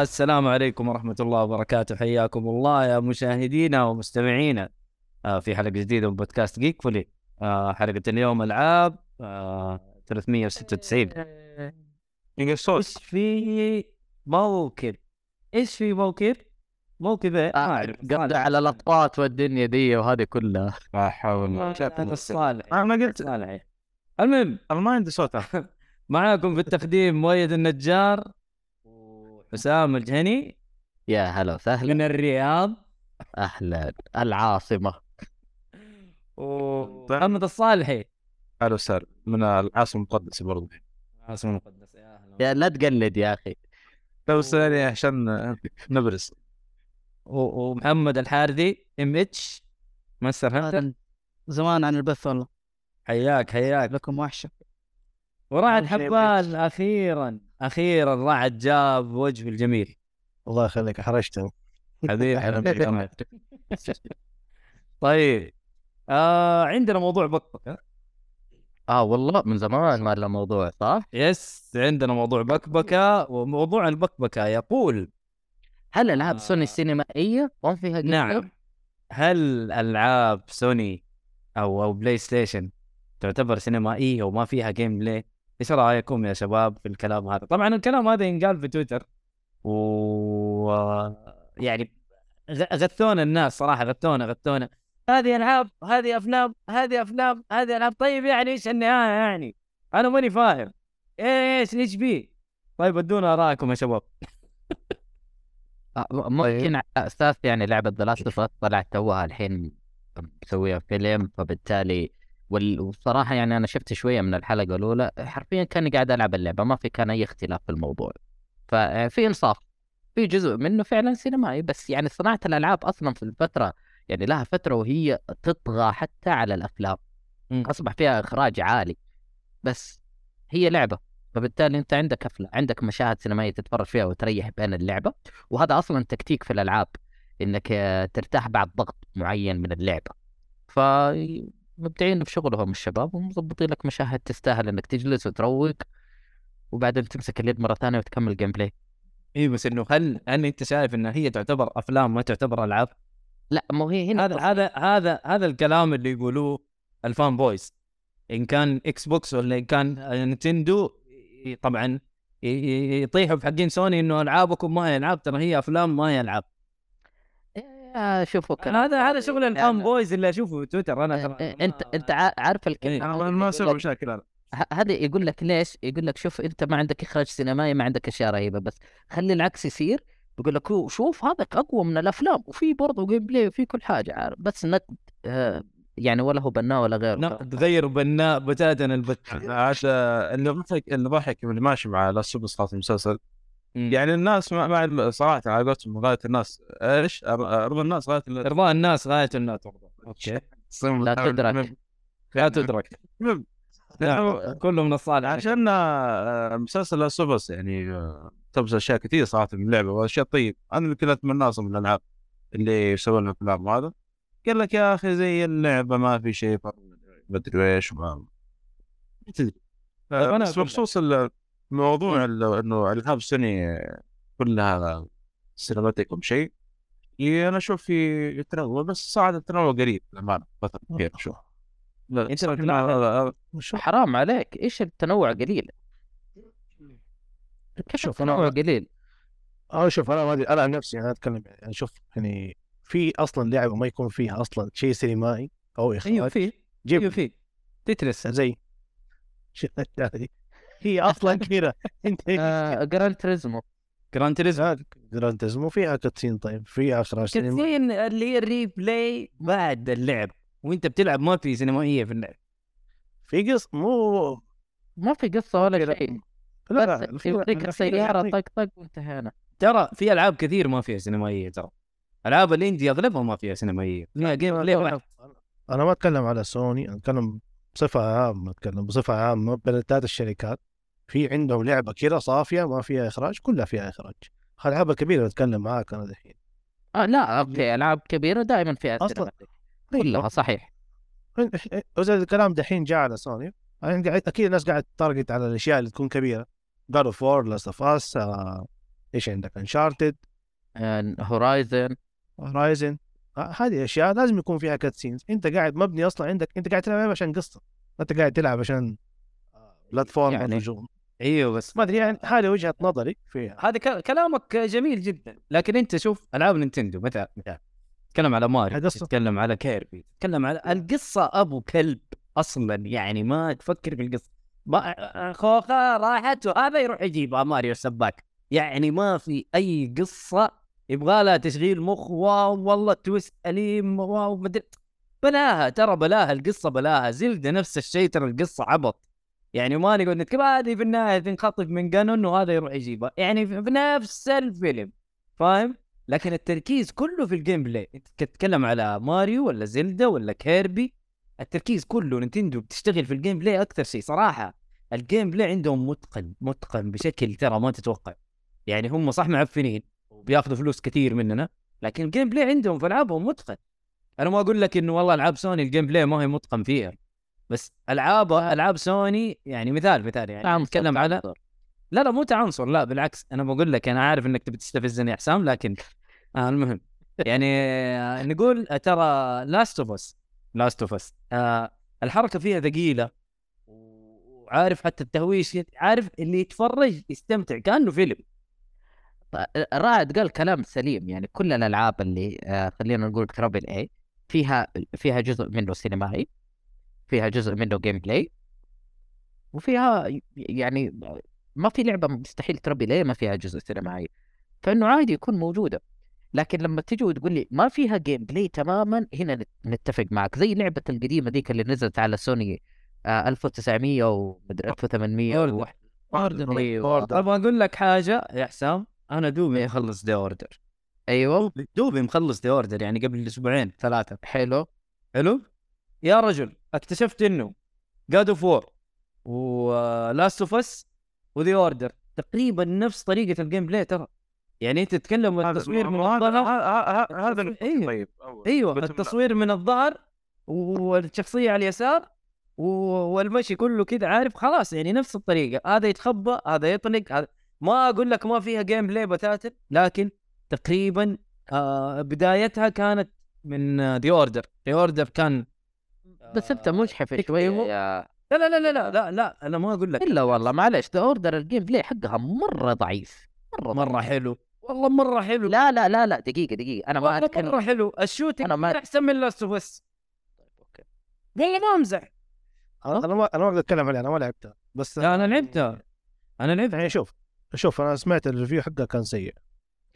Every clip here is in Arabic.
السلام عليكم ورحمة الله وبركاته. حياكم الله يا مشاهدينا ومستمعينا. آه، في حلقة جديدة من بودكاست جيك فولي آه، حلقة اليوم ألعاب آه، 396 إيش في موكب إيش في موكب؟ موكب إيه؟ ما أعرف. قصده على الاطباط والدنيا دي وهذه كلها. لا حول. هذا الصالح أنا قلت المهم أنا ما عندي صوت. معاكم في التقديم مؤيد النجار. وحسام الجهني. يا هلا وسهلا. من الرياض. أهلا. العاصمة. ومحمد الصالحي. أهلا وسهلا. من العاصمة المقدسة برضه عاصمة المقدسة يا أهلا يا لا تقلد يا أخي. بس يعني عشان نبرز و- ومحمد الحارثي. MH. Mister Hunter زمان عن البث والله. حياك حياك. لكم وحشة. ورعد أول شيء حبال أخيرا. أخيرا رعد جاب وجه الجميل الله يخليك حبيبي حبيبي طيب آه عندنا موضوع بكبكه آه والله من زمان ما له موضوع صح؟ يس عندنا موضوع بكبكة وموضوع البكبكة يقول هل ألعاب آه. سوني السينمائية ما فيها جيم نعم؟ هل ألعاب سوني أو أو PlayStation تعتبر سينمائية وما فيها gameplay؟ إيش رأيكم يا شباب في الكلام هذا؟ طبعا الكلام هذا ينقال في تويتر و يعني غثونا الناس صراحة غثونا غثونا هذه ألعاب هذه أفلام هذه أفلام هذه ألعاب طيب يعني إيش النهاية يعني؟ أنا ماني فاهم إيش إيش بيه؟ طيب ادونا ارائكم يا شباب م- ممكن على أساس يعني لعبة ذا لاست طلعت توها الحين مسويها فيلم فبالتالي وال- والصراحه يعني أنا شفت شوية من الحلقة الأولى حرفيا كأني قاعد ألعب اللعبة ما في كان أي اختلاف في الموضوع. ففي إنصاف في جزء منه فعلا سينمائي بس يعني صناعة الألعاب أصلا في الفترة يعني لها فترة وهي تطغى حتى على الأفلام. مم. أصبح فيها إخراج عالي بس هي لعبة. فبالتالي أنت عندك افلام عندك مشاهد سينمائية تتفرج فيها وتريح بين اللعبة. وهذا أصلا تكتيك في الألعاب إنك ترتاح بعد ضغط معين من اللعبة. فمبدعين بشغلهم الشباب ومظبطين لك مشاهد تستاهل إنك تجلس وتروق وبعدين تمسك اليد مرة ثانية وتكمل gameplay اي بس إنه هل هل أنت شايف انها هي تعتبر أفلام ما تعتبر ألعاب؟ لا مو هي هنا هذا هذا هذا هذا الكلام اللي يقولوه ال fan boys. إن كان Xbox ولا إن كان Nintendo ي- طبعا يطيحوا في حقين سوني إنه ألعابكم ما هي العاب ترى هي أفلام ما هي العاب شوفوا كلام هذا هذا شغل ال fan يعني- boys اللي أشوفه في تويتر أنا ترى آه، انت إنت عا- عارف الكلمة أنا ما أسوي مشاكل أنا. هذا يقول لك ليش؟ يقول لك شوف أنت ما عندك إخراج سينمائي ما عندك أشياء رهيبة بس خلي العكس يصير. يقول لك شوف هذاك أقوى من الأفلام وفي برضه gameplay وفي كل حاجة عارف. بس نقد آه يعني ولا هو بناء ولا غيره. لا تغير بناء بتاتا البت عاد اللي ضحك اللي ضحك اللي ماشي مع Last of Us المسلسل. يعني الناس ما, ما صراحة على قولتهم غاية الناس. إيش؟ رضا الناس غاية ال- إرضاء الناس غاية الناس. ترضى أوكي. لا تدرك. لا تدرك. المهم، لا، كله من الصالح. عشان آه، مسلسل Us يعني آه، تبز أشياء كثير صراحة من اللعبة وأشياء طيب أنا اللي كنت اتمنى من الألعاب اللي يسوون افلام وهذا قال لك يا أخي زي اللعبة ما في شيء. فرق مدري إيش ما ما تدري. طيب. بخصوص الموضوع ال- إنه ألعاب سوني كلها سينماتيك وشيء إيه، أنا أشوف في تنوع بس صراحة التنوع قليل للأمانة فتره كثير أشوف لا صراحة بتلاحظ- هذا- هذا- حرام عليك. إيش التنوع قليل؟ كيف شوف، التنوع قليل. آه شوف أنا ما أدري أنا عن نفسي أنا أتكلم يعني شوف يعني في أصلا لعبة ما يكون فيها أصلا شيء سينمائي أو إخراج أيوه في أيوه في تترس. زي؟ هي أصلا كذا أنت آه Gran Turismo Gran Turismo Gran Turismo فيها cutscene طيب. فيها اخراج سينما cutscene اللي هي ال replay بعد اللعب. وأنت بتلعب ما في سينمائية في اللعب. في قص مو ما في قصة ولا. شيء. لا يوديك في- السياره طق طق وانتهينا. ترى في ألعاب كثير ما فيها سينمائية ترى. ألعاب ال indie أغلبها ما فيها سينمائية. فيها gameplay واحد. أنا ما أتكلم على سوني أتكلم بصفة عامة أتكلم بصفة عامة بين الثلاث الشركات. في عندهم لعبة كده صافية ما فيها إخراج كلها فيها إخراج. الالعاب الكبيره بتكلم معاك أنا دحين. آه لا أوكي ألعاب كبيرة دائما فيها أصلاً. cinematic كلها صحيح. وزي الكلام دحين جاء على سوني يعني قاعد أكيد الناس قاعد target على الأشياء اللي تكون كبيرة. God of War Last of Us إيش عندك؟ Uncharted Horizon Horizon هذه أشياء لازم يكون فيها cutscenes أنت قاعد مبني أصلا عندك أنت قاعد تلعب عشان قصة. أنت قاعد تلعب عشان platform يعني- يعني أيوه بس ما أدري يعني هذه وجهة نظري فيها. هذا كلامك جميل جدا. لكن أنت شوف ألعاب نينتندو مثلا مثلا تتكلم على ماريو. تتكلم على كيربي تتكلم على القصة أبو كلب أصلا يعني ما تفكر في القصة. ما خوخة راحت وهذا يروح يجيبها ماريو السباك. يعني ما في أي قصة يبغى لها تشغيل مخ واو والله twist أليم واو مدري بلاها ترى بلاها القصة بلاها زلدة نفس الشيء ترى القصة عبط. يعني ما نقول نتكلم هذه في النهاية تنخطف من قانون وهذا يروح يجيبها يعني في نفس الفيلم فاهم؟ لكن التركيز كله في ال gameplay أنت تتكلم على ماريو ولا زلدا ولا كيربي؟ التركيز كله نينتندو بتشتغل في ال gameplay أكثر شيء. صراحة ال gameplay عندهم متقن متقن بشكل ترى ما تتوقع. يعني هم صح معفنين وبياخذوا فلوس كثير مننا لكن ال gameplay عندهم في ألعابهم متقن. أنا ما أقول لك إنه والله ألعاب سوني ال gameplay ما هي متقن فيها. بس ألعاب ألعاب سوني يعني مثال مثال يعني نتكلم على. لا لا مو تعنصر لا بالعكس أنا بقول لك أنا عارف إنك تبي تستفزني يا حسام لكن آه المهم. يعني آه، نقول ترى Last of Us Last of Us الحركة فيها ثقيلة وعارف حتى التهويش عارف اللي يتفرج يستمتع كأنه فيلم. رائد قال كلام سليم يعني كل الألعاب اللي آه خلينا نقول triple A فيها فيها جزء منه سينمائي. فيها جزء منه gameplay وفيها يعني ما في لعبة مستحيل triple A ما فيها جزء سينمائي فإنه عادي يكون موجودة. لكن لما تجي وتقول لي ما فيها gameplay تماما هنا نت- نتفق معك. زي لعبة القديمة ذيك اللي نزلت على سوني آه 1900 ومدري 1800 أوردر. وواحد- أوردر. أبغى أقول لك حاجة يا حسام. أنا دوبي مخلص The Order أيوه. دوبي مخلص The Order يعني قبل أسبوعين ثلاثة. حلو. حلو؟ يا رجل. اكتشفت إنه God of War و Last of Us و The Order تقريبا نفس طريقة ال gameplay ترى. يعني أنت تتكلم هذا التصوير من الظهر هذا أيوه. طيب. أيوه بس- التصوير من الظهر والشخصية على اليسار والمشي كله كذا عارف؟ خلاص يعني نفس الطريقة. هذا يتخبى هذا يطلق هذا ما أقول لك ما فيها gameplay بتاتا لكن تقريبا آه بدايتها كانت من The Order The Order كان بس أنت مجحف شوي. يا لا لا لا لا لا لا, لا أنا ما أقول لك إلا والله معلش ذا اوردر الجيم بلاي حقها مرة ضعيف مرة مرة حلو والله مرة حلو. لا لا لا لا دقيقة دقيقة أنا ما أتكلم مرة حلو. ال shooting أنا ما- أحسن من Last of Us والله ما أمزح. أنا ما أنا ما أقدر أتكلم عليها أنا ما لعبتها بس لا أنا لعبتها أنا لعبت يعني شوف شوف أنا سمعت ال review حقها كان سيء.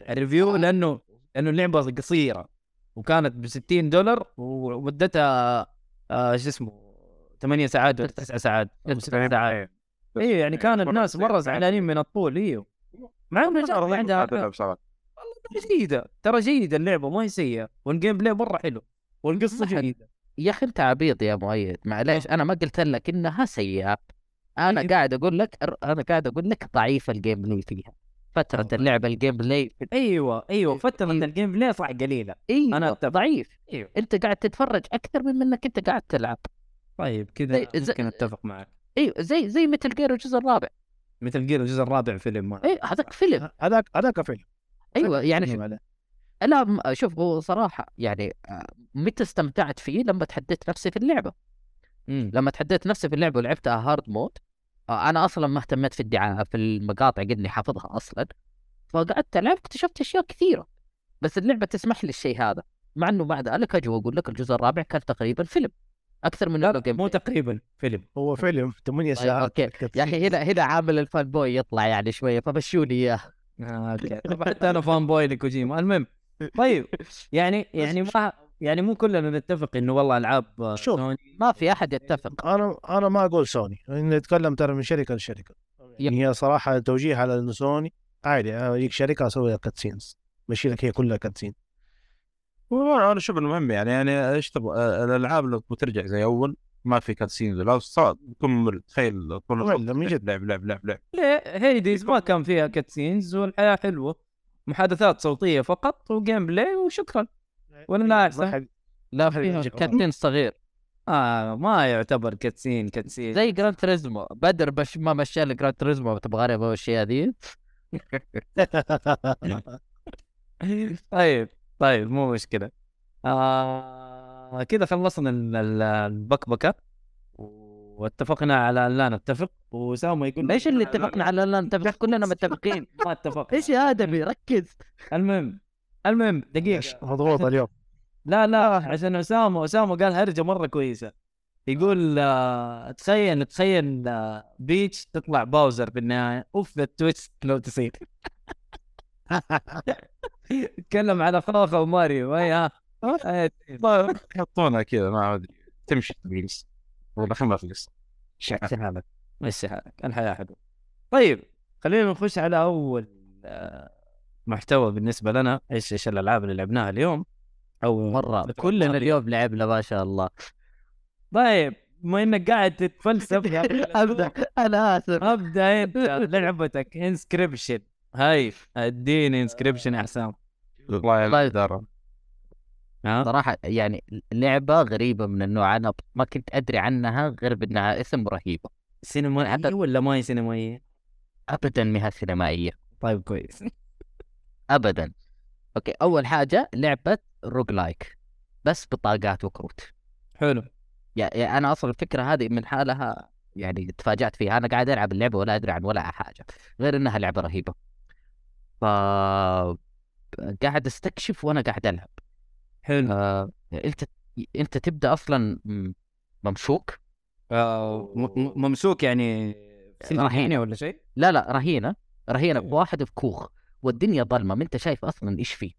ال review لأنه لأنه اللعبة قصيرة وكانت ب 60 دولار ومدتها آه شو اسمه 8 ساعات ولا 9 ساعات أو 6 ساعات. أيوه. يعني كان الناس مرة زعلانين من الطول أيوه مع إنه عندها. والله جيدة. ترى جيدة اللعبة ما هي سيئة. وال gameplay مرة حلو. حد- جيدة. يا أخي أنت عبيط يا مؤيد. معليش أنا ما قلت لك إنها سيئة. أنا إيه. قاعد أقول لك أنا قاعد أقول لك ضعيف ال gameplay فيها. فترة اللعبه ال gameplay في أيوه أيوه فترة ال game. play صح قليلة. أيوه أنا أتفق. ضعيف. أيوه. أنت قاعد تتفرج أكثر من إنك أنت قاعد تلعب. طيب كذا زي- ممكن أتفق معك. أيوه زي زي Metal Gear الجزء الرابع. Metal Gear الجزء الرابع فيلم. إيه هذاك فيلم. هذاك هذاك فيلم. أيوه يعني شوف. لا شوف هو صراحة يعني آه، متى استمتعت فيه؟ لما تحديت نفسي في اللعبة. مم. لما تحديت نفسي في اللعبة ولعبتها hard mode آه، أنا أصلا ما اهتميت في الدعاية في المقاطع قدني حافظها أصلا. فقعدت العب اكتشفت أشياء كثيرة. بس اللعبة تسمح لي الشيء هذا. مع إنه بعد ذلك أجي وأقول لك الجزء الرابع كان تقريبا فيلم. أكثر من لا مو. تقريبا فيلم. هو فيلم. 8 طيب، ساعات okay. يا أخي هنا هنا عامل ال fanboy يطلع يعني شوية فمشوا لي إياه. آه، okay. حتى أنا fanboy لكوجيما. المهم طيب يعني يعني ما يعني مو كلنا نتفق إنه والله ألعاب آه، شوف. سوني ما في أحد يتفق. أنا أنا ما أقول سوني نتكلم ترى من شركة لشركة. يعني هي صراحة توجيه على إنه سوني عادي أنا يجيك شركة أسوي لك cutscenes مشي لك هي كلها cutscene والله أنا أشوف المهم يعني يعني إيش تبغى؟ آه، الألعاب لو بترجع زي أول ما في cutscene لا صعب بيكون ممل تخيل طول من جد. لعب لعب لعب لعب ليه Hades ما كان فيها cutscenes والحياة حلوة. محادثات صوتية فقط و gameplay وشكرا. ولا لا احسن لا فيها cutscene صغير. آه ما يعتبر cutscene cutscene. زي Gran Turismo بدر بش ما مشى لي Gran Turismo تبغى أبغى الاشياء ذي طيب طيب مو مشكلة. آه كذا خلصنا ال- ال- البكبكة. واتفقنا على أن لا نتفق. وسامو يقول إيش اللي اتفقنا على لا نتفق؟ كلنا متفقين. ما اتفق إيش يا آدمي؟ ركز. المهم المهم دقيقة. مضغوط اليوم. لا لا عشان أسامة أسامة قال هرجة مرة كويسة. يقول آه تخيل تخيل آه Peach تطلع Bowser في النهايه أوف ذا twist لو تصير تكلم على خوخة وماريو. اي ها يحطونها كذا ما أدري. تمشي بالقصة ولا خلنا في القصة مشي حالك. مشي حالك. الحياة حلوة. طيب خلينا نخش على أول آه، محتوى بالنسبة لنا إيش إيش الألعاب اللي لعبناها اليوم؟ أو مرة كلنا اليوم لعبنا ما شاء الله. طيب بما إنك قاعد تتفلسف أبدأ. أنا آسف. أبدأ أنت لعبتك. Inscryption هاي اديني Inscryption يا حسام. الله يدار ها؟ صراحة يعني لعبة غريبة من النوع أنا ما كنت أدري عنها غير بأنها اسم رهيبه سينمائيه ولا ما هي سينمائية؟ ابدا ما هي سينمائية. طيب كويس. ابدا. okay أول حاجة لعبة roguelike بس بطاقات وكروت. حلو. يعني أنا أصلا الفكرة هذه من حالها يعني تفاجأت فيها. أنا قاعد ألعب اللعبة ولا أدري عن ولا حاجة غير إنها لعبة رهيبة. ف قاعد أستكشف وأنا قاعد ألعب. حلو. آه... أنت أنت تبدأ أصلا ممشوك آه، ممسوك يعني رهيب. حيني ولا شيء؟ لا لا رهينة. رهينة. بواحد في كوخ والدنيا ظلمة ما أنت شايف أصلا إيش فيه.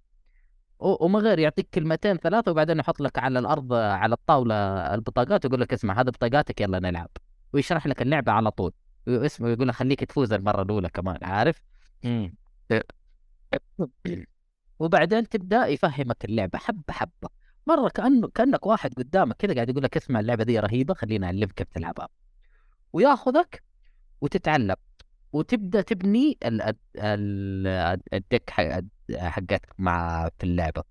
وما غير يعطيك كلمتين ثلاثة وبعدين يحط لك على الأرض على الطاولة البطاقات ويقول لك اسمع هذا بطاقاتك يلا نلعب. ويشرح لك اللعبة على طول. اسمه يقول لك خليك تفوز المرة الأولى كمان عارف؟ وبعدين تبدأ يفهمك اللعبة حبة حبة. مرة كأنه كأنك واحد قدامك كذا قاعد يقول لك اسمع اللعبة دي رهيبة خليني أعلمك كيف تلعبها وياخذك وتتعلم. وتبدأ تبني ال- ال- ال- الدك حق- حقتك مع في اللعبة.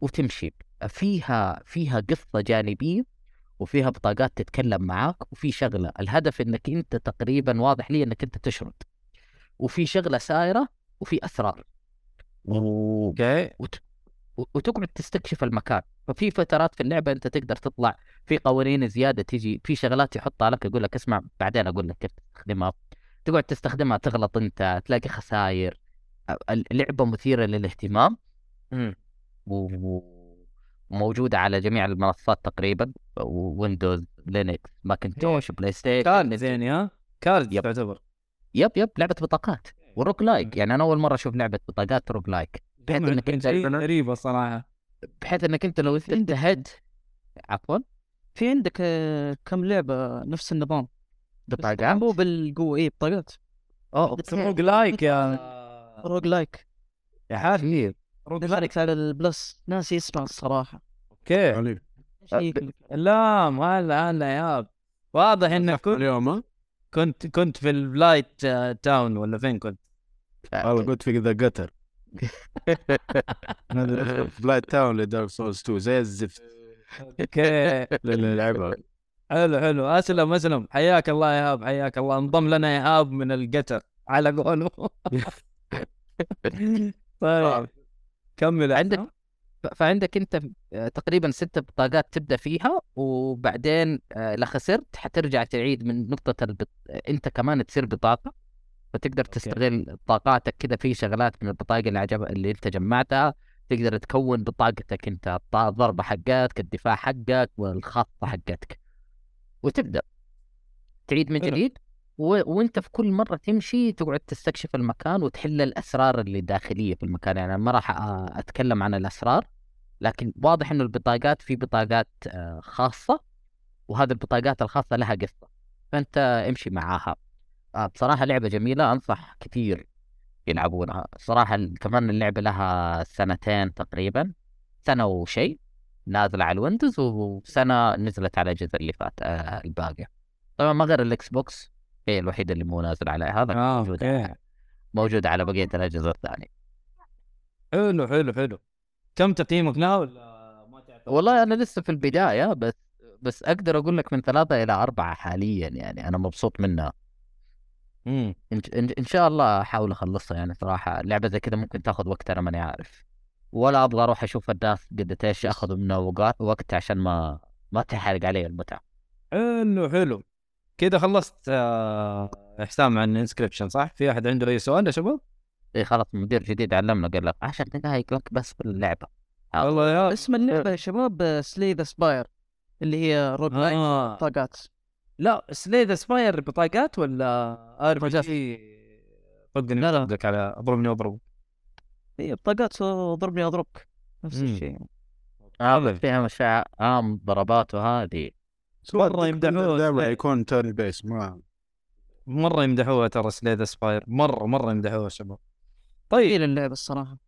وتمشي. فيها فيها قصة جانبية وفيها بطاقات تتكلم معاك وفي شغلة. الهدف إنك أنت تقريبا واضح لي إنك أنت تشرد. وفي شغلة سايره وفي أسرار. أوكي. وت... وتقعد تستكشف المكان. ففي فترات في اللعبة أنت تقدر تطلع. في قوانين زيادة تيجي في شغلات يحطها لك يقول لك اسمع بعدين أقول لك كيف تستخدمها تقعد تستخدمها تغلط انت تلاقي خسائر اللعبه مثيرة للاهتمام. وموجودة على جميع المنصات تقريبا. Windows Linux Macintosh PlayStation card زين ها card yep. تعتبر. yep yep لعبة بطاقات. و roguelike. يعني أنا أول مرة أشوف لعبة بطاقات roguelike. بحيث إنك أنت غريبة صراحة. بحيث إنك أنت لو أنت هيد عفوا. في عندك آه، كم لعبة نفس النظام؟ بطاقات مو بالقوه اي بطاقات اوه roguelike يا roguelike يا حاج. نزلت على ال Plus. ناسي اسمها الصراحة. okay. شيء لا ما لا لا يا واضح إنك كنت اليوم ها؟ كنت كنت في ال Blight آه، Town ولا فين كنت؟ والله كنت في The Gutter هذا Blighttown ل Dark Souls 2 زي الزفت. okay. اللي لعبها حلو حلو. أسلم أسلم. حياك الله يا هاب حياك الله. انضم لنا يا هاب من ال Gutter على قوله. طيب. كمل يا عندك- فعندك أنت آه، تقريبا ست بطاقات تبدأ فيها وبعدين آه، لا خسرت حترجع تعيد من نقطة البط... أنت كمان تصير بطاقة فتقدر تستغل طاقاتك. كذا في شغلات من البطاقة اللي عجب اللي أنت جمعتها. تقدر تكون بطاقتك أنت الضربه حقتك الدفاع حقك والخاصه حقتك وتبدأ. تعيد من. جديد و... وأنت في كل مرة تمشي تقعد تستكشف المكان وتحل الأسرار اللي داخلية في المكان. يعني ما راح أتكلم عن الأسرار لكن واضح إنه البطاقات في بطاقات آه، خاصة وهذه البطاقات الخاصة لها قصة. فأنت امشي معاها. آه، بصراحة لعبة جميلة أنصح كثير يلعبونها. صراحة ال- كمان اللعبة لها سنتين تقريبا سنة وشيء. نازلة على ال Windows وسنة نزلت على الاجهزه اللي فات آه، الباقية. طبعا ما غير ال Xbox هي الوحيدة اللي مو نازل عليها هذا آه موجود موجود على بقية الأجهزة الثانية. حلو حلو حلو. كم تقييمك لها ولا ما تعرف والله أنا لسه في البداية بس بس أقدر أقول لك من ثلاثة إلى أربعة حاليا يعني أنا مبسوط منها. امم إن, إن, إن شاء الله أحاول أخلصها يعني صراحة. لعبة زي كذا ممكن تاخذ وقت أنا ماني عارف. ولا أبغى أروح أشوف الناس قد إيش ياخذوا منها وقت وقت عشان ما ما تحرق علي المتعة حلو حلو كذا خلصت آه، حسام عن Inscryption صح؟ في أحد عنده أي سؤال يا شباب؟ اي خلاص مدير جديد علمنا قال لك 10 دقائق لك بس في اللعبة. والله يا اسم اللعبه يا شباب Slay the Spire اللي هي roguelike آه. بطاقات لا Slay the Spire بطاقات ولا RP بطاقات. G طقني لا، لا. على أضربني واضرب هي بطاقات ضربني أضربك نفس مم. الشيء. هذا فيها مشاعر آم ضربات وهذه. مرة يمدحوه دائما يكون turn-based ما مرة يمدحوها ترى Slay the Spire. مرة مرة يمدحوها شباب. طيب. جميل اللعبة الصراحة.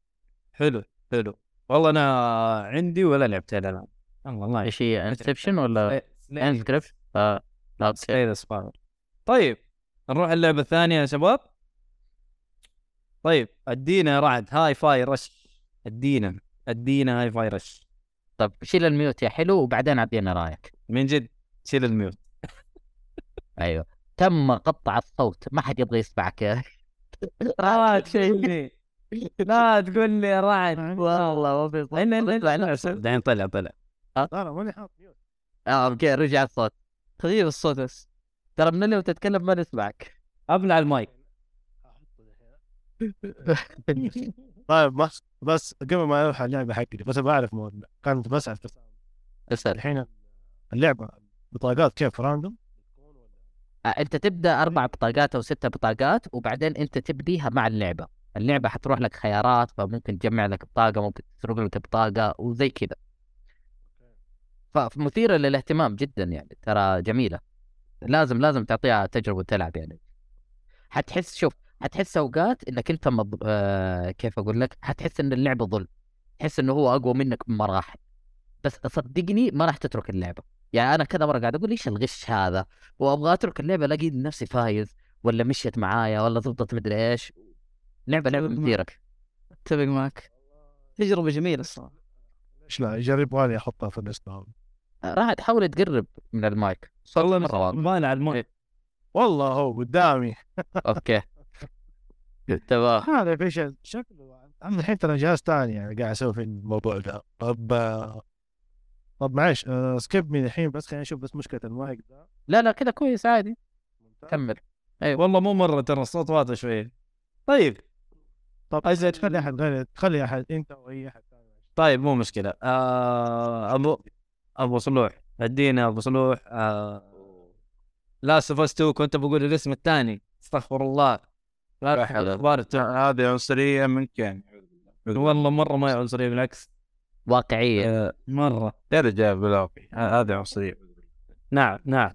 حلو حلو. والله أنا عندي ولا لعبتها الآن. الله الله إيش هي؟ Inception ولا Inscrypt آه. لا. Slay the Spire. طيب نروح اللعبة الثانية يا شباب. طيب ادينا يا رعد Hi-Fi Rush ادينا ادينا Hi-Fi Rush طب شيل ال mute يا حلو وبعدين اعطينا رايك. من جد شيل ال mute. أيوه. تم قطع الصوت ما حد يبغى يسمعك. يا لا تقول لي لا تقول لي يا رعد. والله ما في صوت. طلع. بعدين طلع. طلع لا لا ماني حاط mute. آه okay رجع الصوت. تغيير الصوت بس. ترى من اللي تتكلم ما نسمعك. أبلع المايك. طيب بس بس قبل ما أروح على اللعبة حقتي بس بعرف مو كانت بسال اسأل. الحين اللعبة بطاقات كيف random؟ آه، أنت تبدأ أربع بطاقات أو ستة بطاقات وبعدين أنت تبديها مع اللعبة. اللعبة حتروح لك خيارات فممكن تجمع لك بطاقة ممكن تسرق لك بطاقة وزي كذا. فمثيره للاهتمام جدا يعني ترى جميلة. لازم لازم تعطيها تجربة تلعب يعني. حتحس شوف حتحس أوقات إنك أنت مض... آه كيف أقول لك؟ حتحس إن اللعبه ظلم تحس إنه هو أقوى منك بمراحل. بس صدقني ما راح تترك اللعبة. يعني أنا كذا مرة قاعد أقول إيش الغش هذا؟ وأبغى أترك اللعبة ألاقي نفسي فايز ولا مشيت معايا ولا ضبطت مدري إيش. لعبة لعبة مثيرة. أتفق معك. تجربة جميلة الصراحة. ليش لا يجربوا لي أحطها في الليسته راح تحاول تقرب من المايك. صوت والله مرة واضح. ما على المايك. والله هو قدامي. okay. تمام. هذا في شيء شكله أنا الحين ترى جهاز ثاني يعني قاعد أسوي في الموضوع ده. طب آه، طب معلش آه، skip من الحين بس خليني أشوف بس مشكلة المايك ده. لا لا كذا كويس عادي. كمل. والله مو مرة ترى الصوت واضح شوية. طيب. طب أجل. خلي احد غير خلي أحد أنت واي أحد ثاني طيب مو مشكلة. آه أبو أبو صلوح. ادينا أبو صلوح. آه لا سفستو كنت بقول الاسم الثاني. استغفر الله. لا الاخبار هذه عنصرية منك يعني والله مرة ما هي عنصرية بالعكس. واقعية. آه مرة. يا رجال بالعافية. هذه عنصرية. نعم نعم.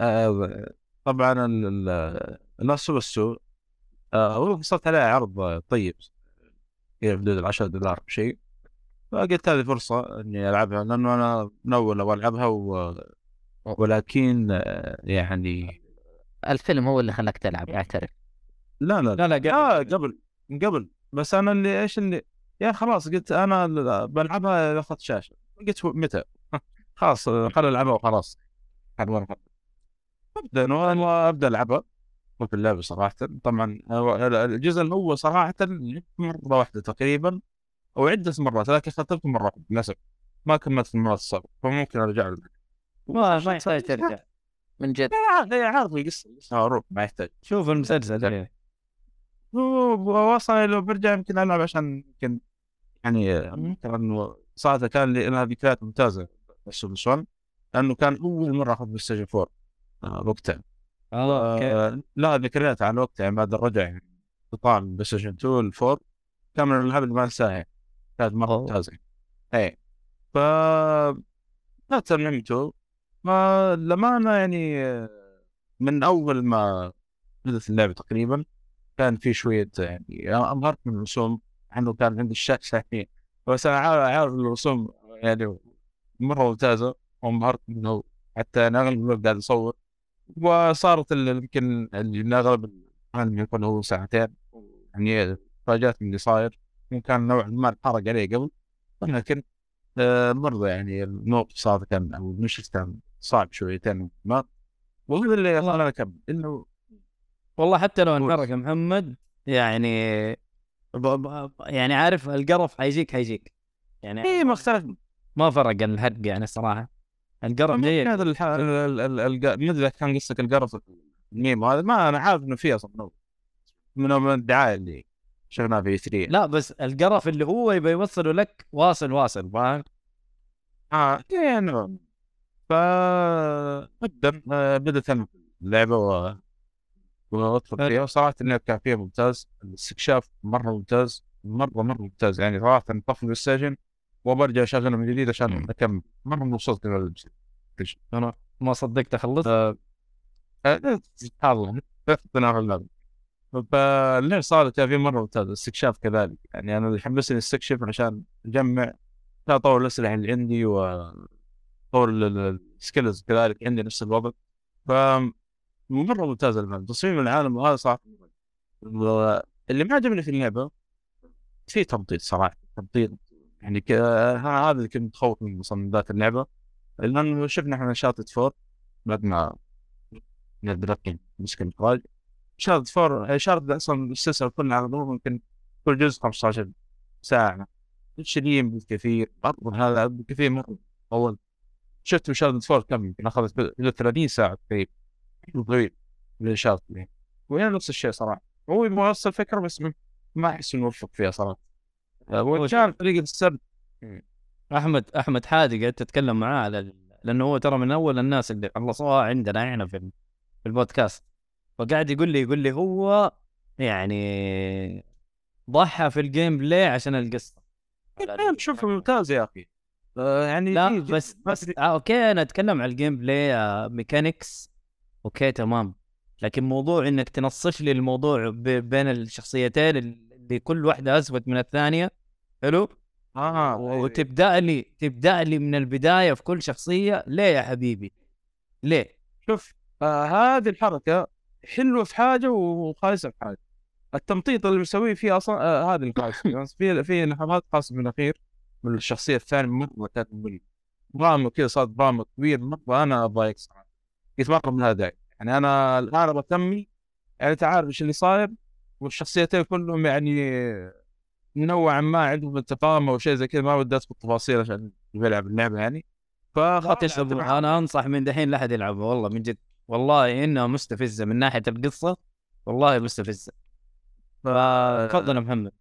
آه، طبعا ال- ال- الناس السوق. هو صرت عليه عرض طيب. في حدود ال 10 دولار شيء. فقلت هذه فرصة إني ألعبها لأنه أنا من أول ألعبها و... ولكن آه، يعني الفيلم هو اللي خلاك تلعب اعترف لا لا لا لا قبل. آه قبل قبل. بس أنا اللي إيش اللي يا خلاص قلت أنا بلعبها اذا اخذت شاشة. قلت متى؟ خلاص خل العبها وخلاص. ابدا أبدأ ألعبها. في اللعبة صراحة طبعا الجزء الأول صراحة لعبت مرة واحدة تقريبا أو عدة مرات لكن ختمته مرة واحدة للأسف. ما كملت المرات السابقه فممكن أرجع له ما ما يحتاج ترجع. من جد. يا عارف القصة قصة هروب ما يحتاج. شوف المسلسل يعني. هو أصلا لو برجع يمكن ألعب عشان يمكن يعني صراحة كان لي لها ذكريات ممتازة. بس 1 لأنه كان أول مرة أخذ PlayStation 4 آه، وقتها. آه okay. آه، لا ذكريات عن وقت يعني بعد الرجع يعني قطاع من PlayStation 2 لل four كان من الألعاب اللي ما أنساها يعني. كانت مره. ممتازة. اي ف ما تممته ما للأمانة يعني من أول ما بدات اللعبة تقريبا كان في شوية يعني انبهرت من الرسوم عنه كان عندي الشاشه يعني بس أنا عارف الرسوم يعني مرة ممتازة وانبهرت منه حتى أنا أغلب الوقت قاعد أصور. وصارت يمكن اللي أغلب العالم يكون هو ساعتين يعني فاجأت من اللي صاير وكان نوعا ما انحرق عليه قبل. ولكن آه، برضه يعني الموقف صار كان أو المشهد كان صعب شويتين ما. وهذا اللي خلاني اكمل إنه والله حتى لو يا محمد يعني ب... ب... يعني عارف القرف حيجيك حيجيك. يعني اي ما اختلف. ما فرق الحرق يعني الصراحة. القرف جيد. هذا الح... ال- ال- ال- الق- ما أدري كان قصدك القرف الميم هذا ما أنا عارف إنه فيه أصلا من الدعاية اللي شفناها في 3 لا بس القرف اللي هو يبي يوصله لك واصل واصل فاهم؟ آه يعني ف ابدا آه، بدأت أنا اللعبة و وادخل فيها وصراحة اللعب كان فيها ممتاز. الاستكشاف مرة ممتاز مرة مرة ممتاز. يعني صراحة طفل ستيشن وبرجع أشغله من جديد عشان أكمل. مرة مبسوط. أنا ما صدقت أخلص. آه، آه، سبحان الله. اقتناع فاللعبه صارت كان فيه مرة ممتاز الاستكشاف كذلك. يعني أنا اللي حمسني أستكشف عشان أجمع اطور الأسلحة اللي عندي واطور ال skills كذلك عندي نفس الوضع. ف مره ممتازة اللعبه تصميم العالم وهذا صح اللي ما عجبني في اللعبة في تمطيط صراحة. تمطيط يعني. هذا اللي كنت متخوف من مصممات اللعبة. لأنه شفنا إحنا Uncharted four بعد ما بدأت مسك الاخراج Uncharted four Uncharted أصلا السلسله كلها على ضوء ممكن كل جزء 15 ساعة. شديد بالكثير. برضو هذا بالكثير مره اول شفت شارد فور كم يمكن؟ اخذت ب- 30 ساعة تقريبا. طويل. للشارد يعني وهنا نفس الشيء صراحة. هو يبغى نفس الفكرة بس ما- أحس إنه موفق فيها صراحة. آه، وكان طريقة السرد. احمد أحمد حادي قاعد تتكلم معاه على. لأنه هو ترى من أول الناس اللي خلصوها عندنا إحنا في ال- في البودكاست. فقاعد يقول لي يقول لي هو يعني ضحى في ال gameplay عشان القصة. بشوفه ممتاز يا أخي. يعني لا بس بس. آه okay أنا أتكلم على ال gameplay آه mechanics okay تمام. لكن موضوع إنك تنصف لي الموضوع. بين الشخصيتين اللي كل واحدة اثبت من الثانية حلو؟ آه وتبدأ لي تبدأ لي من البداية في كل شخصية ليه يا حبيبي؟ ليه؟ شوف آه هذه الحركة حلوة في حاجة وخايسة في حاجة. التمطيط اللي مسويه فيه أصلا آه هذه الخايسه في في لحظات خاصة من الأخير. من الشخصية الثانية مره كانت ممل برامج كذا صارت برامج كبير مره أنا ضايق صراحة قلت مره من هذا يعني أنا الآن أبغى اكمل يعني انت عارف إيش اللي صاير والشخصيتين كلهم يعني نوعا ما عندهم التفاهم أو شيء زي كذا ما بدي أدخل تفاصيل عشان بيلعب اللعبة يعني. فاخذت أنا أنصح من دحين لا أحد يلعبها والله من جد. والله إنها مستفزة من ناحية القصة والله مستفزة. فتفضل يا محمد.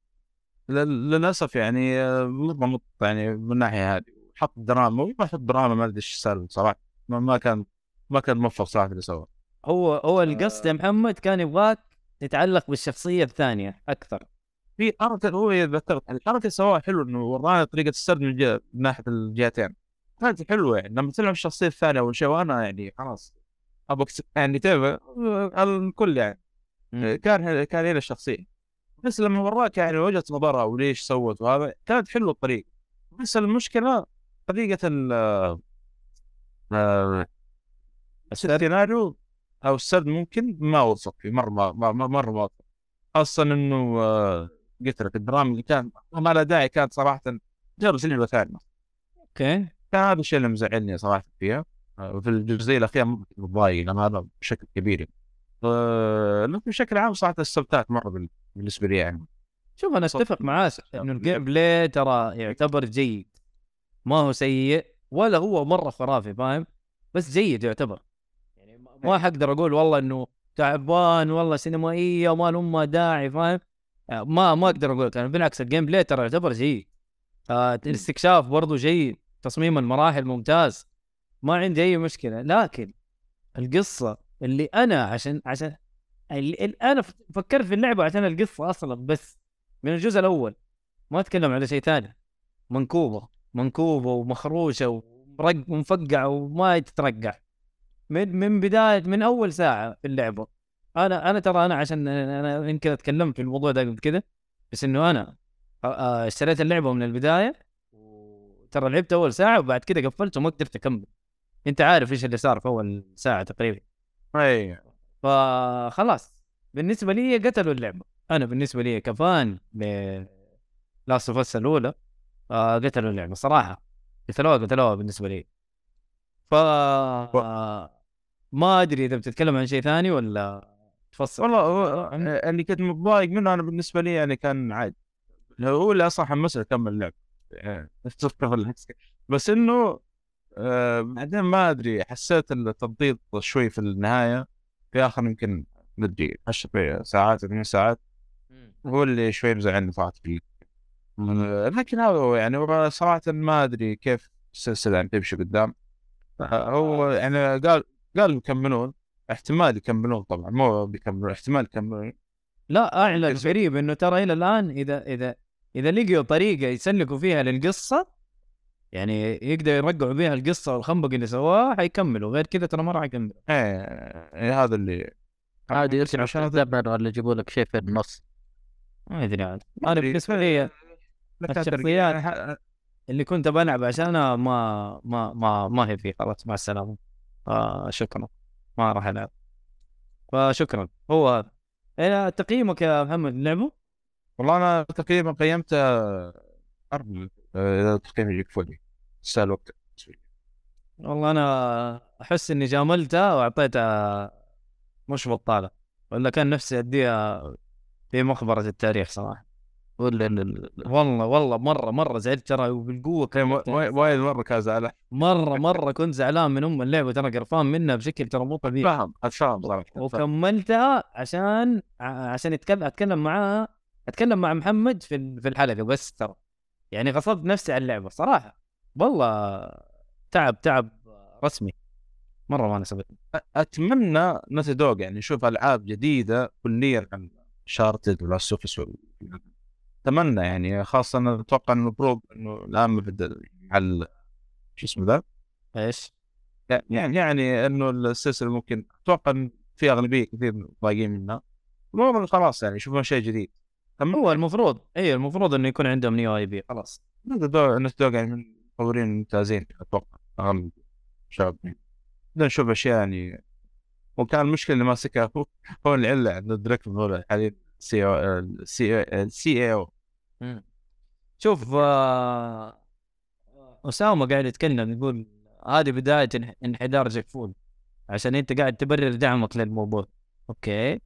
للأسف يعني آه، مره مط يعني من الناحيه هذه حط دراما ما حط دراما ما أدري إيش السالفة صراحة. ما, كان ما كان موفق صراحة اللي سواه. هو هو القصد يا محمد كان يبغاك تتعلق بالشخصية الثانية أكثر. في حركة هو ذكرت الحركة اللي سواها حلو إنه ورانا طريقة السرد من, من ناحية الجهتين. كانت حلوة يعني. لما تلعب الشخصية الثانية أول شيء وأنا يعني خلاص أبغى يعني تعرف آه، الكل يعني. آه، كان كان هنا الشخصية. بس لما وراك يعني وجهة نظرها وليش سوت وهذا كانت حلوة الطريقة بس المشكلة طريقة ال آه، السيناريو أو السرد ممكن ما وفق فيه مرة ما مرة ما وفق خاصة إنه آه، قلت لك الدراما اللي كان ما لها داعي كانت صراحة. جرس لعبه ثانية okay. كان هذا الشيء اللي مزعلني صراحة فيها. آه، وفي الجزئية الأخيرة متضايق لأن هذا بشكل كبير. يعني. آه، لكن بشكل عام صراحة استمتعت مرة بال- بالنسبة لي يعني. شوف أنا أتفق معاك إنه ال gameplay ترى يعتبر جيد. ما هو سيء ولا هو مرة خرافي فاهم؟ بس جيد يعتبر. يعني ما- حقدر أقول والله إنه تعبان والله سينمائية وما لهم داعي فاهم؟ آه، ما ما أقدر أقول لك. أنا بالعكس ال gameplay ترى يعتبر جيد. آه الاستكشاف برضو جيد. تصميم المراحل ممتاز. ما عندي أي مشكلة. لكن القصة اللي أنا عشان عشان اللي أنا فكرت في اللعبة عشان القصة أصلا بس من الجزء الأول. ما أتكلم على شيء ثاني. منكوبة منكوبة ومخروشة ومفقعة وما تترقع. من من بداية من أول ساعة في اللعبة. أنا أنا ترى أنا عشان أنا يمكن اتكلمت في الموضوع ده قبل كده بس إنه أنا اشتريت اللعبة من البداية وترى لعبت أول ساعة وبعد كده قفلت وما قدرت أكمل. أنت عارف إيش اللي صار في أول ساعة تقريبا؟ اي فخلاص بالنسبة لي قتلوا اللعبة. أنا بالنسبة لي كفاني ب Last of الأولى آه قتلوا اللعبة صراحة. قتلوها قتلوها بالنسبة لي. ف ما أدري إذا بتتكلم عن شيء ثاني ولا تفصل. والله هو- اللي كنت متضايق منه أنا بالنسبة لي يعني كان عادي هو اللي أصلا حمسني أكمل اللعب يعني بس إنه آه بعدين ما أدري حسيت التمطيط شوي في النهاية. في آخر يمكن ندري 10 ساعات 8 ساعات. هو اللي شوي مزعلني صراحة فيه. آه، لكن هذا هو يعني صراحة ما أدري كيف السلسلة يعني تمشي قدام. آه، هو يعني قال قال يكملون. احتمال يكملون طبعا مو بيكملون احتمال يكملون. لا أعلن قريب إنه ترى إلى الآن إذا إذا إذا لقيوا طريقة يسلكوا فيها للقصة يعني يقدروا يرجعوا بيها القصة والخنبق اللي سواه حيكملوا. غير كذا ترى ما راح يكملوا. إيه هذا اللي عادي في هذا- الزمن ولا يجيبوا لك شيء في النص. ما أدري عاد. أنا. بالنسبة لي الشخصيات. ترجع- اللي كنت بلعب عشانها ما ما ما ما هي فيه. خلاص مع السلامة. آه شكرا ما راح ألعب. فشكرا. هو هذا. إيه، تقييمك يا محمد. اللعبه والله أنا تقريبا قيمته أربعة. آه، اذا تقييمي يكفوني تستاهل وقتك والله أنا أحس إني جاملتها واعطيتها مش بطالة ولا كان نفسي اديها في مخبرة التاريخ صراحة. ولا ال- ال- والله والله مرة مرة زعلت ترى وبالقوة كنت- وايد مرة كان زعلان. مرة مرة كنت زعلان من أم اللعبة ترى قرفان منها بشكل ترى مو طبيعي. فاهم أتفاهم. صراحة وكملتها عشان عشان أتكلم أتكلم معاها أتكلم مع محمد في الحلقة بس ترى. يعني غصبت نفسي على اللعبة صراحة. والله تعب تعب رسمي. مرة ما نسبتني أتمنى Naughty Dog يعني نشوف ألعاب جديدة كليا عن Uncharted ولا Last of Us أتمنى يعني خاصة أتوقع إنه المفروض إنه الآن على شو اسمه ذا؟ إيش؟ يعني يعني إنه السلسلة ممكن أتوقع في أغلبية كثير ضايقين منها. المهم خلاص يعني يشوفون شيء جديد. هو المفروض إي المفروض إنه يكون عندهم new IP. خلاص. Naughty Dog يعني من المطورين الممتازين أتوقع. اغلب الشباب بدنا نشوف أشياء يعني. وكان المشكلة اللي ماسكها هو هو العله عند ال director هو حاليا CO ال CEO. شوف آه، اسامه قاعد يتكلم يقول هذه بداية إنح- انحدار جاك فول. عشان أنت قاعد تبرر دعمك للموضوع. أوكي.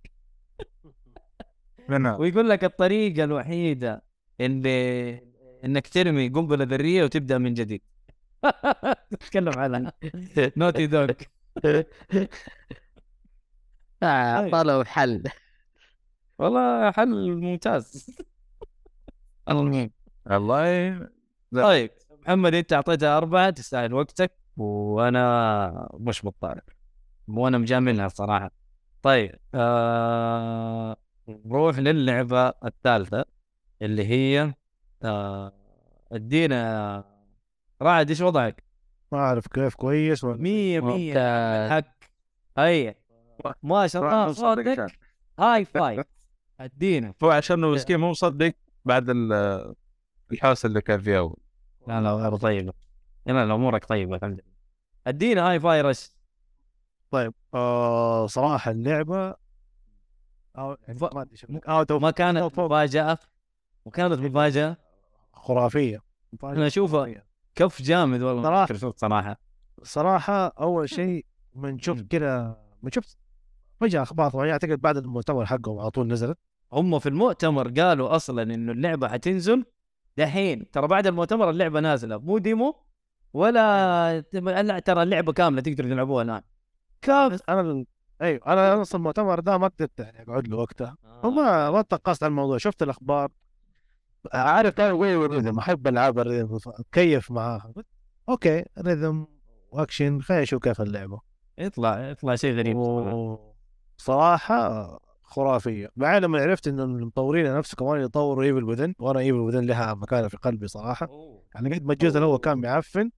من ويقول لك الطريقة الوحيدة اللي إنك ترمي قنبلة ذرية وتبدأ من جديد. تتكلم على نوتي دوغ. آه، طلعوا حل. والله حل ممتاز. المهم. والله. طيب محمد أنت اعطيتها أربعة تستاهل وقتك وأنا مش بطال وأنا مجاملها الصراحه طيب آه... نروح للعبة الثالثة اللي هي آه... ادينا رعد إيش وضعك؟ ما أعرف كيف كويس ولا مية مية. حق. هيا ما شاء الله صوتك هاي فايف ادينا. هو عشان مسكين مو مصدق بعد ال- الحوسة اللي كان فيها اول لا لا غير طيبة لا لا أمورك طيبة الحمد لله. ادينا هاي فايرس. طيب آه صراحة اللعبة أو يعني ف- ما أدري out ما كانت مفاجأة. وكانت مفاجأة. خرافية. أنا اشوفها كف جامد والله. صراحة. مايكروسوفت صراحة. صراحة أول شيء من شفت كذا من شفت فجأة أخبار طبعا أعتقد بعد المؤتمر حقهم على طول نزلت. هم في المؤتمر قالوا أصلا إنه اللعبة حتنزل دحين. ترى بعد المؤتمر اللعبة نازلة. مو demo ولا لا ترى اللعبة كاملة تقدروا تلعبوها الآن. كاف أنا أيوه أنا أصلا المؤتمر ده ما قدرت يعني أقعد له وقتها. وما ما تقصت على الموضوع. شفت الأخبار؟ عارف أنا وين ال rhythm؟ أحب العاب ال rhythm أتكيف معاها أوكي rhythm و action خلينا نشوف كيف اللعبة. يطلع يطلع شيء غريب صراحة. صراحة خرافية. بعد لما عرفت انه المطورين نفسه كمان يطوروا Evil Within وأنا Evil Within لها مكانة في قلبي صراحة. يعني قد ما الجزء الأول كان معفن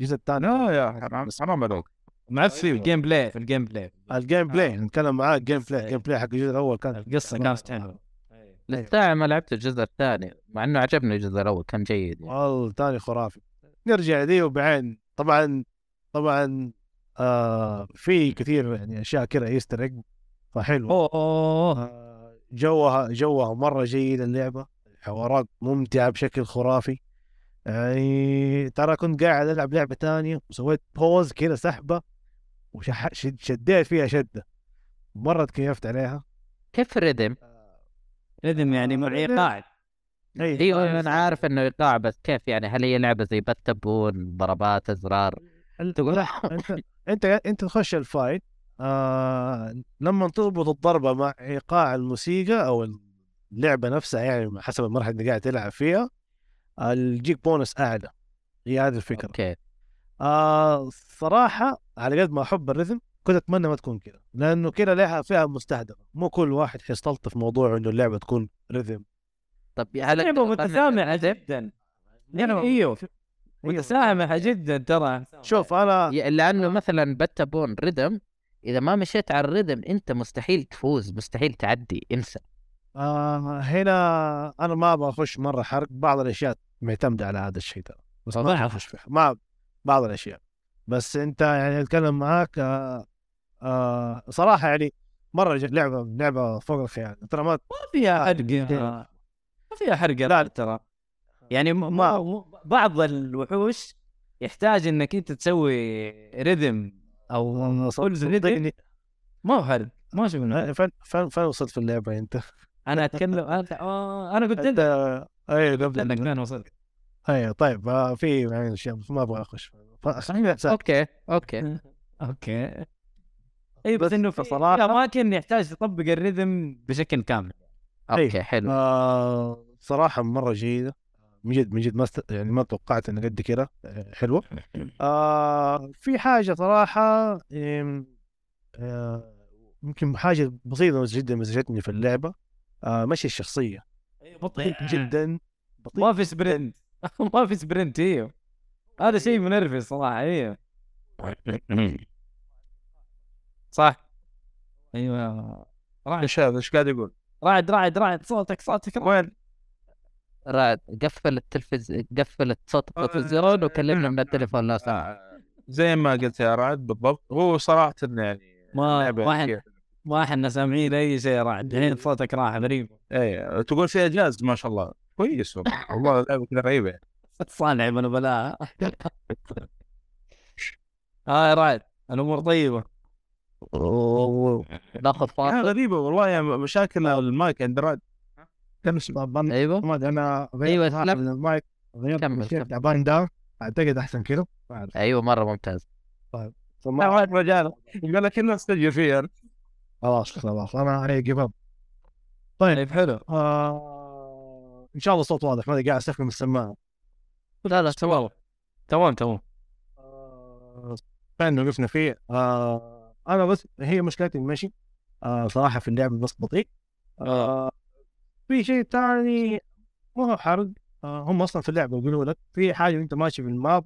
الجزء الثاني لا يا حرام حرام عليك. معفن في ال gameplay في ال gameplay. ال gameplay نتكلم معاه ال gameplay ال gameplay حق الجزء الأول كان القصة كانت حلوة. للساعة ما لعبت الجزء الثاني مع إنه عجبني الجزء الأول كان جيد يعني. والله الثاني خرافي. نرجع لدي وبعدين طبعا طبعا آه في كثير يعني أشياء كذا Easter egg فحلو. أوه أوه آه جوها جوها مرة جيد اللعبة الحوارات ممتعة بشكل خرافي. يعني ترى كنت قاعد ألعب لعبة ثانية وسويت pause كذا سحبة وشديت فيها شدة مره تكيفت عليها. كيف ال rhythm؟ rhythm يعني مع ايقاع أيوه أنا عارف إنه إيقاع بس كيف يعني؟ هل هي لعبة زي button ضربات أزرار؟ تقول؟ أنت أنت أنت تخش ال fight آه لما تربط الضربة مع إيقاع الموسيقى أو اللعبة نفسها يعني حسب المرحلة اللي قاعد تلعب فيها آه، يجيك بونس أعلى. هي هذه الفكرة. أوكي. آه صراحة على قد ما أحب ال rhythm كنت أتمنى ما تكون كذا لأنه كذا لها فئة مستهدفة. مو كل واحد حيستلطف موضوع إنه اللعبة تكون rhythm. طب هل لعبة متسامحة جدا. يعني إيوه متسامحة جدا ترى. شوف أنا لأنه مثلا button rhythm إذا ما مشيت على الريدم أنت مستحيل تفوز مستحيل تعدي انسى. آه هنا أنا ما أبغى اخش مرة حرق بعض الأشياء معتمدة على هذا الشيء ترى بس ما. اخش فيها. ما بعض الأشياء. بس أنت يعني أتكلم معاك آه آه صراحة يعني مرة لعبة لعبة فوق الخيال. ترى ما ما فيها حرق ما فيها حرق لا ترى. يعني ما بعض الوحوش يحتاج إنك أنت تسوي rhythm أو full rhythm صدقني ما هو حرق ما شفنا فين فين فين وصلت في اللعبة أنت؟ أنا أتكلم أنا آه، أنا قلت أنت لك. اي انك قبل وين وصلت. اي طيب آه في يعني اشياء ما أبغى أخش. أوكي أوكي. أوكي. أي بس بس إنه في صراحة- في أماكن يحتاج تطبق ال rhythm بشكل كامل. أوكي حلو. آه صراحة مرة جيدة. من جد من جد ما است... يعني ما توقعت انها قد كده. آه، حلوة. آه في حاجة صراحة يم- آه يمكن حاجة بسيطة جدا مزعجتني في اللعبة. آه مشي الشخصية. بطيء. جدا بطيء. ما في sprint. ما في sprint أيوه هذا شيء منرفز صراحة أيوه صح. أيوه. رعد إيش هذا؟ إيش قاعد يقول؟ رعد رعد رعد صوتك صوتك رعد. وين؟ رعد قفل التلفز قفل صوت التلفزيون وكلمنا من التليفون لا سمح آه، زي ما قلت يا رعد بالضبط. هو صراحة يعني ما ما. إحنا ما إحنا سامعين أي شيء رعد الحين صوتك راح غريب. إيه. تقول فيها جاز ما شاء الله. كويس والله. والله لعبه كذا غريبة صانع من بلاها ها يا رعد الأمور طيبة. ناخذ آه فاصل. غريبة والله يعني مشاكل المايك عند رعد. كان طبعا أيوه. محمد أنا اسلم. المايك غيرت كمل، الشيء كمل. تعبان ده أعتقد أحسن كده ما أعرف. أيوه مرة ممتاز. فما- رعد رجال. قال لك إنه استجر فيها. خلاص خلاص. أنا علي طيب. طيب حلو. آه... إن شاء الله الصوت واضح ماني قاعد استخدم السماعة. لا لا تمام. تمام تمام. آه... فين وقفنا فيه. آه... أنا بس هي مشكلتي المشي آه... صراحة في اللعبه بس بطيء. آه... في شيء ثاني ما هو حرق. آه... هم أصلا في اللعبة يقولوا لك في حاجة انت ماشي في الماب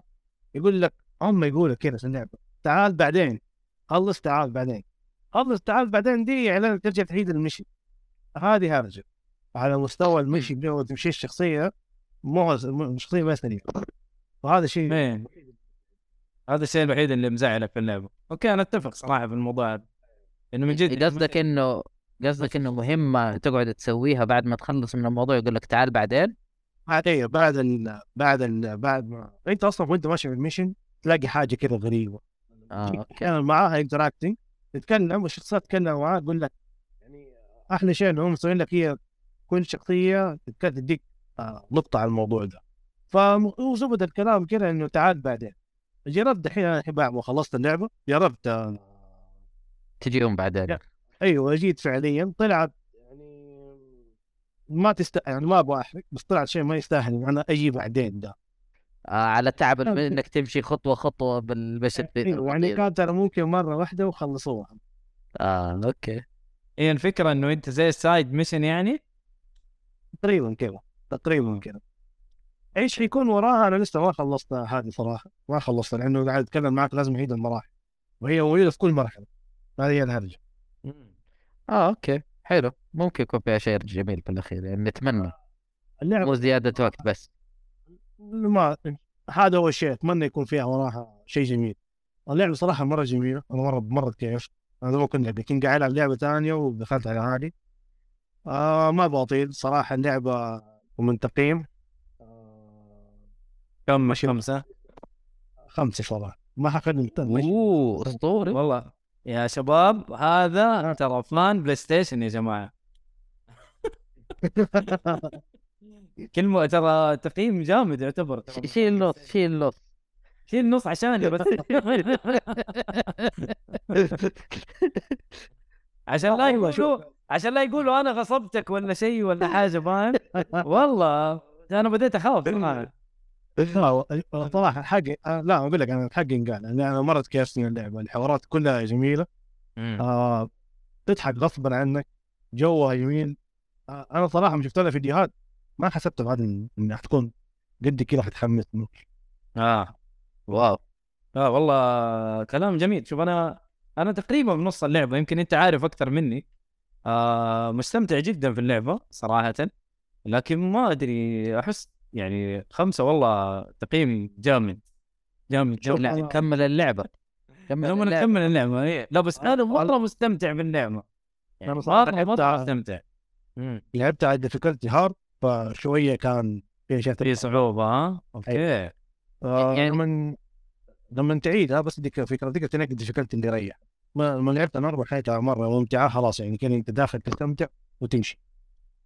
يقول لك هم يقولوا كذا في اللعبة تعال بعدين خلص تعال بعدين. خلص تعال بعدين دي إعلان ترجع تعيد المشي. هذه هرجة. على مستوى المشي اللي هو تمشي الشخصية مو الشخصية ما سريعه وهذا شيء إيه هذا الشيء الوحيد اللي مزعلك في اللعبة. أوكي أنا أتفق صراحة في الموضوع هذا. إنه من جد قصدك انه قصدك إنه مهمة تقعد تسويها بعد ما تخلص من الموضوع يقول لك تعال بعدين؟ أيوه بعد ال بعد ال بعد ما أنت أصلا وأنت ماشي في ال mission تلاقي حاجة كذا غريبة. آه أوكي. كان معاها interacting تتكلم والشخصيات تتكلم معاه تقول لك يعني أحلى شيء إنهم مسويين لك هي كل شخصية تديك آه، نقطة على الموضوع ده. فزبد الكلام كذا إنه تعال بعدين. جربت دحين أنا الحين بعد ما خلصت اللعبة جربت تجيهم بعدين. أيوه جيت فعليا طلعت يعني ما تست يعني ما أبغى أحرق بس طلعت شيء ما يستاهل إن أنا أجي بعدين ده. آه على تعب إنك تمشي خطوة خطوة بالمشي أيوه يعني كانت ترى ممكن مرة واحدة وخلصوها. آه أوكي. هي الفكرة إنه أنت زي ال side mission يعني؟ تقريبا كذا تقريبا كذا. إيش حيكون وراها؟ أنا لسه ما خلصت هذه صراحة ما خلصت لأنه قاعد أتكلم معك لازم أعيد المراحل. وهي موجودة في كل مرحلة. هذه هي الهرجة. آه أوكي. حلو. ممكن يكون فيها شيء جميل في الأخير يعني نتمنى. اللعبه مو زيادة وقت بس. ما هذا هو الشيء أتمنى يكون فيها وراها شيء جميل. اللعبه صراحة مرة جميله أنا مرة مرة كيف. أنا ما كنت كنت قاعد ألعب لعبة ثانية ودخلت على هذه. آه ما بطول صراحة اللعبة ومن تقييم آه كم من خمسة؟ خمسة صراحة ما حقدم أوه أسطوري. والله يا شباب هذا ترى fan بلاي ستيشن يا جماعة. كلمه ترى تقييم جامد يعتبر شيل النص شيل النص شيل النص عشاني بس. عشان لا يقولوا عشان لا يقولوا أنا غصبتك ولا شيء ولا حاجة فاهم؟ والله. أنا بديت أخاف صراحة صراحة حقي آه لا أقول لك أنا حقي انقال. أنا مرة تكيفتني اللعبة الحوارات كلها جميلة. آه تضحك غصبا عنك جوها جميل. آه أنا صراحة شفت لها فيديوهات ما حسبت بعد انها حتكون قد كذا حتحمس آه. واو. آه والله كلام جميل. شوف أنا أنا تقريبا بنص اللعبة يمكن أنت عارف أكثر مني. آه مستمتع جدا في اللعبة صراحة. لكن ما أدري أحس يعني خمسة والله تقييم جامد. جامد جامد. كمل اللعبة. كمل لما اللعبة. نكمل اللعبة إيه. لا بس أنا مره مستمتع باللعبة. يعني مره مره مستمتع. مم. لعبتها على difficulty hard فشوية كان في اشياء في صعوبة ها؟ أوكي. آه يعني- لما لما تعيدها بس ديك فكرة ديك تنقي ال difficulty اللي يريح. ما لما لعبت أنا أربع حياتها مرة ممتعه خلاص يعني كان أنت داخل تستمتع وتمشي.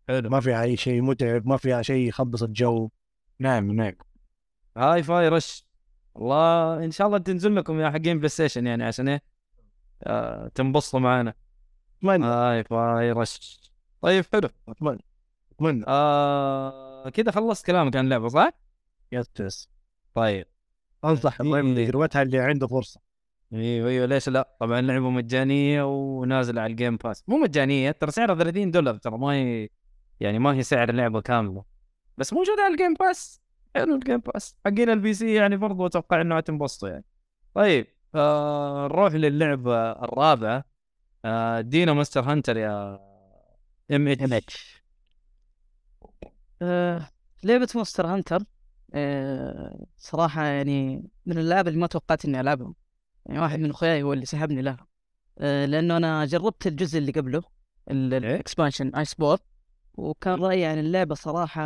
حلو. ما فيها أي شيء متعب ما فيها شيء يخبص الجو. نعم نعم. Hi-Fi Rush. والله إن شاء الله تنزل لكم يا حقين بلاي ستيشن يعني عشان إيه؟ آه تنبسطوا معنا. أتمنى. Hi-Fi Rush. طيب حلو. أتمنى. أتمنى. آه كذا خلصت كلامك عن اللعبة صح؟ yes. طيب. أنصح. الضيف تجربتها اللي عنده فرصة. أيوه أيوه ليش لا؟ طبعا اللعبه مجانية ونازله على ال Game Pass مو مجانية ترى سعرها 30 دولار ترى ما هي يعني ما هي سعر اللعبة كاملة. بس موجوده على ال Game Pass حلو ال Game Pass حقين ال PC يعني برضو أتوقع إنه حتنبسطوا يعني. طيب آه نروح للعبة الرابعة. آه دينا Monster Hunter يا M H. آه لعبة Monster Hunter. صراحة يعني من الألعاب اللي ما توقعت إني ألعبها. يعني واحد من أخوياي هو اللي سحبني لها. آه لأنه أنا جربت الجزء اللي قبله ال expansion Iceborne وكان رأيي عن اللعبة صراحة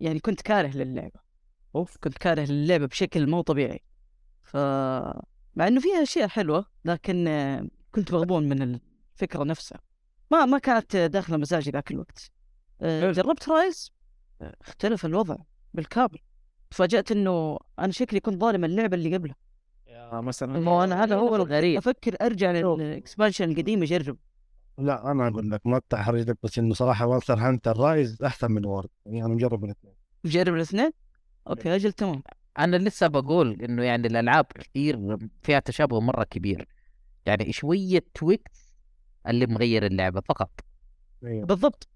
يعني كنت كاره للعبة. أوف. كنت كاره للعبة بشكل مو طبيعي. ف مع إنه فيها أشياء حلوة لكن آه كنت مغبون من الفكرة نفسها. ما ما كانت داخلة مزاجي ذاك الوقت. آه،. جربت Rise آه، اختلف الوضع. بالكامل تفاجأت إنه أنا شكلي كنت ظالم اللعبة اللي قبلها يا ماستر ما أنا هذا هو الغريب. أفكر أرجع لل expansion القديم اجرب لا أنا أقول لك ما تحرج لك بس إنه صراحة Monster Hunter Rise أحسن من World يعني أنا مجرب الاثنين. جرب الاثنين؟ أوكي أجل تمام. أنا لسه بقول إنه يعني الألعاب كثير فيها تشابه مرة كبير. يعني شوية tweaks اللي مغير اللعبة فقط. أيوه. بالضبط.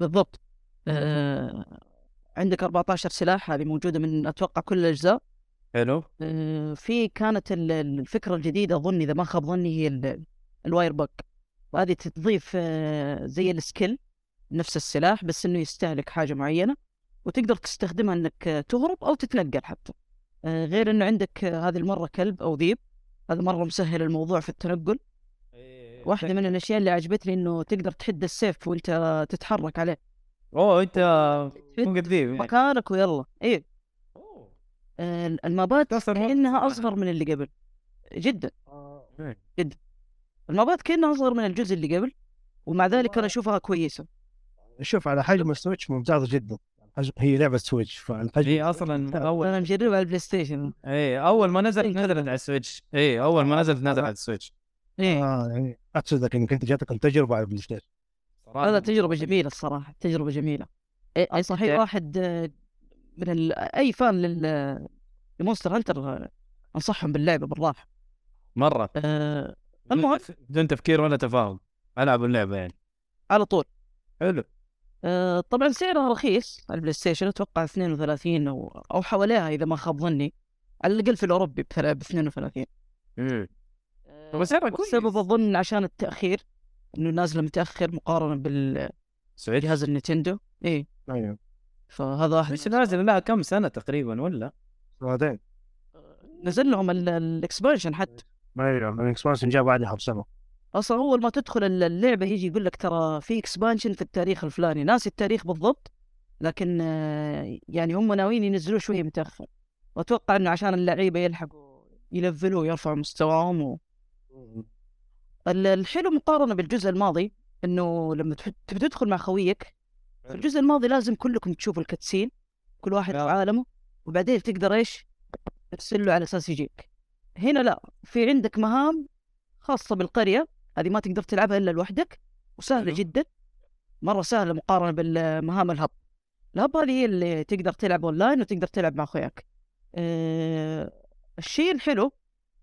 بالضبط. آه عندك 14 سلاح هذه موجودة من أتوقع كل الأجزاء. حلو. آه، في كانت ال- ال- الفكرة الجديدة اظن إذا ما خاب ظني هي ال- ال wirebug وهذه تضيف آه، زي ال skill نفس السلاح بس إنه يستهلك حاجة معينة وتقدر تستخدمها إنك تهرب أو تتنقل حتى. آه، غير إنه عندك هذه المرة كلب أو ذيب. هذا مرة مسهل الموضوع في التنقل. واحدة من الأشياء اللي عجبتني إنه تقدر تحد السيف وأنت تتحرك عليه. أوه أنت قديم. يعني. مكانك ويلا. إيه. آه، المابات كأنها أصغر من اللي قبل. جدا. جدا. ال map ات كأنها أصغر من الجزء اللي قبل ومع ذلك أنا أشوفها كويسة. شوف على حجم ال Switch ممتازة جدا. هي لعبة Switch فالحجم هي أصلا أول أنا مجربها على ال PlayStation اي أول ما نزلت نزلت على ال Switch. اي أول ما نزلت نزلت على ال Switch. إيه. آه يعني أقصد لك إنك أنت جاتك التجربة على ال PlayStation هذا تجربة جميلة الصراحة تجربة جميلة. أي صحيح واحد من ال... أي fan لل ل Monster Hunter أنصحهم باللعبة بالراحة. مرة. أه... المهم بدون تفكير ولا تفاهم ألعب اللعبة يعني. على طول. حلو. أه... طبعا سعرها رخيص على ال PlayStation أتوقع 32 أو أو حواليها إذا ما خاب ظني. على الأقل في الأوروبي ب 32 امم طب سعرها كويس. السبب اظن عشان التأخير إنه نازله متاخر مقارنة بالجهاز سعودي ال Nintendo. إيه. أيوه. فهذا واحد مش نازل لها كم سنة تقريبا ولا؟ بعدين نزل لهم ال- ال expansion حتى. أيوه ال expansion جاء بعدها بسنة. أصلا أول ما تدخل ال- اللعبة يجي يقول لك ترى في expansion في التاريخ الفلاني. ناسي التاريخ بالضبط لكن آه، يعني هم ناويين ينزلوه شوية متأخر. وأتوقع إنه عشان اللعيبة يلحقوا يلفلوا ويرفعوا مستواهم الحلو مقارنة بالجزء الماضي إنه لما تبي تدخل مع خويك في الجزء الماضي لازم كلكم تشوفوا الكاتسين كل واحد في نعم. عالمه وبعدين تقدر إيش؟ ترسل له على أساس يجيك. هنا لا في عندك مهام خاصة بالقرية هذه ما تقدر تلعبها إلا لوحدك وسهلة. جدا مرة سهلة مقارنة بالمهام الهب. الهب هذه هي اللي تقدر تلعب أونلاين وتقدر تلعب مع أخوياك. أه الشيء الحلو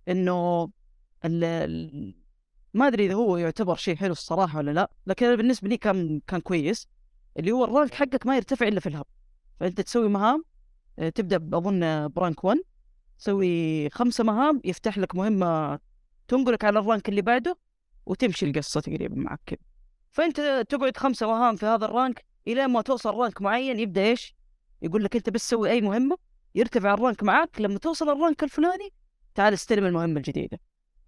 إنه ما أدري إذا هو يعتبر شيء حلو الصراحة ولا لا لكن بالنسبة لي كان كان كويس. اللي هو ال rank حقك ما يرتفع إلا في ال hub. فأنت تسوي مهام آه، تبدأ أظن ب rank 1 تسوي خمسة مهام يفتح لك مهمة تنقلك على ال rank اللي بعده وتمشي القصة تقريبا معك كذا. فأنت تقعد خمسة مهام في هذا ال rank إلى ما توصل rank معين يبدأ إيش؟ يقول لك أنت بس سوي أي مهمة يرتفع ال rank معك. لما توصل ال rank الفلاني تعال استلم المهمة الجديدة.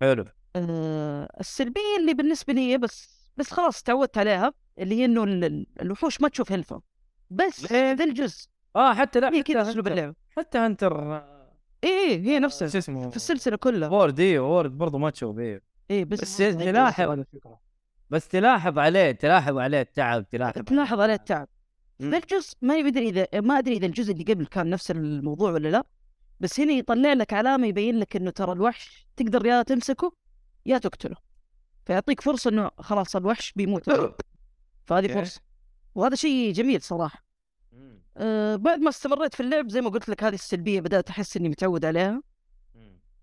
حلو. آه السلبية اللي بالنسبة لي بس بس خلاص تعودت عليها اللي هي إنه ال- ال- الوحوش ما تشوف health هم بس ذا الجزء. آه حتى لا هي كذا حتى أسلوب اللعبة حتى Hunter آه، إيه إيه هي نفسها شو اسمه؟ في السلسلة كلها. World إيه World برضه ما تشوف إيه. إيه بس بس تلاحظ بس تلاحظ عليه تلاحظ عليه التعب تلاحظ تلاحظ عليه التعب. ذا الجزء ما يدري إذا ما أدري إذا الجزء اللي قبل كان نفس الموضوع ولا لا بس هنا يطلع لك علامة يبين لك إنه ترى الوحش تقدر يا تمسكه يا تقتله فيعطيك فرصة إنه خلاص الوحش بيموت. فهذه. فرصة. وهذا شيء جميل صراحة. أه بعد ما استمريت في اللعب زي ما قلت لك هذه السلبية بدأت أحس إني متعود عليها.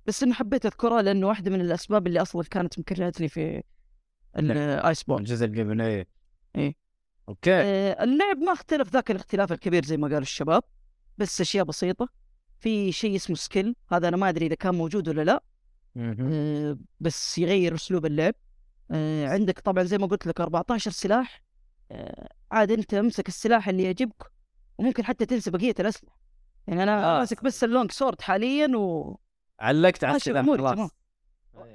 بس إنه حبيت أذكرها لأنه واحدة من الأسباب اللي أصلا كانت مكرهتني في ال icebone الجزء اللي قبل إيه. إيه. أوكي. آه، اللعب ما اختلف ذاك الاختلاف الكبير زي ما قالوا الشباب بس أشياء بسيطة. في شيء اسمه skill هذا أنا ما أدري إذا كان موجود ولا لا. آه، بس يغير أسلوب اللعب. آه، عندك طبعا زي ما قلت لك 14 سلاح. آه، عاد أنت أمسك السلاح اللي يعجبك وممكن حتى تنسى بقية الأسلحة. يعني أنا آه. ماسك بس ال long sword حاليا و علقت على السلاح. خلاص.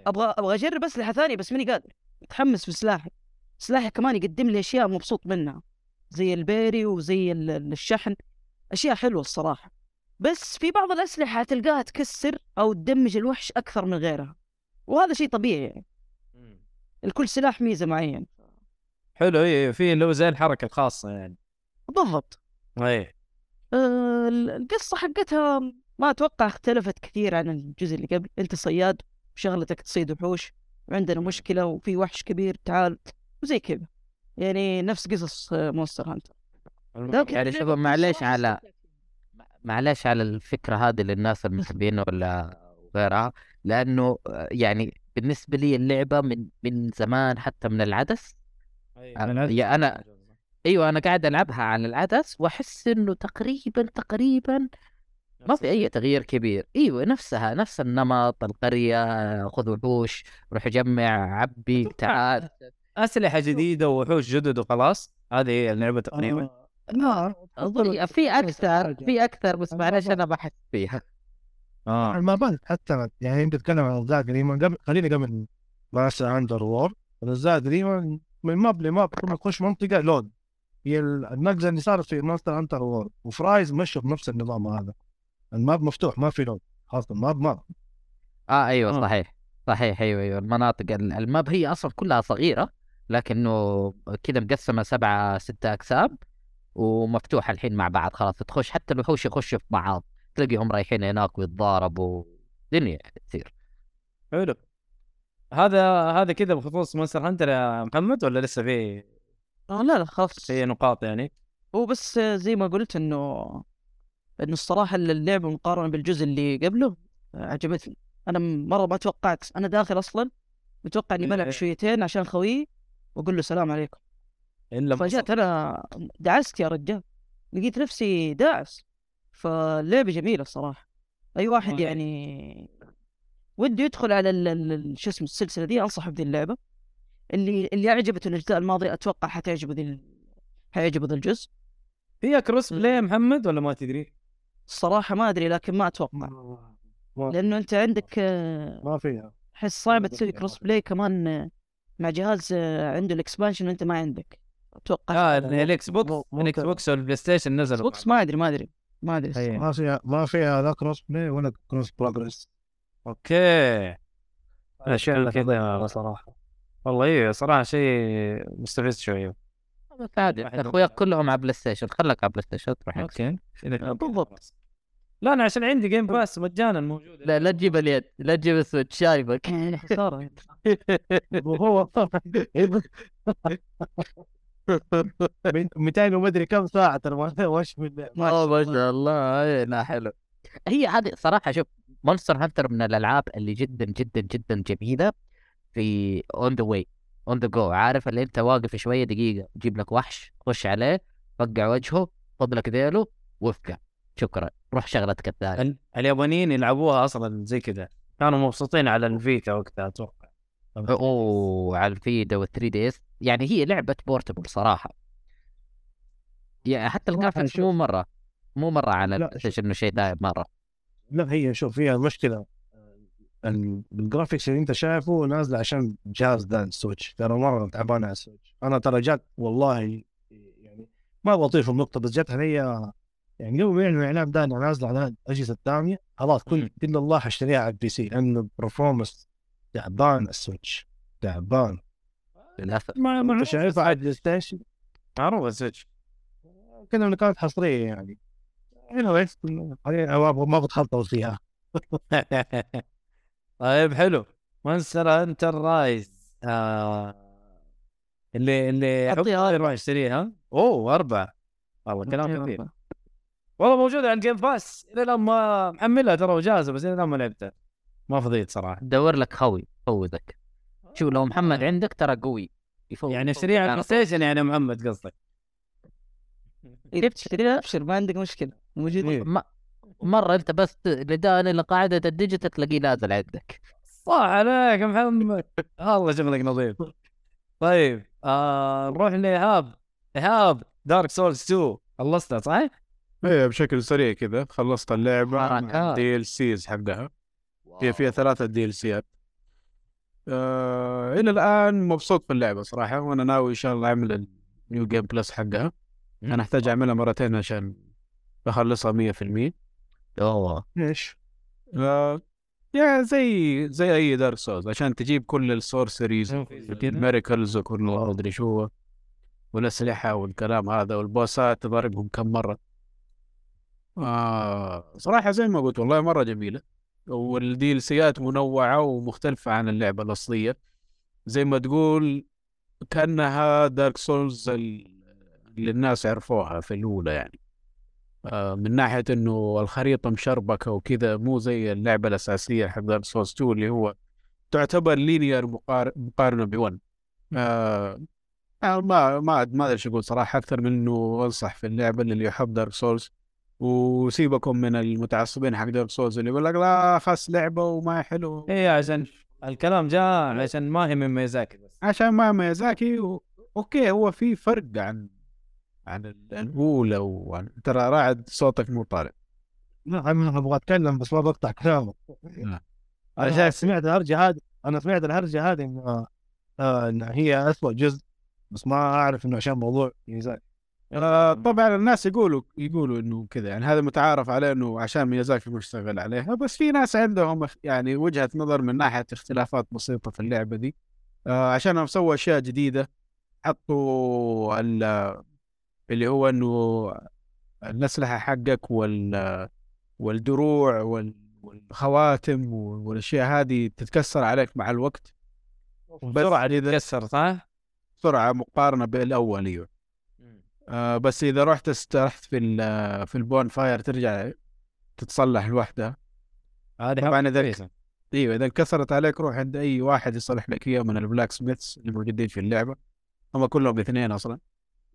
أبغى أبغى أجرب أسلحة ثانية بس ماني قادر. متحمس بسلاحي سلاحي. كمان يقدم لي أشياء مبسوط منها زي البيري وزي ال- ال- الشحن. أشياء حلوة الصراحة. بس في بعض الأسلحة تلقاها تكسر أو تدمج الوحش أكثر من غيرها وهذا شيء طبيعي يعني. الكل سلاح ميزة معين. حلو إيه في اللي هو زي الحركة الخاصة يعني. بالضبط. إيه. آه، ال- القصة حقتها ما أتوقع اختلفت كثير عن الجزء اللي قبل. أنت صياد وشغلتك تصيد وحوش وعندنا مشكلة وفي وحش كبير تعال وزي كذا. يعني نفس قصص Monster Hunter. يعني شوف معليش على. معلش على الفكرة هذه للناس المحبين ولا غيرها لأنه آه، يعني بالنسبة لي اللعبة من من زمان حتى من العدس يا أنا أيوة أنا قاعد ألعبها على العدس وأحس إنه تقريبا تقريبا ما في أي تغيير كبير. أيوة نفسها نفس النمط القرية خذ وحوش روح جمع عبي تعال. أسلحة جديدة ووحوش جدد وخلاص هذه هي اللعبة تقريبا. لا أظن في أكثر في أكثر بس معلش أنا بحس فيها. آه المابات حتى يعني أنت تتكلم عن اجزاء قديمه قبل خلينا قبل ما اندر وور الاجزاء قديمه من ماب لماب كل ما تخش منطقة لون هي النقزه اللي صارت في مونستر هانتر وور وفرايز مشوا بنفس النظام هذا. الماب مفتوح ما في لون خلاص الماب ماب آه أيوه آه. صحيح. صحيح أيوه أيوه. المناطق ال- الماب هي أصلا كلها صغيرة لكنه كذا مقسمة سبعة ستة أقسام. ومفتوحه الحين مع بعض خلاص تخش حتى الوحوش يخشوا في بعض تلاقيهم رايحين هناك ويتضاربوا دنيا تصير. حلو. هذا هذا كذا بخصوص Monster Hunter يا محمد ولا لسه في؟ آه لا لا خلاص. في نقاط يعني. هو بس زي ما قلت إنه لأنه الصراحة اللعبه مقارنة بالجزء اللي قبله عجبتني. أنا مرة ما توقعت أنا داخل أصلا متوقع إني بلعب إيه. شويتين عشان خويي وأقول له السلام عليكم. الا فجأت أنا دعست يا رجال لقيت نفسي داعس فاللعبه جميله الصراحة. أي واحد والله. يعني وده يدخل على ال- ال- ال- شو اسمه السلسلة دي انصحه بذي اللعبة. اللي اللي عجبته الاجزاء الماضيه أتوقع حتعجبه ذي ال- حيعجبه ذا الجزء. فيها cross-play محمد ولا ما تدري؟ الصراحة ما أدري لكن ما أتوقع. ما, لأنه أنت عندك آه، ما فيها. احس صعب تسوي. cross-play كمان آه، مع جهاز آه، عنده ال expansion وأنت ما عندك. أتوقع آه ال Xbox ال Xbox. وال PlayStation نزلوا box ما أدري ما أدري ما أدري أي. ما فيها ما فيها لا cross play ولا cross progress okay. اشياء كذا صراحة. والله إيه صراحة شيء مستفز شوية. بس عادي أخوياك كلهم على PlayStation خلك على PlayStation تروح okay. بالضبط. لا أنا عشان عندي Game Pass مجانا موجود. لا لا تجيب اليد لا تجيب ال Switch شايفك. يعني خساره وهو 200 ومدري كم ساعة ترى ما- وش من ما شاء الله. اي لا حلو. هي هذه صراحة شوف Monster Hunter من الألعاب اللي جدا جدا جدا جميلة في on the way on the go عارف اللي أنت واقف شوية دقيقة تجيب لك وحش خش عليه فقع وجهه خذ لك ذيله وفقع شكرا. روح شغلتك الثانية. ال- اليابانيين يلعبوها أصلا زي كذا. كانوا مبسوطين على الفيتا وقتها أتوقع. أوه على الفيتا وال 3DS. يعني هي لعبة portable صراحة. يعني حتى ال graphics. مو مرة مو مرة على إنه شيء دايم مرة. لا هي شوف فيها مشكله ال- ال graphics اللي أنت شايفه نازلة عشان جهاز ذا ال Switch. ترى مرة تعبان على ال Switch. أنا ترى جات والله يعني ما في النقطة بس جت علي يعني قبل ما يعلنوا إعلان ده نازلة على الأجهزة الثانية خلاص كل كل الله حاشتريها على ال PC لأنه ال performance تعبان ال Switch تعبان. للأسف. ما انت شايفها على ال PlayStation معروف ال Switch. كذا انه كانت حصرية يعني. ما ما بتخلطوا فيها. طيب حلو. Monster Hunter Rise آه. اللي اللي أعطيها حب يروح يشتريها أوه أربعة. والله كلام كثير. والله موجودة على ال Game Pass إلى الآن ما محملها ترى وجاهزة بس إلى الآن ما لعبتها. ما فضيت صراحة. دور لك خوي يفوزك شوف لو محمد عندك ترى قوي. يفوز يعني اشتريها على ال PlayStation يعني محمد قصدك. بتشتريها أبشر ما عندك مشكلة. موجود. م- مرة أنت بس لدان إلى قاعدة ال digital تلاقيه نازل عندك. صح عليك يا محمد. والله شغلك نظيف. طيب آه نروح لإيهاب. إيهاب Dark Souls 2 خلصتها صح؟ إيه بشكل سريع كذا. خلصت اللعبة. ال DLCs حقها. هي فيها ثلاثة DLC ات آه إلى الآن مبسوط في اللعبة صراحة وأنا ناوي إن شاء الله أعمل ال new game plus حقها. أنا أحتاج أعملها مرتين عشان اخلصها 100% أوه. إيش؟ آه يا زي زي أي Dark Souls عشان تجيب كل ال sorceries ال miracles وكل ما أدري شو والأسلحة والكلام هذا وال boss ات تضربهم كم مرة. آه صراحة زي ما قلت والله مرة جميلة. وال DLC ات منوعة ومختلفة عن اللعبة الأصلية. زي ما تقول كأنها Dark Souls اللي الناس عرفوها في الأولى يعني. آه من ناحية إنه الخريطة مشربكة وكذا مو زي اللعبة الأساسية حق Dark Souls 2 اللي هو تعتبر linear مقار... مقارنة ب 1 آه آه، ما ما ما أدري إيش أقول صراحة أكثر من إنه أنصح في اللعبة اللي يحب Dark Souls وسيبكم من المتعصبين حق Dark Souls اللي يقول لك لا خاص لعبة وما هي حلو إيه عشان الكلام جاء عشان ما هي من ميازاكي بس. عشان ما ميازاكي و... أوكي هو في فرق عن عن ال- الاولى وعن ترى راعد صوتك مو طالع لا أنا أبغى أتكلم بس ما بقطع كلامك. لا. أنا سمعت الهرجة هذه أنا سمعت الهرجة هذه ان آه، هي اسوء جزء بس ما أعرف إنه عشان موضوع ميزاكي. آه طبعا الناس يقولوا يقولوا إنه كذا يعني هذا متعارف عليه إنه عشان ميازاكي مشتغل عليها بس في ناس عندهم يعني وجهة نظر من ناحية اختلافات بسيطة في اللعبة دي. آه عشانهم سووا أشياء جديدة حطوا ال- اللي هو إنه الاسلحة حقك وال والدروع وال- والخواتم والأشياء هذه تتكسر عليك مع الوقت. بسرعة تتكسر صح؟ بسرعة مقارنة بالأول أيوه. آه بس إذا رحت استرحت في ال- في البون فاير ترجع تتصلح لوحدها هذه طبعاً كويسة. إيوه إذا انكسرت عليك روح عند أي واحد يصلح لك اياها من البلاك سميثs اللي موجودين في اللعبة. هم كلهم اثنين أصلا.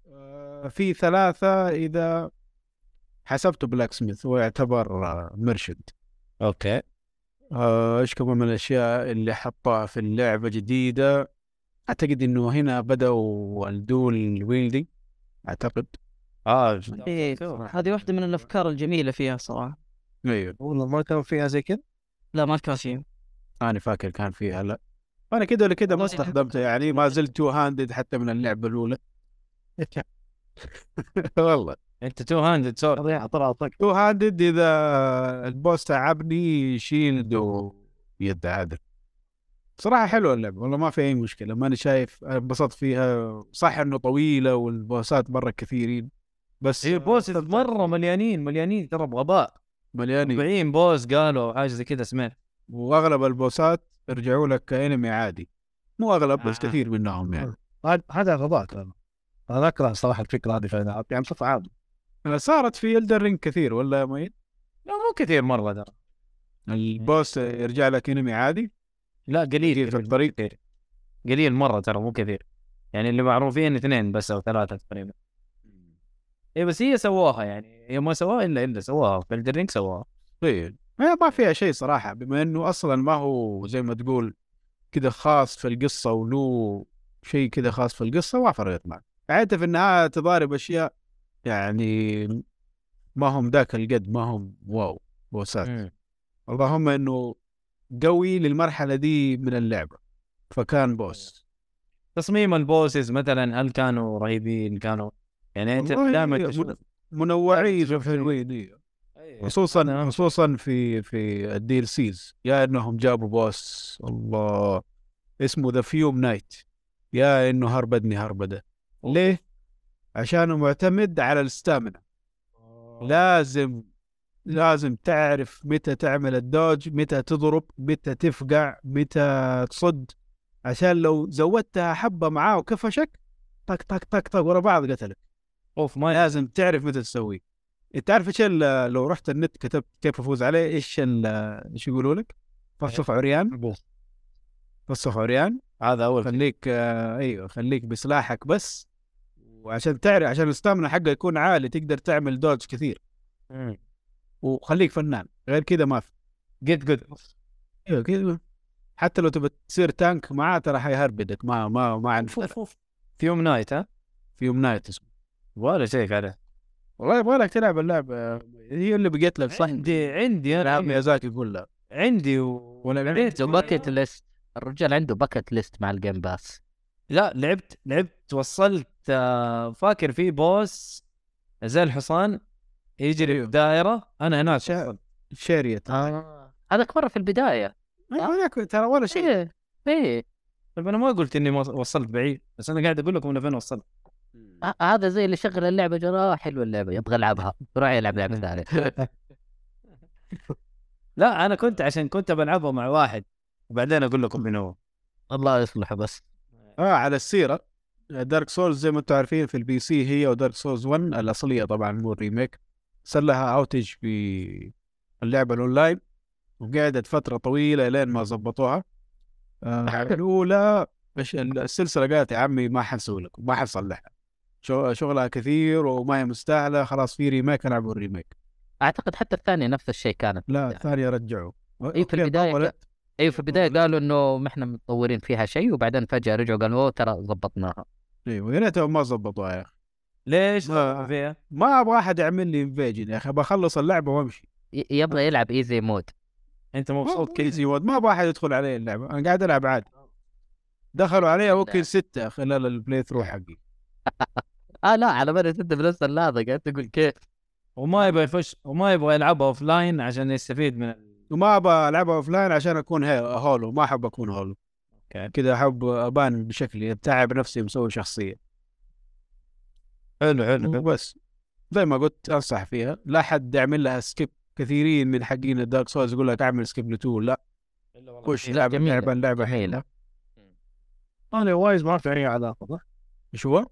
آه، في ثلاثة إذا حسبته blacksmith هو يعتبر آه، مرشد. okay. آه، إيش كمان من الأشياء اللي حطها في اللعبة جديدة؟ أعتقد إنه هنا بدأوا ال dual wield ي أعتقد. آه إيه، هذه واحدة من الأفكار الجميلة فيها صراحة. أيوه. والله ما كان فيها زي كذا؟ لا ما كان فيها. أنا فاكر كان فيها لا. أنا كده ولا كده ما استخدمته يعني ما زلت two handed حتى من اللعبة الأولى. والله. أنت two handed sorry طق. two handed إذا ال boss تعبني shield ويد عادل. صراحة حلوة اللعبة والله ما في أي مشكلة ماني شايف انبسطت فيها صح إنه طويلة وال boss ات مرة كثيرين بس هي boss مرة مليانين مليانين ترى بغباء. مليانين. 40 boss قالوا حاجة زي كذا سمعت وأغلب ال boss ات رجعوا لك ك enemy عادي مو أغلب بس آه. كثير منهم يعني. هذا- هذا غباء أنا أكره صراحة الفكرة هذه في الالعاب يعني بصفة عامة. صارت في Elden Ring كثير ولا يا مؤيد؟ لا مو كثير مرة ترى. ال boss يرجع لك enemy عادي؟ لا قليل في الطريق كثير قليل مرة ترى مو كثير. يعني اللي معروفين اثنين بس أو ثلاثة تقريبا. اي بس هي سووها يعني. هي ما سووها إلا إلا سووها في الدرينك سووها طيب. هي ما فيها شيء صراحة. بما إنه أصلا ما هو زي ما تقول كذا خاص في القصة وله شيء كذا خاص في القصة ما فرقت معك. عادة في النهاية تضارب أشياء يعني ما هم ذاك القد ما هم واو بوسات. اللهم إنه قوي للمرحلة دي من اللعبة. فكان boss. تصميم ال bosses مثلا هل كانوا رهيبين؟ كانوا يعني أنت دائما تشوف منوعين شوف حلوين إيه. أيوة. خصوصا خصوصا في في ال DLCs يا إنهم جابوا boss الله. اسمه the Fume Knight يا إنه هربدني هربدة. ليه؟ عشانه معتمد على ال stamina. لازم لازم تعرف متى تعمل الدوج متى تضرب متى تفقع متى تصد. عشان لو زودتها حبة معاه وكفشك طق طق طق طق ورا بعض قتلك. أوف ما لازم تعرف متى تسويه. إنت عارف إيش لو رحت النت كتبت كيف أفوز عليه إيش إيش يقولوا لك؟ فصف عريان. فصف عريان. هذا أول خليك آه أيوه خليك بسلاحك بس. وعشان تعرف عشان الستامنا حقه يكون عالي تقدر تعمل دوج كثير. وخليك فنان غير كذا ما في. git gud أيوه كذا حتى لو تبى تصير tank معاه ترى حيهربدك ما ما ما عندك Fume Knight ها؟ Fume Knight اسمه. ولا شيء عليه. والله يبغى لك تلعب اللعبه هي اللي بقيت لك صح؟ عندي عندي أنا ميازاكي كلها عندي و... ولا لعبت عنده bucket list الرجال عنده bucket list مع ال Game Pass لا لعبت لعبت وصلت آه، فاكر في boss زي الحصان؟ يجري أيوه. في دائره أنا هناك شا-. شاريت آه. هذاك مرة في البداية. أيوة هذاك ترى ولا شيء. إيه إيه. طيب أنا ما قلت إني وصلت بعيد بس أنا قاعد أقول لكم من فين وصلت. هذا زي اللي شغل اللعبة آه حلوة اللعبة يبغى يلعبها. يروح يلعب لعبة ثانية؟ لا أنا كنت عشان كنت بلعبها مع واحد وبعدين أقول لكم من هو. الله يصلحه بس. آه على السيرة. Dark Souls زي ما أنتم عارفين في ال PC هي و Dark Souls 1 الأصلية طبعا مو ال remake. صار لها outage في اللعبة الأونلاين وقعدت فترة طويلة لين ما ظبطوها. آه الأولى إيش السلسلة قالت يا عمي ما حنسوي لكم ما حنصلحها. شغلها كثير وما هي مستاهلة خلاص في remake ألعبوا ال remake أعتقد حتى الثانية نفس الشيء كانت. لا الثانية رجعوا. أي في البداية طولت. أيوه في البداية قالوا إنه ما إحنا مطورين فيها شيء وبعدين فجأة رجعوا قالوا ترى ظبطناها. أيوه يا ريتهم ما ظبطوها يا أخي. ليش ما- ما أبغى أحد يعمل لي invasion يا أخي بخلص اللعبة وأمشي. يبغى يلعب easy mode أنت مبسوط كذا easy mode ما أبغى أحد يدخل علي اللعبة. أنا قاعد ألعب عادي. دخلوا علي ممكن ستة خلال ال playthrough حقي. آه لا على بالي انت بنفس اللحظه قاعد تقول كيف؟ وما يبغى يفش وما يبغى يلعبها offline عشان يستفيد من ال... وما أبغى العبها offline عشان أكون هي- hollow. ما أحب أكون hollow. okay. كذا أحب أبان بشكلي أتعب نفسي مسوي شخصية. حلو حلو. وبس زي ما قلت أنصح فيها. لا حد يعمل لها skip كثيرين من حقين ال Dark Souls يقول لك أعمل skip ل two. لا. خش لا، لعب جميلة. لعبة جميلة. حلوة أنا wise ما في أي علاقة. صح؟ إيش هو؟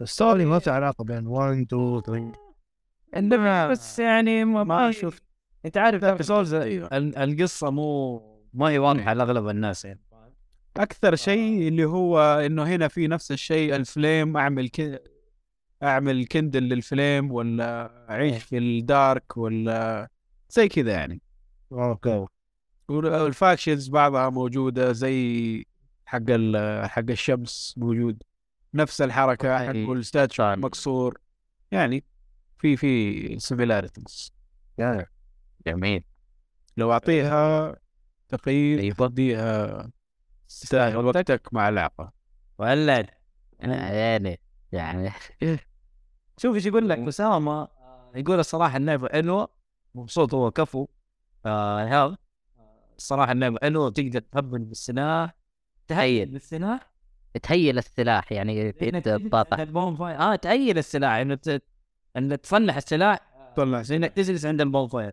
ال story ما في علاقة بين 1 2 3 انما بس يعني ما, ما شفت. أنت عارف Dark Souls ال- القصة مو ما هي واضحة لأغلب الناس يعني. أكثر شيء اللي هو إنه هنا في نفس الشيء ال flame أعمل كده أعمل kindle لل flame ولا أعيش في ال dark ولا زي كذا يعني. okay. وال factions بعضها موجودة زي حق حق الشمس موجود. نفس الحركة حق أي. ال statue فاهم. مكسور يعني في في similarities جميل. لو أعطيها تقييم أيوه أديها تستاهل وقتك مع لعبه ولا يعني يعني. شوف إيش يقول لك أسامة يقول الصراحة اللعبه حلوة مبسوط هو كفو. آه هذا. الصراحة اللعبه حلوة تقدر تهيل بالسلاح. تهيل بالسلاح. تهيل السلاح يعني ال bonfire آه تهيل السلاح. إنه ت... إنه تصلح السلاح. زي إنك تجلس عند ال bonfire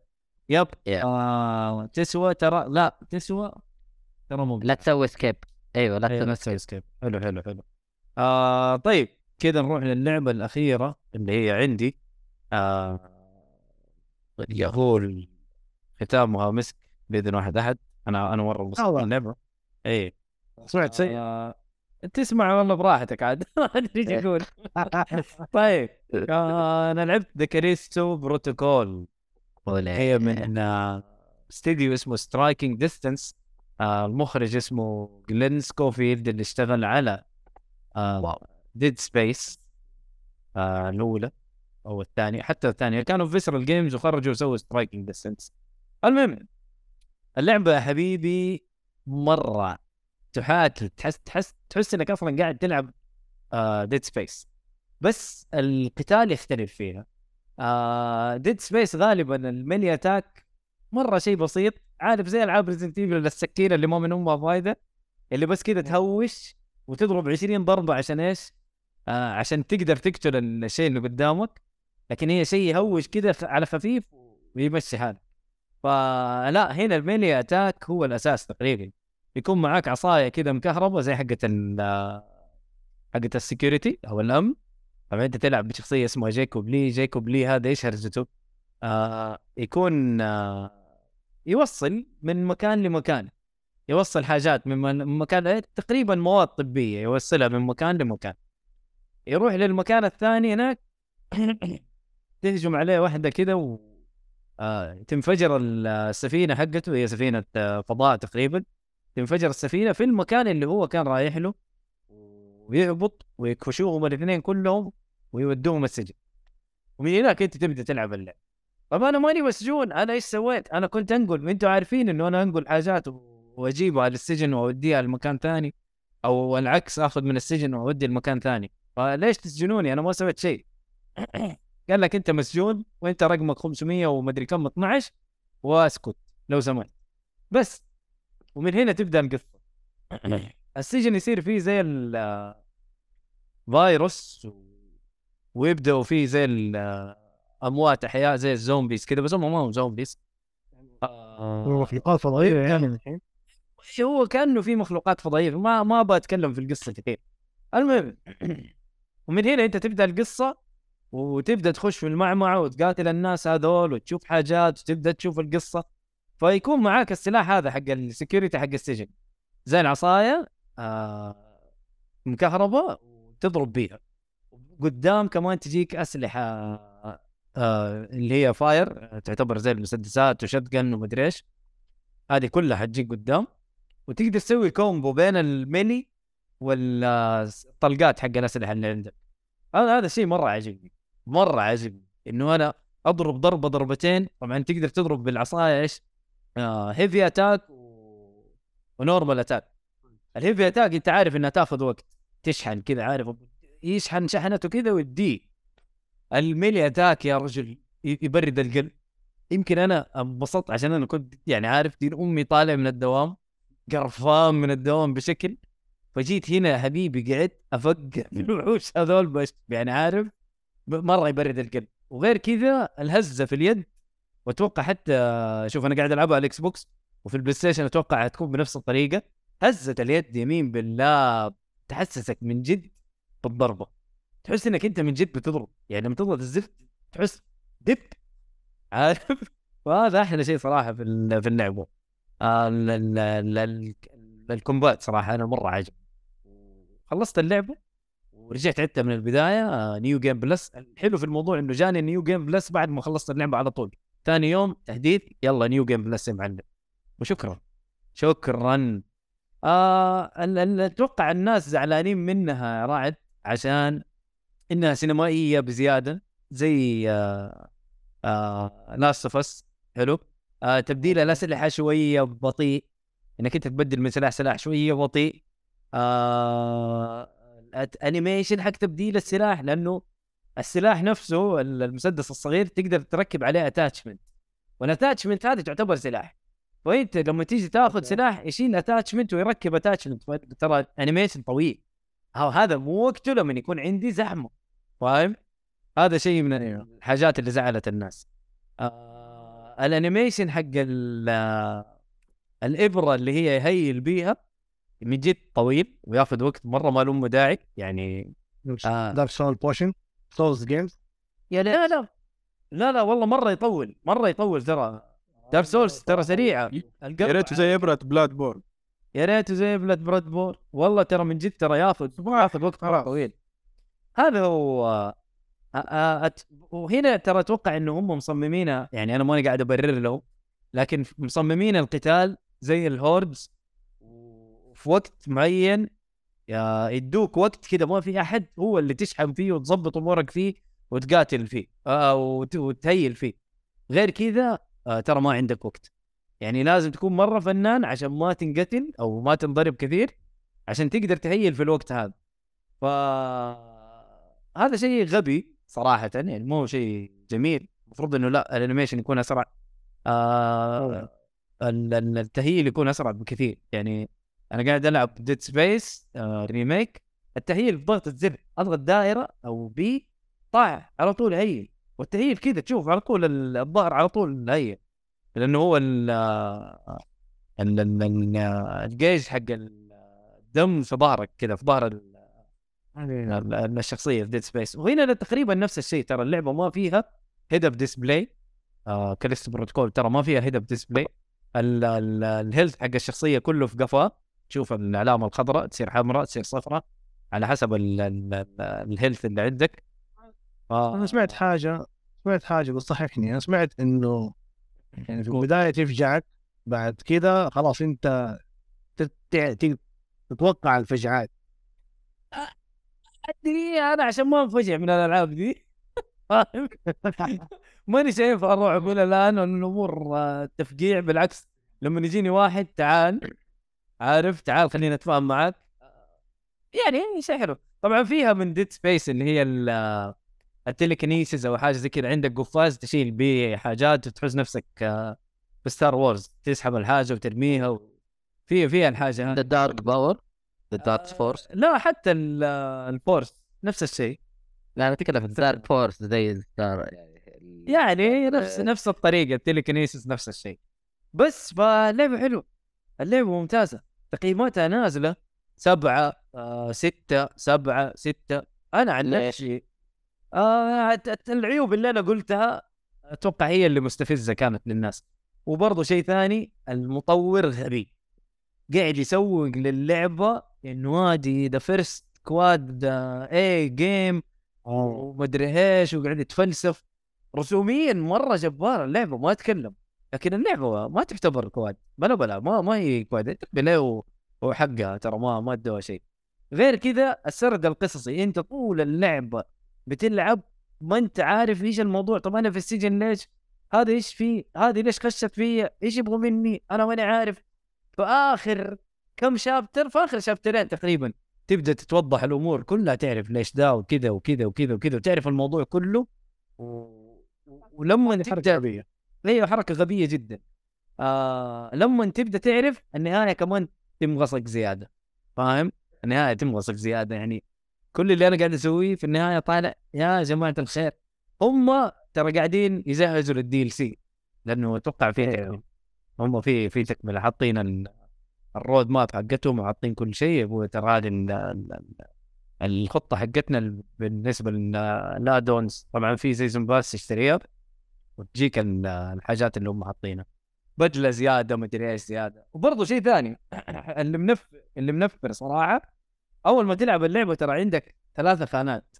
yep. yeah. آه تسوى ترى لا تسوى ترى مو لا تسوي skip أيوه لا أيوة، تسوي skip حلو حلو حلو. آه طيب. كذا نروح للعبة الأخيرة اللي هي عندي. آه يقول ختامها مسك بإذن واحد أحد. أنا أنا مرة انبسطت. اللعبة. إيه سمعت شيء؟ آه تسمع والله براحتك عاد. ما أدري إيش يقول. طيب آه أنا لعبت The Callisto Protocol هي من آه، استديو اسمه Striking Distance المخرج اسمه Glen Schofield اللي اشتغل على wow. Dead Space الأولى أو الثانية حتى الثانية. كانوا في Visceral Games وخرجوا وسووا Striking Distance المهم اللعبة يا حبيبي مرة. تحاتل تحس تحس تحس إنك أصلا قاعد تلعب Dead Space بس القتال يختلف فيها. Dead Space غالبا ال melee attack مرة شيء بسيط. عارف زي ألعاب Resident Evil السكينة اللي ما من أمها فايدة؟ اللي بس كذا تهوش وتضرب 20 ضربة عشان إيش؟ آه عشان تقدر تقتل الشيء اللي قدامك لكن هي شيء يهوش كذا على خفيف ويمشي حالك. فلا هنا ال melee attack هو الأساس تقريبا. يكون معاك عصاية كذا مكهربة زي حقة حقة ال security أو الأمن. طبعا أنت تلعب بشخصية اسمها Jacob Lee. Jacob Lee هذا إيش هرجته؟ آه يكون آه يوصل من مكان لمكان. يوصل حاجات من مكان تقريبا مواد طبية يوصلها من مكان لمكان. يروح للمكان الثاني هناك تهجم عليه واحدة كذا و آه تنفجر ال- السفينة حقته هي سفينة آه، فضاء تقريبا. تنفجر السفينة في المكان اللي هو كان رايح له ويهبط ويكفشوهم الاثنين كلهم ويودوهم السجن. ومن هناك انت تبدأ تلعب اللعب. طب أنا ماني مسجون أنا إيش سويت؟ أنا كنت أنقل. أنتوا عارفين إنه أنا أنقل حاجات وأجيبها للسجن وأوديها لمكان ثاني أو العكس آخذ من السجن وأودي لمكان ثاني. فليش تسجنوني؟ أنا ما سويت شيء. قال لك أنت مسجون وأنت رقمك 500 ومدري كم 12 وأسكت لو سمحت. بس. ومن هنا تبدأ القصة. السجن يصير فيه زي ال- فيروس و- ويبداوا فيه زي ال- أموات أحياء زي ال zombies كذا بس هم ما هم zombies. آه، مخلوقات فضائية يعني. الحين هو كأنه في مخلوقات فضائية. ما ما أبغى أتكلم في القصة كثير. المهم. ومن هنا أنت تبدأ القصة وتبدأ تخش في المعمعة وتقاتل الناس هذول وتشوف حاجات وتبدأ تشوف القصة. فيكون معاك السلاح هذا حق ال security حق السجن. زي العصايه آه مكهربة وتضرب بيها. قدام كمان تجيك أسلحة آه اللي هي fire تعتبر زي المسدسات و shotgun ومدري إيش. هذه كلها حتجيك قدام. وتقدر تسوي combo بين ال melee والطلقات حق الاسلحه اللي عندك هذا هذا الشيء مرة عجبني مرة عجبني إنه أنا أضرب ضربة ضربتين طبعا تقدر تضرب بالعصاية إيش؟ heavy attack. و normal attack ال heavy attack أنت عارف إنها تاخذ وقت تشحن كذا عارف يشحن شحنته كذا ويديه ال melee attack يا رجل يبرد القلب يمكن أنا انبسطت عشان أنا كنت يعني عارف دين أمي طالع من الدوام قرفان من الدوام بشكل فجيت هنا يا حبيبي قعدت افقع في الوحوش هذول بس يعني عارف؟ مرة يبرد القلب. وغير كذا الهزة في اليد وأتوقع حتى شوف أنا قاعد ألعبها على ال Xbox وفي ال PlayStation أتوقع حتكون بنفس الطريقة. هزة اليد يمين بالله تحسسك من جد بالضربة. تحس إنك أنت من جد بتضرب. يعني لما تضغط الزفت تحس دب. عارف؟ وهذا أحلى شيء صراحة في في اللعبة. آه، ال- ال- ال- ال- ال combat صراحة أنا مرة عجب خلصت اللعبة ورجعت عدتها من البداية new game plus الحلو في الموضوع إنه جاني new game plus بعد ما خلصت اللعبة على طول. ثاني يوم تحديث يلا new game plus يا معلم. وشكرا. شكرا. آه أتوقع الناس زعلانين منها رعد عشان إنها سينمائية بزيادة زي آه آه Last of Us حلو. آه تبديل الاسلحه شوية بطيء إنك أنت تبدل من سلاح سلاح شوية بطيء. آه animation حق تبديل السلاح لأنه السلاح نفسه ال- المسدس الصغير تقدر تركب عليه attachment وال attachment هذه تعتبر سلاح. فأنت لما تيجي تاخذ سلاح يشيل attachment ويركب attachment ترى animation طويل. هذا مو وقته لما يكون عندي زحمة. فاهم؟ هذا شيء من الحاجات اللي زعلت الناس. آه ال animation حق آه، الإبرة اللي هي يهيل بيها من جد طويل وياخذ وقت مرة ما له أم داعي يعني آه. Dark Souls potion Souls games؟ يا لا لا. لا لا والله مرة يطول مرة يطول ترى. Dark Souls ترى سريعه يا ريت زي إبرة Bloodborne. يا ريته زي بلاد Bloodborne والله ترى من جد ترى ياخذ ياخذ وقت خلاص. طويل. هذا هو آه، آه، أت... وهنا ترى أتوقع إنه هم مصممينها يعني أنا ماني قاعد أبرر له لكن مصممين القتال زي ال hordes. وفي وقت معين يدوك وقت كذا ما في أحد هو اللي تشحن فيه وتظبط أمورك فيه وتقاتل فيه آه وت... وتهيل فيه. غير كذا آه ترى ما عندك وقت. يعني لازم تكون مرة فنان عشان ما تنقتل أو ما تنضرب كثير عشان تقدر تهيل في الوقت هذا. ف هذا شيء غبي صراحة يعني مو شيء جميل. المفروض إنه لا الأنيميشن يكون أسرع آه ال- ال- التهيل يكون أسرع بكثير. يعني أنا قاعد ألعب Dead Space آه remake التهيل بضغط الزر أضغط دائرة أو بي طاع على طول heal والتهيل كذا تشوف على طول ال- الظهر على طول heal لأنه هو ال ال- ال- ال- الجيج حق الدم في ظهرك كذا في ظهر ال- الشخصية في Dead Space وهنا تقريبا نفس الشيء ترى اللعبة ما فيها head up display آه Callisto Protocol ترى ما فيها head up display ال health حق الشخصية كله في قفاه. تشوف العلامه الخضراء تصير حمراء تصير صفراء على حسب ال- ال- ال- ال health اللي عندك. آه أنا سمعت حاجة سمعت حاجة بس صححني أنا سمعت إنه يعني في البداية تفجعك بعد كذا خلاص أنت تتوقع الفجعات. أدري أنا عشان ما انفجع من الألعاب دي. فاهم؟ ماني شايف أروح أقول الان ان الأمور آه، تفقيع بالعكس لما يجيني واحد تعال. عارف؟ تعال خلينا نتفاهم معك يعني شيء حلو. طبعا فيها من Dead Space اللي هي آه، ال telekinesis أو حاجة زي كذا. عندك قفاز تشيل بيه حاجات وتحس نفسك آه، في Star Wars تسحب الحاجة وترميها و... في فيها الحاجة هذه the dark power the dark force لا حتى ال- آه، ال force نفس الشيء. لا أنا أتكلم في ال dark force زي ال Star يعني نفس نفس الطريقة ال telekinesis نفس الشيء. بس فاللعبه حلوة. اللعبة ممتازة. تقييماتها نازلة. سبعة آه ستة سبعة ستة. أنا عن؟ نفسي آه العيوب اللي أنا قلتها أتوقع هي اللي مستفزة كانت للناس. وبرضه شيء ثاني المطور غبي. قاعد يسوق للعبة إنه هذه the first quad A game ومدري إيش وقاعد يتفلسف. رسوميا مرة جبارة اللعبة ما أتكلم. لكن اللعبة ما تعتبر quad بلا بلا ما ما هي quad بلا وحقها ترى ما ما ادوها شيء. غير كذا السرد القصصي انت طول اللعبه بتلعب ما انت عارف إيش الموضوع. طب أنا في السجن ليش؟ هذا إيش فيه هذه ليش خشت فيا؟ إيش يبغوا مني؟ أنا ماني عارف. في آخر كم شابتر في آخر شابترين تقريبا تبدأ تتوضح الأمور كلها تعرف ليش دا وكذا وكذا وكذا وكذا وتعرف الموضوع كله. و... ولما تبدأ هي حركة غبية جدا. آه لما تبدأ تعرف النهايه كمان تمغصك زيادة. فاهم؟ النهايه تمغصك زيادة. يعني كل اللي أنا قاعد أسويه في النهاية طالع يا جماعة الخير. هم ترى قاعدين يجهزوا لل DLC لأنه أتوقع في تكملة. هم في في تكملة. حاطين ال- ال road map حقتهم وحاطين كل شيء. ترى هذه ال- ال- ال- الخطة حقتنا ال- بالنسبة لل add-ons. طبعا في season pass تشتريها وتجيك ال- الحاجات اللي هم حاطينها. بدلة زيادة مدري إيش زيادة. وبرضه شيء ثاني اللي منفر اللي منفر صراحة أول ما تلعب اللعبة ترى عندك ثلاثة خانات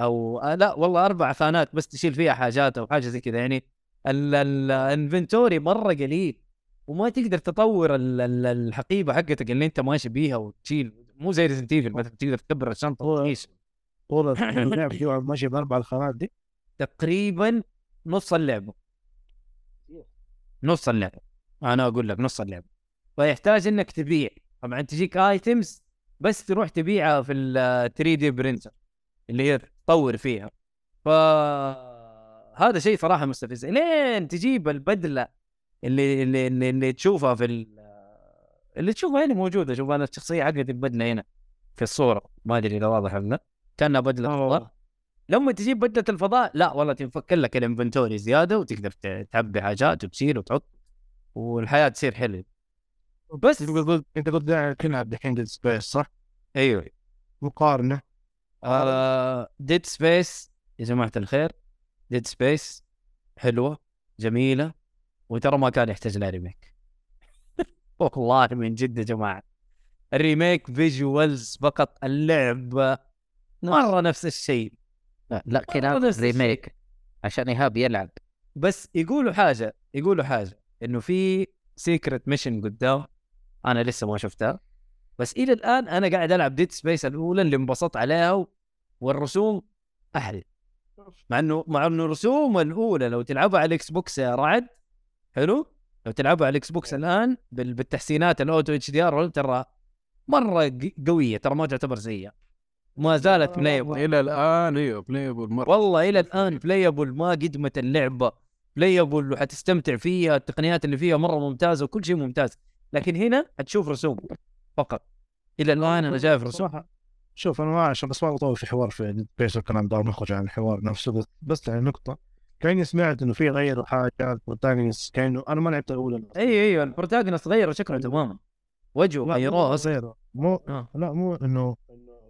أو آه لا والله أربع خانات بس تشيل فيها حاجات أو حاجة زي كذا. يعني ال inventory مرة قليل وما تقدر تطور ال- ال- الحقيبة حقتك اللي أنت ماشي بيها وتشيل. مو زي Resident Evil مثلا تقدر تكبر الشنطة وتعيش. طول اللعبة دي ماشي بأربع الخانات دي. تقريبا نص اللعبة. نص اللعبة. أنا أقول لك نص اللعبة. فيحتاج إنك تبيع. طبعا تجيك items بس تروح تبيعها في ال 3D printer اللي هي تطور فيها. ف هذا شيء صراحة مستفز. لين تجيب البدلة اللي اللي اللي, اللي تشوفها في ال... اللي تشوفها هنا موجودة. شوف أنا الشخصية حقتي البدلة هنا في الصورة. ما أدري إذا واضح ولا لا. كأنها بدلة فضاء لما تجيب بدلة الفضاء لا والله تنفك لك ال inventory زيادة وتقدر تعبي حاجات وتشيل وتحط والحياة تصير حلوة. بس أنت قلت أنت قلت تلعب دحين Dead Space صح؟ أيوه. مقارنة. Dead Space يا جماعة الخير Dead Space حلوة جميلة وترى ما كان يحتاج لها remake والله من جد يا جماعة. ال remake visuals فقط اللعبة مرة نفس الشيء. لا, لا. remake عشان إيهاب يلعب. بس يقولوا حاجة يقولوا حاجة إنه في secret mission قدام أنا لسه ما شفتها. بس إلى الآن أنا قاعد ألعب Dead Space الأولى اللي انبسطت عليها والرسوم أحلى مع إنه مع إنه الرسوم الأولى لو تلعبها على ال Xbox يا رعد حلو؟ لو تلعبها على ال Xbox الآن بال- بالتحسينات ال auto HDR ترى مرة قوية ترى ما تعتبر سيئه ما زالت playable إلى الآن إيوه playable مرة. والله إلى الآن playable ما قدمت اللعبة. playable وحتستمتع فيها التقنيات اللي فيها مرة ممتازة وكل شيء ممتاز. لكن هنا حتشوف رسوم فقط. إلى الآن أنا شايف رسوم. شوف أنا ما عشان بس ما بطول في حوار في Dead Space والكلام ده نخرج عن الحوار نفسه. بس, بس يعني نقطة كأني سمعت إنه في غيروا حاجات protagonist كأنه أنا ما لعبت الأولى. إي أيوه ال protagonist غيروا شكله تماما. وجهه غيروه غيره. مو آه. لا مو إنه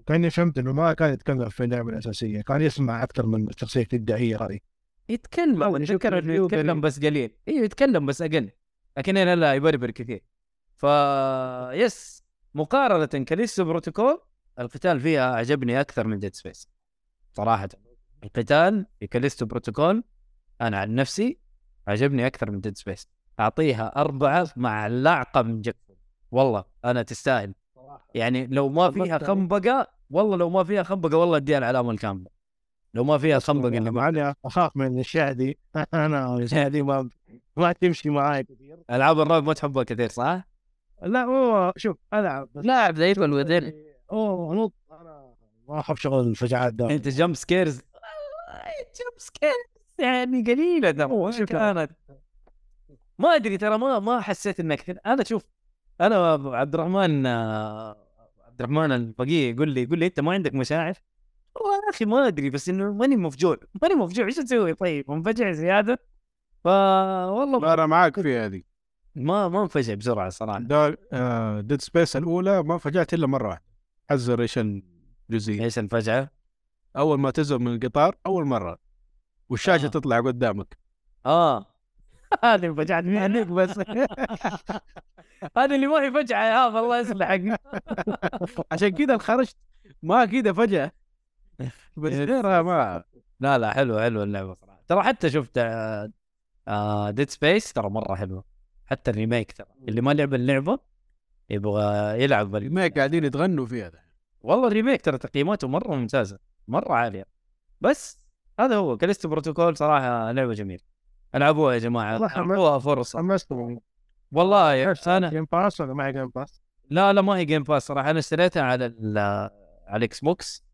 كاني فهمت إنه ما كان يتكلم في اللعبة الأساسية كان يسمع أكثر من الشخصية الإبداعية هذه. يتكلم اتذكر إنه يتكلم. بس قليل. أيوه يتكلم بس أقل. لكن هنا لا يبربر كثير. ف yes مقارنة Callisto Protocol القتال فيها عجبني أكثر من Dead Space صراحة القتال في Callisto Protocol أنا عن نفسي عجبني أكثر من Dead Space أعطيها أربعة مع لعقة من جكفو والله أنا تستاهل. يعني لو ما فيها. خنبقة والله لو ما فيها خنبقة والله أديها العلامه الكامله لو ما فيها خنبقة اللي مع اني أخاف من الأشياء دي. أنا الاشياء دي ما ما تمشي معي كثير ألعاب الرعب ما تحبها كثير صح؟ لا هو شوف ألعب بس لاعب زي Evil Within أوه نط. أنا ما أحب شغل الفجعات ده. أنت jump scares jump scares يعني قليلة شوف كانت؟ ما أدري ترى ما ما حسيت انك كثير. أنا شوف أنا عبد الرحمن آه، عبد الرحمن الفقيه يقول لي يقول لي أنت ما عندك مشاعر؟ والله يا أخي ما أدري بس إنه ماني مفجوع ماني مفجوع إيش أسوي؟ طيب منفجع زيادة؟ ف والله أنا معاك في هذه. ما ما انفجع بسرعة صراحة. دا آه Dead Space الأولى ما فجعت إلا مرة واحدة. حزر إيش الجزئية. إيش الفجعة؟ أول ما تزر من القطار أول مرة. والشاشة. آه. تطلع قدامك. آه. هذه انفجعت عليك بس. هذا اللي ما هي فجعة يا هذا الله يصلحك. عشان كذا خرجت. ما كذا فجاه بس غيرها ما لا لا حلو حلو اللعبة صراحة. ترى حتى شفت آه Dead Space ترى مرة حلوة. حتى ال remake ترى. اللي ما لعب اللعبة يبغى يلعب ال remake قاعدين يتغنوا فيها ده. والله ال remake ترى تقييماته مرة ممتازة مرة عالية. بس هذا هو. Callisto Protocol صراحة لعبة جميلة. ألعبوها يا جماعة. اعطوها فرصة. حمستني والله يا أنا Game Pass ولا معي Game Pass؟ لا لا ما هي Game Pass صراحة. أنا اشتريتها على ال- على ال Xbox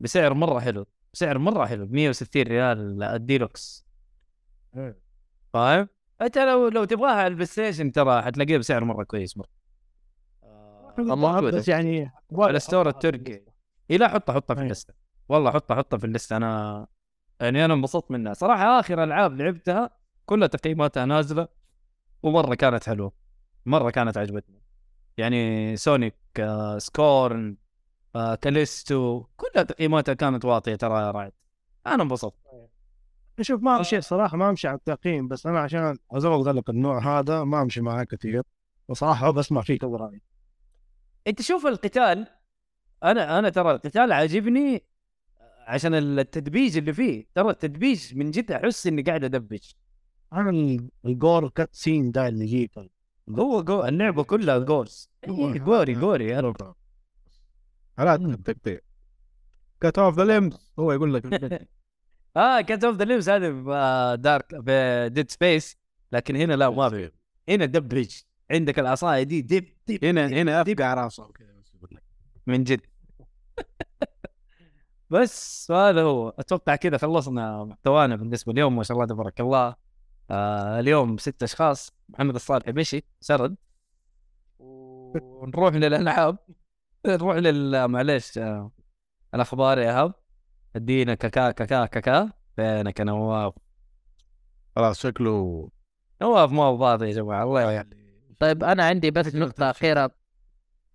بسعر مرة حلو. بسعر مرة حلو. ب 160 ريال الديلوكس إيه. فاهم؟ أنت لو لو تبغاها على ال PlayStation ترى حتلاقيها بسعر مرة كويس مره موجودة. بس يعني على store التركي. إي لا حطها حطها في أيوة. اللسته والله حطها حطها في اللسته أنا يعني أنا انبسطت منها. صراحة آخر ألعاب لعبتها كلها تقييماتها نازلة ومرة كانت حلوة مرة كانت عجبتني. يعني Sonic آه، Scorn آه كاليستو كلها تقييماتها كانت واطية ترى يا رعد. أنا انبسطت. شوف ما امشي صراحة ما أمشي على التقييم بس أنا عشان أزود لك النوع هذا ما أمشي معاه كثير. وصراحة بسمع فيه كذا راي أنت شوف القتال. أنا أنا ترى القتال عاجبني عشان التدبيج اللي فيه. ترى التدبيج من جد أحس إني قاعد أدبج. أنا ال- ال gore cut scene ده اللي يجيك هو جو اللعبة كلها gores إيه، gory gory أنا- حالات التقطيع cut off the limbs هو يقول لك. آه cut off the limbs هذا في دارك في Dead Space لكن هنا لا ما في. هنا دبج. عندك العصايه دي دب دب هنا هنا أفقع راسه. كذا من جد. بس هذا هو. أتوقع كذا خلصنا محتوانا بالنسبة اليوم ما شاء الله تبارك الله. آه اليوم ست أشخاص محمد الصالح مشي سرد. ونروح للألعاب. نروح لل معليش آه الأخبار يا هب ادينا كاكا كاكا كاكا. فينك يا نواف؟ خلاص شكله نواف ما هو فاضي يا جماعة الله يعني طيب أنا عندي بس نقطة أخيرة.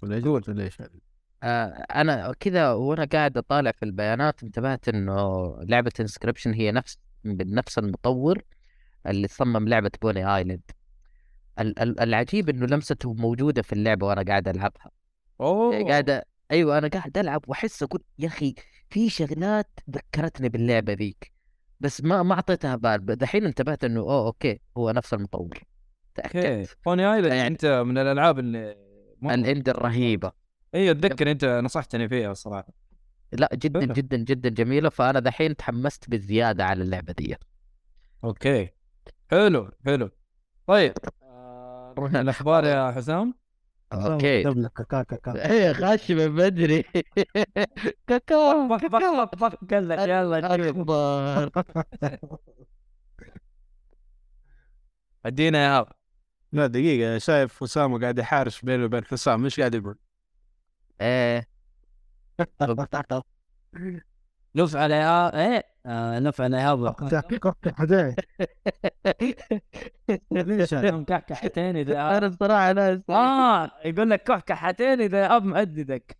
ولا ولا إيش هذا؟ آه، أنا كذا وأنا قاعد أطالع في البيانات انتبهت إنه لعبة انسكريبشن هي نفس من نفس المطور. اللي صمم لعبة Pony Island. ال- ال- العجيب إنه لمسته موجودة في اللعبة وأنا قاعد ألعبها. أوه. قاعد أيوه أنا قاعد ألعب وأحس أقول يا أخي في شغلات ذكرتني باللعبة ذيك بس ما ما أعطيتها بال دحين انتبهت إنه أوه okay هو نفس المطور. تاكدت Pony Island يعني- أنت من الألعاب اللي ال indie الرهيبة. أيوه اتذكر أنت نصحتني فيها الصراحه لا جدا. جدا جدا جميلة فأنا دحين تحمست بالزياده على اللعبة دي أوكي. حلو حلو. طيب آه، نروح للاخبار يا حسام. أوكي. كاكا كاكا. إيه خاش من بدري. كاكا. بق بق بق بق قال لك يلا نشوف. أكبر. ادينا يا هاب. لا دقيقة شايف أسامة قاعد يحارش بينه وبين حسام. مش قاعد يقول؟ إيه. نفعل يا إيه؟ هاب كاكا حدين ليش كحكحتين إذا أنا الصراحه أنا آه يقول لك كحكحتين إذا أب مهددك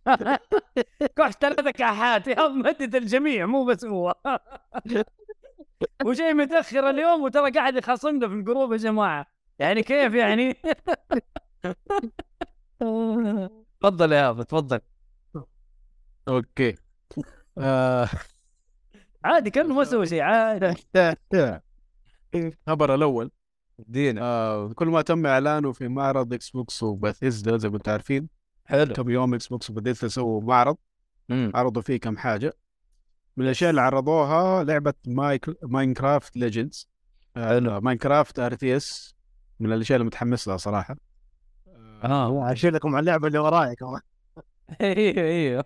كح ثلاثة كحات يا أب مهدد الجميع مو بس هو. وجاي متأخر اليوم وترى قاعد يخاصمنا في الجروب يا جماعة. يعني كيف يعني؟ تفضل يا تفضل. okay. آه. عادي كأنه ما سوى شيء عادي. الخبر الأول. دينا آه كل ما تم إعلانه في معرض Xbox و Bethesda زي ما أنتم عارفين حلو. كم يوم Xbox و Bethesda سووا معرض مم. عرضوا فيه كم حاجة. من الأشياء اللي عرضوها لعبة مايك Minecraft Legends حلو. Minecraft RTS من الأشياء اللي متحمس لها صراحة. آه اشيل لكم على اللعبة اللي وراي كمان. أيوه أيوه.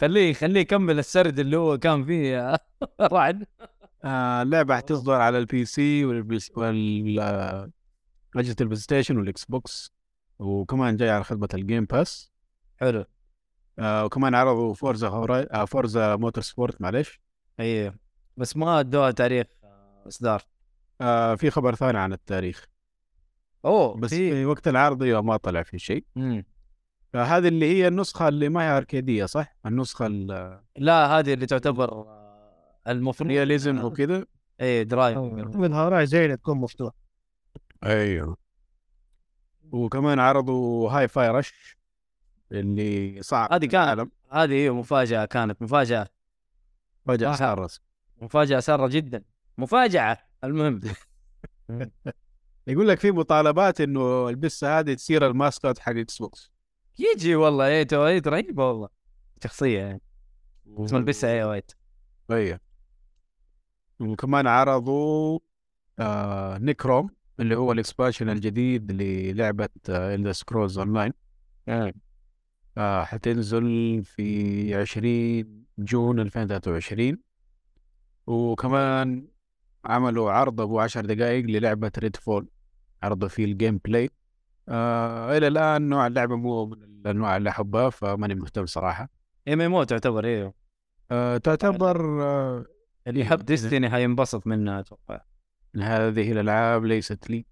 خليه خليه يكمل السرد اللي هو كان فيه رعد. آه اللعبة حتصدر على ال PC والبي وال آه، ال PlayStation وال Xbox وكمان جاي على خدمة ال Game Pass حلو. آه وكمان عرضوا Forza Hori آه Forza Motorsport معلش أيوه بس ما ادوها تاريخ آه، إصدار. آه في خبر ثاني عن التاريخ. أوه بس في. في وقت العرض ما طلع في شيء. مم. فهذه اللي هي النسخة اللي ما هي أركيدية صح؟ النسخة لا هذه اللي تعتبر آه، المفروض الرياليزم وكذا؟ اي درايف من هوراي زي اللي تكون مفتوح. أيوه. وكمان عرضوا هاي فاي رش اللي صعب هذه كانت هذه هي مفاجأة كانت مفاجأة. صار رسم مفاجأة سارة جدا. مفاجأة. المهم. يقول لك في مطالبات إنه البسة هذه تصير ال mascot حق Xbox يجي والله eight o eight رهيبة والله. شخصية يعني. اسم البسه eight o eight أيوه وكمان عرضوا آه Necrom اللي هو ال expansion الجديد للعبة Elder Scrolls Online حتنزل في 20 June 2023 وكمان عملوا عرض أبو 10 دقائق للعبة Redfall عرضوا فيه ال gameplay آه إلى الآن نوع اللعبة مو من الأنواع اللي أحبها فماني مهتم صراحة. MMO تعتبر إيه. آه تعتبر آه اللي يحب Destiny حينبسط منها أتوقع. هذه الألعاب ليست لي.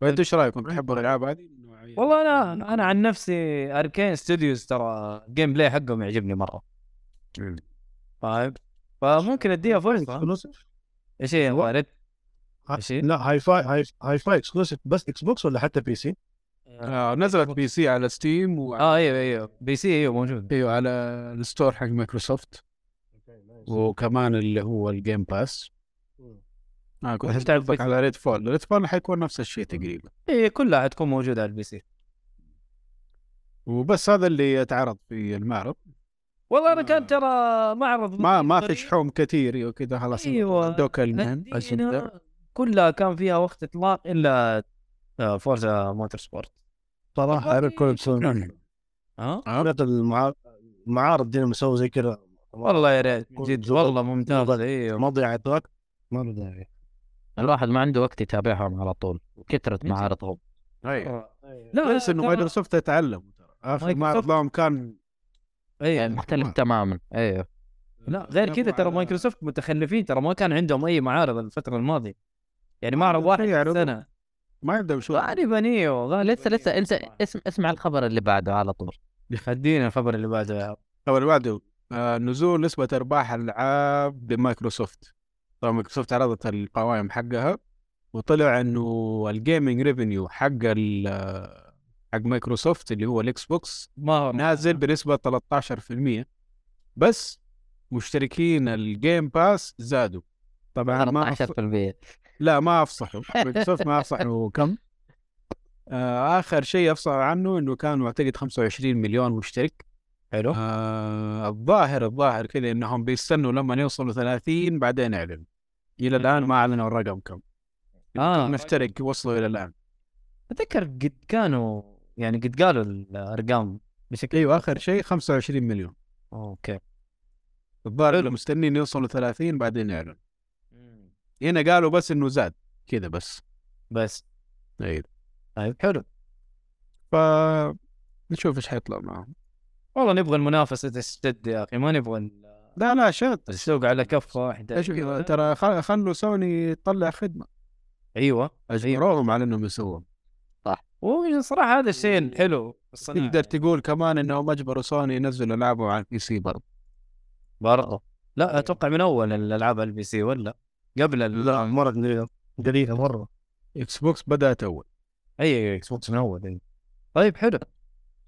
فانتوا إيش رأيكم؟ تحبوا الألعاب هذه؟ والله أنا أنا عن نفسي Arkane Studios ترى ال gameplay حقهم يعجبني مرة. فاهم فممكن أديها فرصة. إيش هي؟ وارد هي؟ لا Hi-Fi Hi, Hi-Fi exclusive بس Xbox ولا حتى PC؟ آه نزلت PC على Steam و آه أيوه أيوه. PC أيوه موجود. أيوه على ال store حق مايكروسوفت وكمان اللي هو ال Game Pass آه كنت قصدك. على ريد فول ريد فول حيكون نفس الشيء تقريبا. اي كلها حتكون موجودة على البي سي وبس هذا اللي يتعرض في المعرض. والله أنا كان ترى معرض ما ما في. شحوم كثير وكذا خلاص. أيوه. دوك المهن مدينة كلها كان فيها وقت إطلاق إلا آه، فورزا موتور سبورت. صراحة سوي ها؟ كانت المعا- المعارض دي يسووا زي كذا. والله يا ريت جد والله ممتاز. أيوه مضيعة وقت ما داعي الواحد ما عنده وقت يتابعهم على طول وكثرة معارضهم. أيوه لا بس إنه مايكروسوفت يتعلم. ترى اخر معرض لهم كان أيوه مختلف تماما أيوه لا غير كذا ترى مايكروسوفت متخلفين ترى ما كان عندهم أي معارض الفترة الماضية. يعني معرض واحد في يعرضون. السنة. ما عندهم show غالبا أيوه غالبا لسه لسه إيوه. انت اسم اسمع الخبر اللي بعده على طول. ادينا الخبر اللي بعده يا عم. طبعا اللي بعده آه نزول نسبة إرباح الالعاب بمايكروسوفت. طبعا مايكروسوفت عرضت القوائم حقها وطلع إنه ال gaming revenue حق ال- حق مايكروسوفت اللي هو ال Xbox ما هو نازل بنسبة 13% بس مشتركين ال Game Pass زادوا. طبعا ما أف... 13% لا ما افصحوا مايكروسوفت ما افصحوا كم؟ آه آخر شيء أفصح عنه إنه كانوا أعتقد 25 مليون مشترك. حلو. آه الظاهر الظاهر كذا إنهم بيستنوا لما يوصلوا 30 بعدين يعلنوا. إلى الآن ما أعلنوا الرقم كم. آه. مشترك وصلوا إلى الآن. أتذكر قد كانوا يعني قد قالوا الأرقام بشكل أيوه آخر شيء 25 مليون. أوكي. الظاهر مستنين يوصلوا 30 بعدين يعلنوا. هنا قالوا بس إنه زاد كذا بس. بس. أيوه طيب حلو. ف نشوف إيش حيطلع معهم. والله نبغى المنافسة تشتد يا أخي ما نبغى ال- لا لا ضغط السوق على كفه واحدة إيش ترى خل- خلوا سوني تطلع خدمة. أيوه أجبروهم على إنهم يسوون. وصراحه هذا الشيء الحلو تقدر تقول كمان إنهم أجبروا سوني ينزلوا العابهم على ال PC برضه. برضه. لا أتوقع من أول الألعاب على ال PC ولا؟ قبل ال... لا مرة قليلة. قليلة مرة. Xbox بدأت أول. أي اي Xbox من أول. طيب حلو.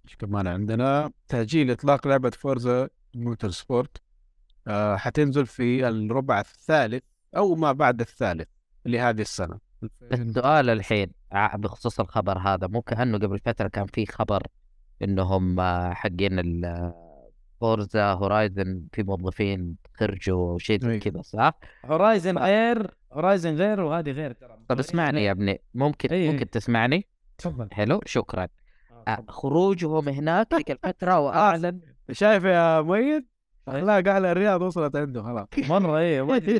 إيش كمان عندنا؟ تأجيل إطلاق لعبة Forza Motorsport آه حتنزل في الربع الثالث أو ما بعد الثالث لهذه السنة. السؤال الحين ع- بخصوص الخبر هذا مو كأنه قبل فترة كان في خبر إنهم آه، حقين Forza Horizon في موظفين خرجوا أو شيء زي أي. كذا صح؟ Horizon غير Horizon غير وهذه غير ترى طب اسمعني يا ابني ممكن أي. ممكن تسمعني؟ تفضل حلو شكرا آه، خروجهم هناك ذيك الفترة واعلن شايف يا مؤيد؟ اخلاق أهل الرياض وصلت عنده خلاص. مرة ما أدري.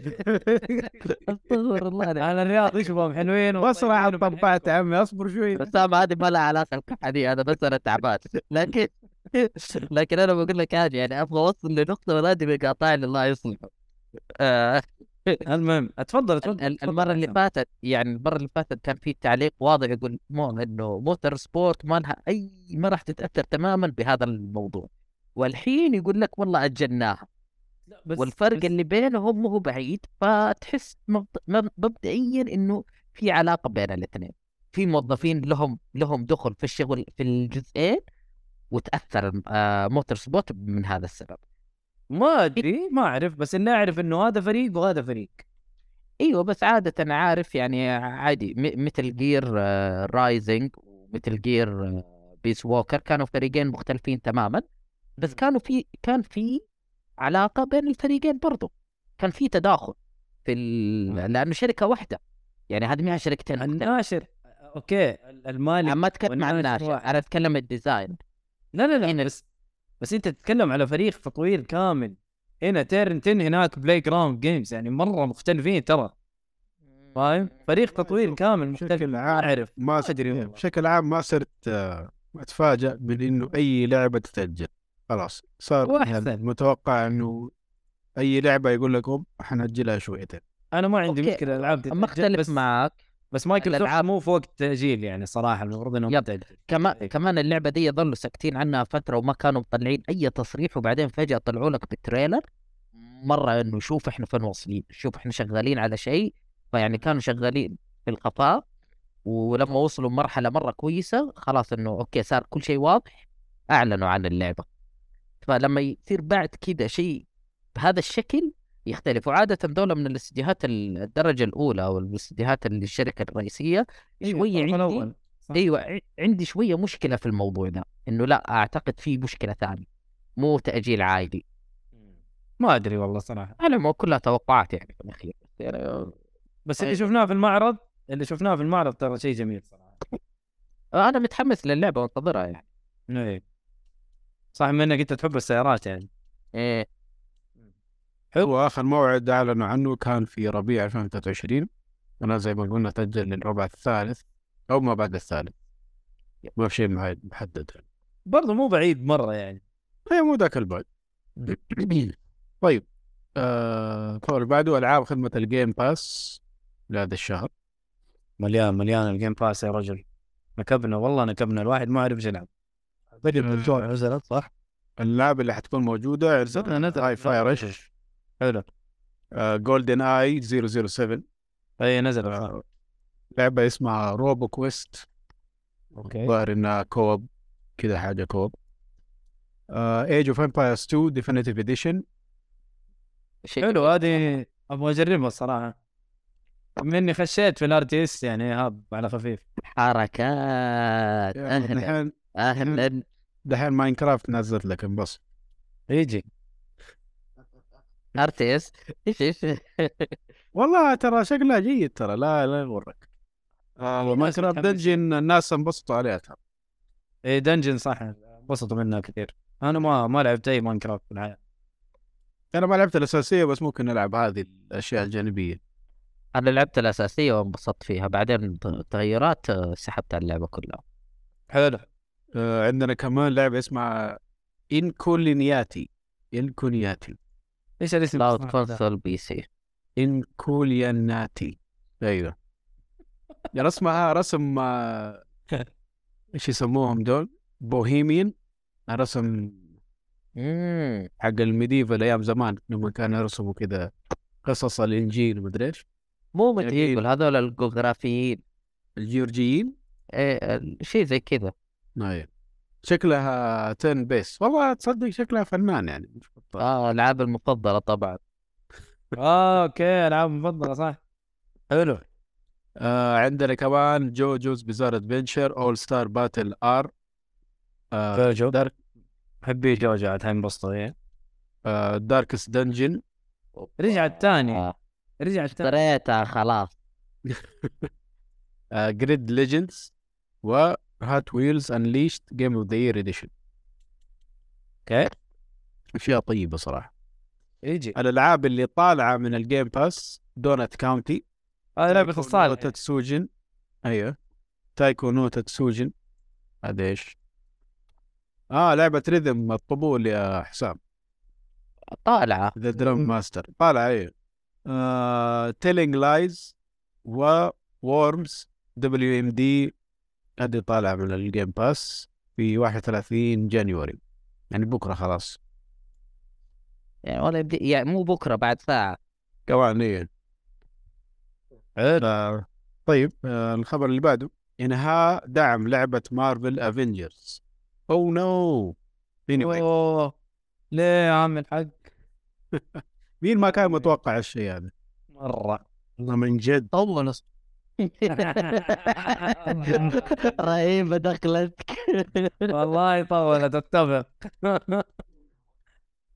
استغفر الله. أهل الرياض يشوفهم حلوين راح طبعت يا عمي اصبر شوي. بس هذه ما لها القحة دي أنا بس أنا تعبان. لكن لكن أنا بقول لك حاجة يعني أبغى أوصل لنقطة ولادي بيقاطعني الله يصلحه آه، المهم اتفضل تفضل ال- المرة اللي فاتت يعني المرة اللي فاتت كان في تعليق واضح يقول مو إنه موتور سبورت ما لها أي ما راح تتأثر تماما بهذا الموضوع. والحين يقول لك والله أجلناها. بس والفرق بس اللي بينهم مو هو بعيد فتحس مبد- مب- مبدئيا إنه في علاقة بين الاثنين. في موظفين لهم لهم دخل في الشغل في الجزئين وتأثر آه، Motorsport من هذا السبب. ما أدري ما أعرف بس إني أعرف إنه هذا فريق وهذا فريق. إيوه بس عادة عارف يعني عادي مثل Gear Rising ومثل Gear Peace Walker كانوا فريقين مختلفين تماما. بس كانوا في كان في علاقة بين الفريقين برضو. كان في تداخل في ال... لأنه شركة واحدة. يعني هذه ما هي شركتين. الناشر. أوكي. المالك أنا ما اتكلم عن الناشر. أنا أتكلم ال design. لا لا هنا- لا بس بس أنت تتكلم على فريق تطوير كامل. هنا Turn 10 هناك Play ground Games يعني مرة مختلفين ترى. فاهم؟ فريق تطوير كامل مختلف. بشكل ما عام. أعرف. ما والله. بشكل عام ما صرت آه، أتفاجأ من انه أي لعبة تتاجل خلاص صار. يعني متوقع إنه أي لعبة يقول لك هم حنأجلها شويتين أنا ما عندي أوكي. مشكلة العاب تتأجل، ما أختلف بس معك بس الألعاب. مو في وقت تاجيل يعني صراحة المفروض إنهم. كمان إيه. كمان اللعبة دي ظلوا ساكتين عنها فترة وما كانوا مطلعين أي تصريح وبعدين فجأة طلعوا لك بال trailer مرة إنه شوف إحنا فين واصلين شوف إحنا شغالين على شيء فيعني كانوا شغالين في الخفاء ولما وصلوا مرحلة مرة كويسة خلاص إنه أوكي صار كل شيء واضح أعلنوا عن اللعبة فلما يصير بعد كذا شيء بهذا الشكل يختلف. وعادة دولة من الاستديوهات الدرجة الأولى أو الاستديوهات الشركة الرئيسية شوية الطرف عندي. إيوه ع- عندي شوية مشكلة في الموضوع ده إنه لا أعتقد في مشكلة ثانية مو تأجيل عادي. ما أدري والله صراحة. على ما كلها توقعات يعني في الأخير. يعني بس اللي. شفناه في المعرض اللي شفناه في المعرض ترى شيء جميل صراحة. أنا متحمس للعبة وأنتظرها يعني. إيه. صح من إنك أنت تحب السيارات يعني. إيه. هو آخر موعد أعلنوا عنه كان في ربيع 2023 أنا زي ما قلنا تأجل للربع الثالث أو ما بعد الثالث. ما في شيء محدد. برضه مو بعيد مرة يعني. هي مو ذاك البعد. طيب آه الخبر اللي بعده ألعاب خدمة الجيم باس لهذا الشهر. مليان مليان ال Game Pass يا رجل. نكبنا والله نكبنا. الواحد ما عرف إيش يلعب. بدي بالجوع نزلت صح؟ الالعاب اللي حتكون موجودة صدق نزل. Hi-Fi Rush حلو. GoldenEye 007 أي نزل آه، لعبة اسمها Roboquest أوكي. ظاهر إنها co-op كذا حاجة co-op Age of Empires 2 Definitive Edition حلو هذه أبغى أجربها الصراحة. بما إني خشيت في ال RTS يعني هاب على خفيف. حركات أهلا دحين Minecraft نزلت لك انبسط يجي. RTS إيش إيش؟ والله ترى شكلها جيد ترى لا لا يغرك. آه Minecraft Dungeons الناس انبسطوا عليها ترى. اي Dungeons صح انبسطوا منها كثير. أنا ما ما لعبت أي Minecraft في الحياة. أنا ما لعبت الأساسية بس ممكن نلعب هذه الأشياء الجانبية. أنا لعبت الأساسية وانبسطت فيها. بعدين تغيرات آه، سحبت على اللعبة كلها. حلو. آه عندنا كمان لعبه اسمها Inkulinati. Inkulinati. إيش الاسم ده؟ console PC. Inkulinati أيوه. رسمها رسم آه، إيش يسموهم دول؟ Bohemian. رسم حق ال medieval أيام زمان لما كانوا يرسموا كذا قصص الإنجيل ومدري إيش. مو. مدري هذول الجغرافيين. الجيورجيين؟ إيه ال- شيء زي كذا. أيوه شكلها تن بيس والله تصدق شكلها فنان يعني مش بطال. آه الالعاب المفضلة طبعا. آه أوكي ألعاب مفضلة صح. حلو. آه عندنا كمان JoJo's Bizarre Adventure All Star Battle R آه JoJo. دارك حبي JoJo عاد انبسطوا إيه. آه Darkest Dungeon رجع الثاني. آه. رجع الثاني. اشتريتها خلاص. GRID Legends و Hot Wheels Unleashed Game of the Year Edition أوكي أشياء طيبة صراحة. يجي. الألعاب اللي طالعة من ال Game Pass Donut County هذه لعبة الصالح. Tatsujin أيوه. Taiko no Tatsujin هذا إيش؟ آه لعبة rhythm الطبول يا حسام. طالعة. The Drum Master طالعة أيوه. آه Telling Lies و Worms W.M.D هذه طالعة من ال Game Pass في 31 January يعني بكرة خلاص. يعني ولا يبدي يعني مو بكرة بعد ساعة. كمان إيه. آه طيب آه الخبر اللي بعده. انهاء دعم لعبة Marvel Avengers oh no أوه. ليه يا عم الحق؟ مين ما كان متوقع الشيء هذا؟ مرة. والله من جد. طول رهيبة دخلتك والله طولت اتفق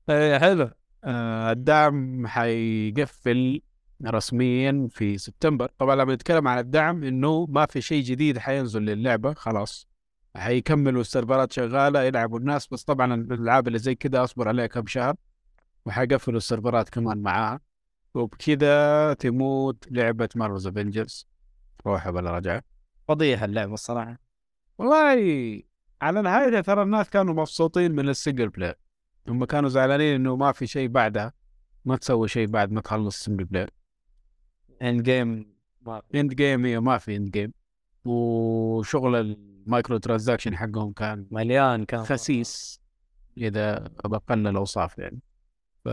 إيه حلو. آه الدعم حيقفل رسميا في سبتمبر. طبعا لما نتكلم عن الدعم إنه ما في شيء جديد حينزل للعبة خلاص. حيكملوا السيرفرات شغالة يلعبوا الناس. بس طبعا الألعاب اللي زي كذا أصبر عليها كم شهر وحيقفلوا السيرفرات كمان معاها. وبكذا تموت لعبة Marvel's Avengers روحها بلا رجعة. فضيحه اللعبه الصراحة. والله على نهايتها ترى الناس كانوا مبسوطين من ال single player هم كانوا زعلانين إنه ما في شيء بعدها ما تسوي شيء بعد ما تخلص ال single player end game end game هي ما في end game وشغل ال microtransaction حقهم كان مليان كان. خسيس إذا باقل الأوصاف يعني. ف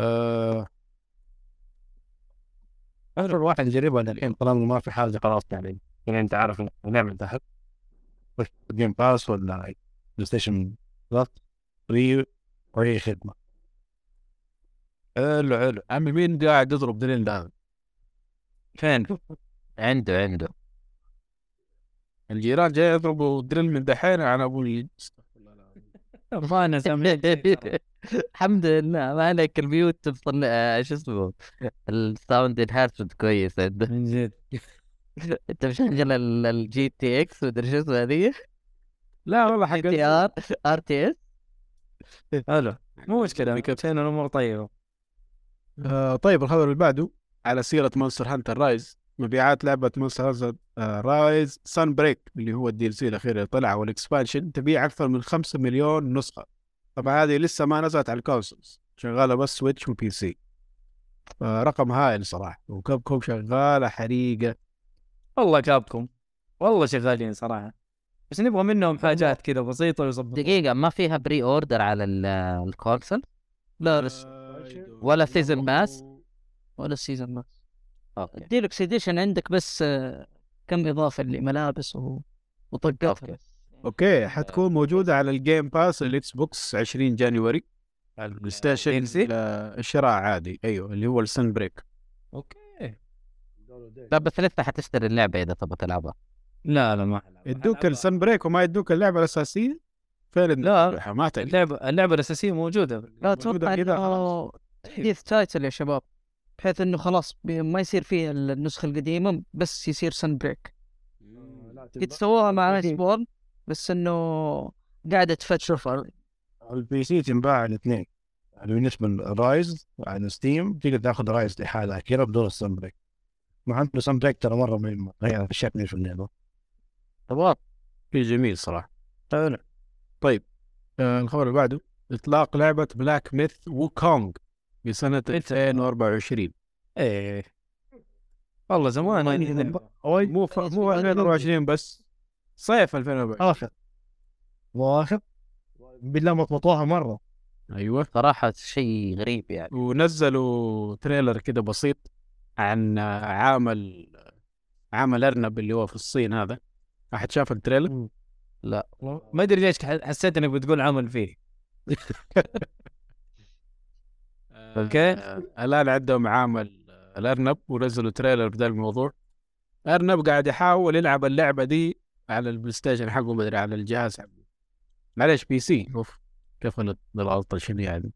أكثر واحد يجربها الحين طالما ما في حاجة خلاص يعني. يعني أنت عارف تحت خش Game Pass ولا PlayStation Plus free وأي خدمة. حلو حلو. عمي مين قاعد يضرب drill هذا؟ فين؟ عنده عنده. الجيران جاي يضربوا drill من دحين على ابو ما أنا سامع الحمد لله ما عليك ال mute بطلع آه، شو اسمه ال sound enhancement كويس عنده من جد. انت مشغل ال- ال G TX مدري شو اسمه هذه لا والله حق TR RTX حلو. مو مشكلة كابتن الأمور طيبة. آه طيب الخبر اللي بعده على سيرة Monster Hunter Rise. مبيعات لعبة Monster Hunter آه Rise Sunbreak اللي هو ال DLC الأخير اللي طلع وال expansion تبيع أكثر من 5 مليون نسخة. طبعا هذه لسه ما نزلت على ال consoles شغالة بس Switch و PC رقم هائل صراحة و Capcom شغالة حريقة. والله Capcom والله شغالين صراحة. بس نبغى منهم حاجات كذا بسيطة ويظبطوا دقيقة ما فيها pre-order على ال- ال console لا بس ولا season pass ولا ال season pass okay. deluxe edition عندك بس آه، كم إضافة لملابس و... وطقات. okay حتكون موجودة على ال Game Pass ال Xbox 20 January. على ال PlayStation؟ ل- شراء عادي. أيوه اللي هو ال Sunbreak. okay. لا بس لسه حتشتري اللعبة إذا تبغى تلعبها. لا لا ما. يدوك ال Sunbreak وما يدوك اللعبة الأساسية؟ فين لا. ما اللعبة اللعبة الأساسية موجودة. لا موجودة أتوقع كذا إنه تحديث title يا شباب بحيث إنه خلاص ما يصير فيه النسخة القديمة بس يصير Sunbreak. قد سووها مع Iceborne بس إنه قاعدة تفتش. ال PC تنباع الاثنين يعني بالنسبة لل Rise على Steam تقدر تاخذ Rise لحالها كذا بدون ال Sunbreak. مع إنه ال Sunbreak ترى مرة مهم غير كثير في اللعبه تمام. في جميل صراحة. حلو طيب آه الخبر اللي بعده. إطلاق لعبة Black Myth Wukong في سنة 2024 إيه. والله زمان هذه مو ف... مو 2024 بس. صيف 2024 آخر. واخر. بالله مطمطوها مرة. أيوه. صراحة شيء غريب يعني. ونزلوا trailer كده بسيط عن عامل عامل أرنب اللي هو في الصين هذا. أحد شاف ال trailer؟ ما أدري ليش ح- حسيت إنك بتقول عمل فيه. okay. آه، الآن عندهم عامل الأرنب ونزلوا trailer بدا الموضوع. أرنب قاعد يحاول يلعب اللعبة دي على ال PlayStation حقه مدري على الجهاز حقه. معلش PC. أوف كيف ال- الغلطه شنو يعني؟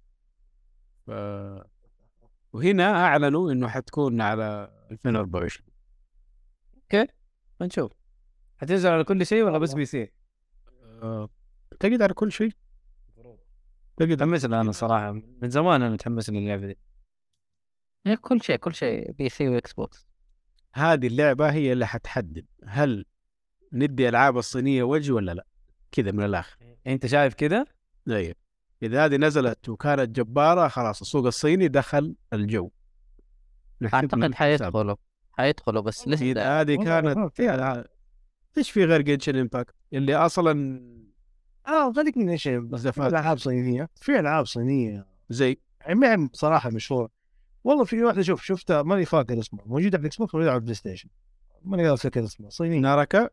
ف... وهنا أعلنوا إنه حتكون على 2024 نشوف. حتنزل على كل شيء ولا بس PC؟ تجد على كل شيء. بجد متحمس لها أنا صراحة. من زمان أنا متحمس للعبه دي. إيه، كل شيء كل شيء. PC و Xbox. هذه اللعبة هي اللي حتحدد هل ندي ألعاب الصينية وجه ولا لا؟ كذا من الآخر. أنت شايف كذا؟ أيوه إذا هذه نزلت وكانت جبارة خلاص السوق الصيني دخل الجو. أعتقد حيدخلوا. حيدخلوا بس إذا لسه هذه كانت فيها إيش في غير Genshin Impact اللي أصلا آه خليك من إيش بس في. ألعاب صينية. في ألعاب صينية. زي؟ يعني ما بصراحة مشهورة. والله في واحدة شوف شفتها ماني فاكر اسمها. موجودة على ال Xbox موجودة على ال PlayStation ماني قادر أفتكر اسمها. صينية. Naraka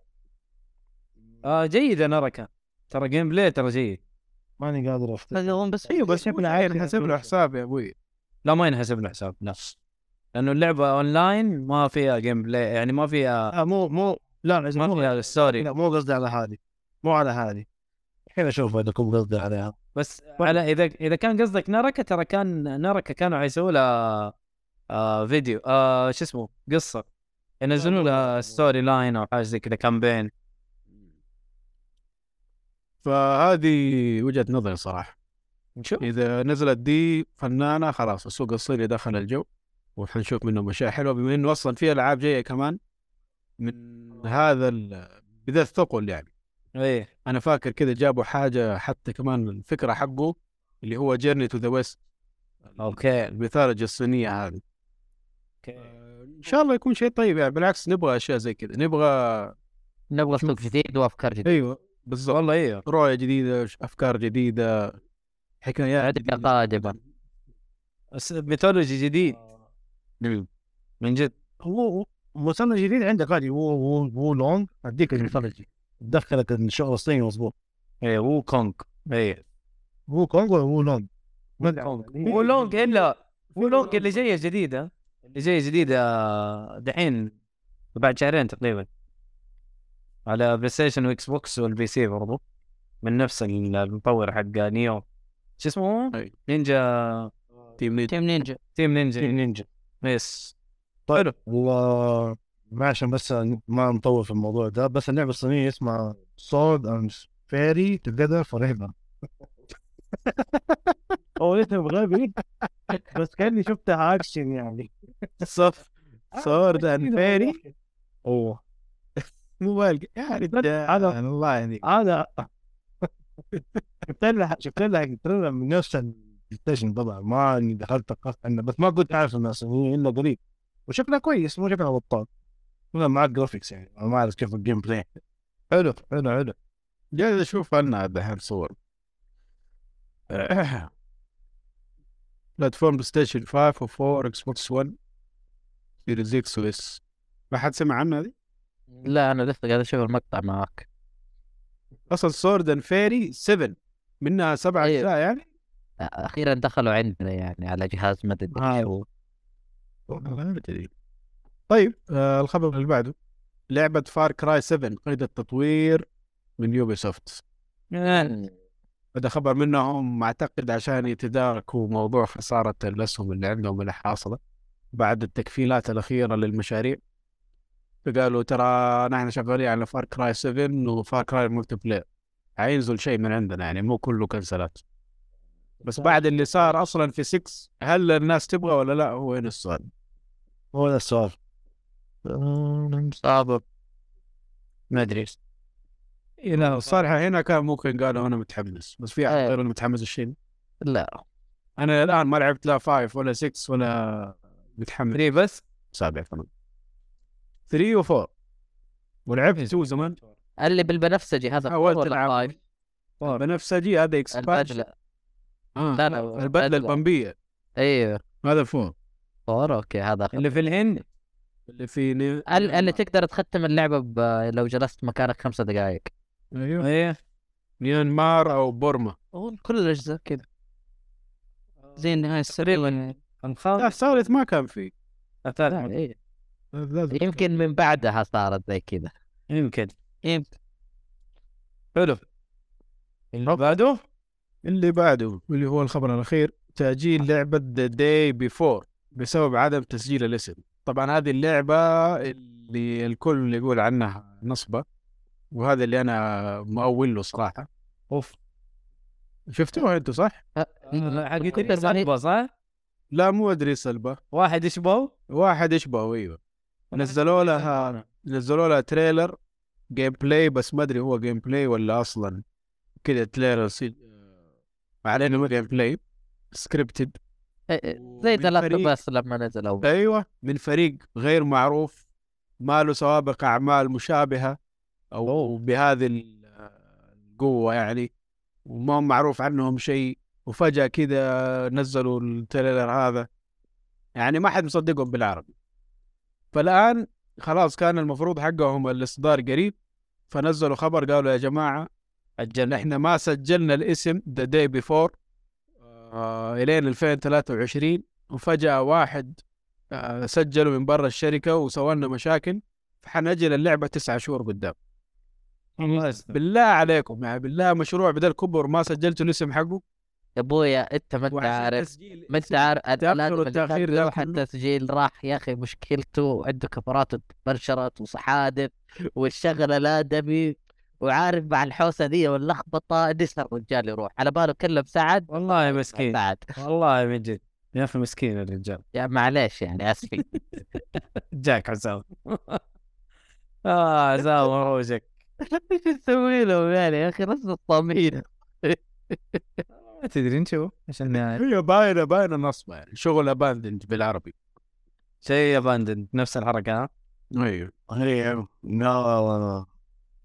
آه جيده Naraka ترى gameplay ترى جيد. ماني قادر افتكر هذا بس أيوه بس ابن عين حسب له حساب يا أبوي. لا ما ينحسب له حساب لا. لأنه اللعبة اونلاين ما فيها gameplay يعني ما فيها آه مو مو لا ما مو فيها story لا مو قصدي على هذه مو على هذه. الحين أشوف إذا كنت قصدي عليها بس على إذا إذا كان قصدك Naraka ترى كان Naraka كانوا حيسووا لها آه فيديو آه شو اسمه قصة. ينزلوا لها storyline أو حاجة زي كذا campaign فهذه وجهة نظري صراحة. نشوف. إذا نزلت دي فنانة خلاص السوق الصيني دخل الجو وحنشوف منه أشياء حلوة بما إنه أصلا في ألعاب جاية كمان من هذا بذا الثقل يعني. إيه. أنا فاكر كذا جابوا حاجة حتى كمان الفكرة حقه اللي هو Journey to the West okay. الميثولوجيا الصينيه هذه. okay. إن شاء الله يكون شيء طيب يعني بالعكس نبغى أشياء زي كذا. نبغى نبغى سوق جديد وأفكار جديدة. أيوه. بالضبط. والله أيوه رؤية جديدة أفكار جديدة حكايات جديدة. قادمة. بس ميثولوجي جديد. من جد. هو مثلث جديد عندك عادي. هو هو هو لونج اديك المثلث تدخلك الشغل الصيني مظبوط إيه وو كونغ. إيه. هو كونغ ولا هو لونج وو لونج إلا وو لونج اللي جاية جديدة. اللي جاية جديدة دحين بعد شهرين تقريبا. على بلاي ستيشن وإكس بوكس والبي سي برضو من نفس المطور حق Nioh. شو اسمه؟ أي. Ninja. Team نيد Team Ninja. Team Ninja. Ninja. yes. طيب. والله ما عشان بس ما نطول في الموضوع ده بس اللعبة الصينية اسمها Sword and Fairy Together Forever هو اسم غبي بس كأني شفتها اكشن يعني. صف. Sword and Fairy أوه. مو بالك يا رجال هذا- الله يهديك. هذا شفت لها شفت لها شفت لها من نفس البلاي ستيشن طبعا. ما أني دخلت ثقفت عنها بس ما كنت عارف صينيه إلا قريب. وشكلها كويس مو شكلها بطال. لا معك graphics يعني ما أعرف كيف ال gameplay حلو حلو حلو. جالس أشوف عنها دحين صور. بلاتفورم PlayStation 5 و4 Xbox 1 Series X و S ما حد سمع عنها هذه؟ لا أنا لسه قاعد أشوف المقطع معك أصلا Sword and Fairy 7 منها سبع أيوة. أجزاء يعني؟ أخيرا دخلوا عندنا يعني على جهاز مدد آه. ما أدري. طيب آه الخبر اللي بعده. لعبة Far Cry 7 قيد التطوير من Ubisoft هذا خبر منهم أعتقد عشان يتداركوا موضوع خسارة الأسهم اللي عندهم اللي حاصلة بعد التكنسلات الأخيرة للمشاريع. فقالوا ترى نحن شغالين على Far Cry 7 و Far Cry multiplayer حينزل شيء من عندنا يعني مو كله كنسلات بس بعد اللي صار أصلا في 6 هل الناس تبغى ولا لا؟ هو هنا السؤال. هو ده السؤال. صعب ما أدري. لا الصراحة هنا كان ممكن قالوا أنا متحمس بس في أحد. غير متحمس الشيء؟ لا. أنا الآن ما لعبت لا 5 ولا 6 ولا متحمس. 3 بس؟ سابع كمان 3 و4 ولعبت 2 زمان. اللي بالبنفسجي هذا حاولت ولا ألعب. five؟ بنفسجي هذا expansion البدلة. آه. لا، لا، البدلة البدلة. البمبيه أيوه. هذا ال four four okay هذا اللي في الهند اللي في ني... ال- اللي تقدر تختم اللعبة ب... لو جلست مكانك خمسة دقائق أيوه. إيه. ميانمار أو بورما. هو كل الأجزاء كذا. زي النهايه السريع لا الخامس الثالث ما كان فيه. الثالث لا، إيه. لازم- يمكن من بعدها صارت زي كذا. يمكن. يمكن. حلو. اللي بعده؟ اللي بعده واللي هو الخبر الأخير تأجيل لعبة ذا داي بيفور بسبب عدم تسجيل الاسم. طبعا هذه اللعبة اللي الكل يقول عنها نصبة وهذا اللي أنا مؤول له صراحة. أوف. شفتوها أنتوا صح؟ حقت كنت سلبة صح؟ لا مو أدري سلبه واحد يشبه واحد يشبهه أيوه. نزلوا لها نزلوا لها trailer gameplay بس ما أدري هو gameplay ولا أصلا. كذا trailer سي... ما علينا gameplay scripted زي فريق- بس لما نزل اول أيوه من فريق غير معروف ما له سوابق أعمال مشابهة أو بهذه ال- القوة يعني. وما معروف عنهم شيء. وفجأة كذا نزلوا ال trailer هذا. يعني ما حد مصدقهم بالعربي. فالآن خلاص كان المفروض حقهم الاصدار قريب فنزلوا خبر قالوا يا جماعة أجل إحنا ما سجلنا الاسم The Day Before إلين 2023 وفجأة واحد آه، سجلوا من برا الشركة وسوى لنا مشاكل فحنأجل اللعبة تسعة شهور قدام. الله يستر. بالله عليكم يعني بالله مشروع بدل كبر ما سجلتوا الاسم حقه. يا أبويا أنت ما أنت عارف ما أنت عارف والتأخير كان ده كله. التسجيل راح يا أخي مشكلته عنده كفرات تبرشرت وحادث والشغلة لا دمي وعارف مع الحوسة دي واللخبطة نسى الرجال يروح؟ على باله كلم سعد والله مسكين. سعد والله من جد يا أخي مسكين الرجال. يا معليش يعني اسفي جاك عزام. آه عزام وروجك إيش تسوي له يعني يا أخي؟ رز الطمين ما تدري نشوف إيش النهايه هي باينه باينة نصبة يعني. شغل اباندنج بالعربي. شيء اباندن نفس الحركة ها؟ أيوه. هي لا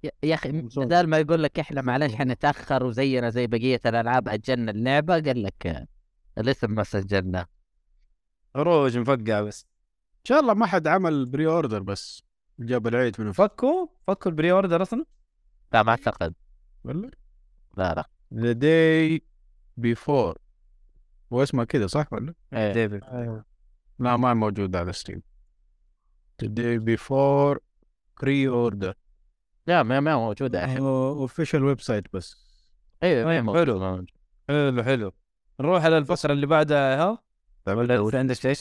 يا- يا أخي بدال ما يقول لك إحنا معلش حنتاخر وزينا زي بقية الألعاب أجلنا اللعبة قال لك الاسم ما سجلنا عروج مفقع بس. إن شاء الله ما حد عمل pre-order بس. جاب العيد من فك فكوا؟ فكوا ال pre-order أصلا؟ لا ما أعتقد. ولا؟ لا لا. The Day Before هو اسمه كذا صح ولا؟ إيه. ديفيد لا ما موجود على Steam Day Before pre-order لا ما ما موجودة. الحين official website بس. أيوه طيب،. حلو. حلو حلو. نروح على الفقرة اللي بعدها ها؟ ولا في عندك شيء؟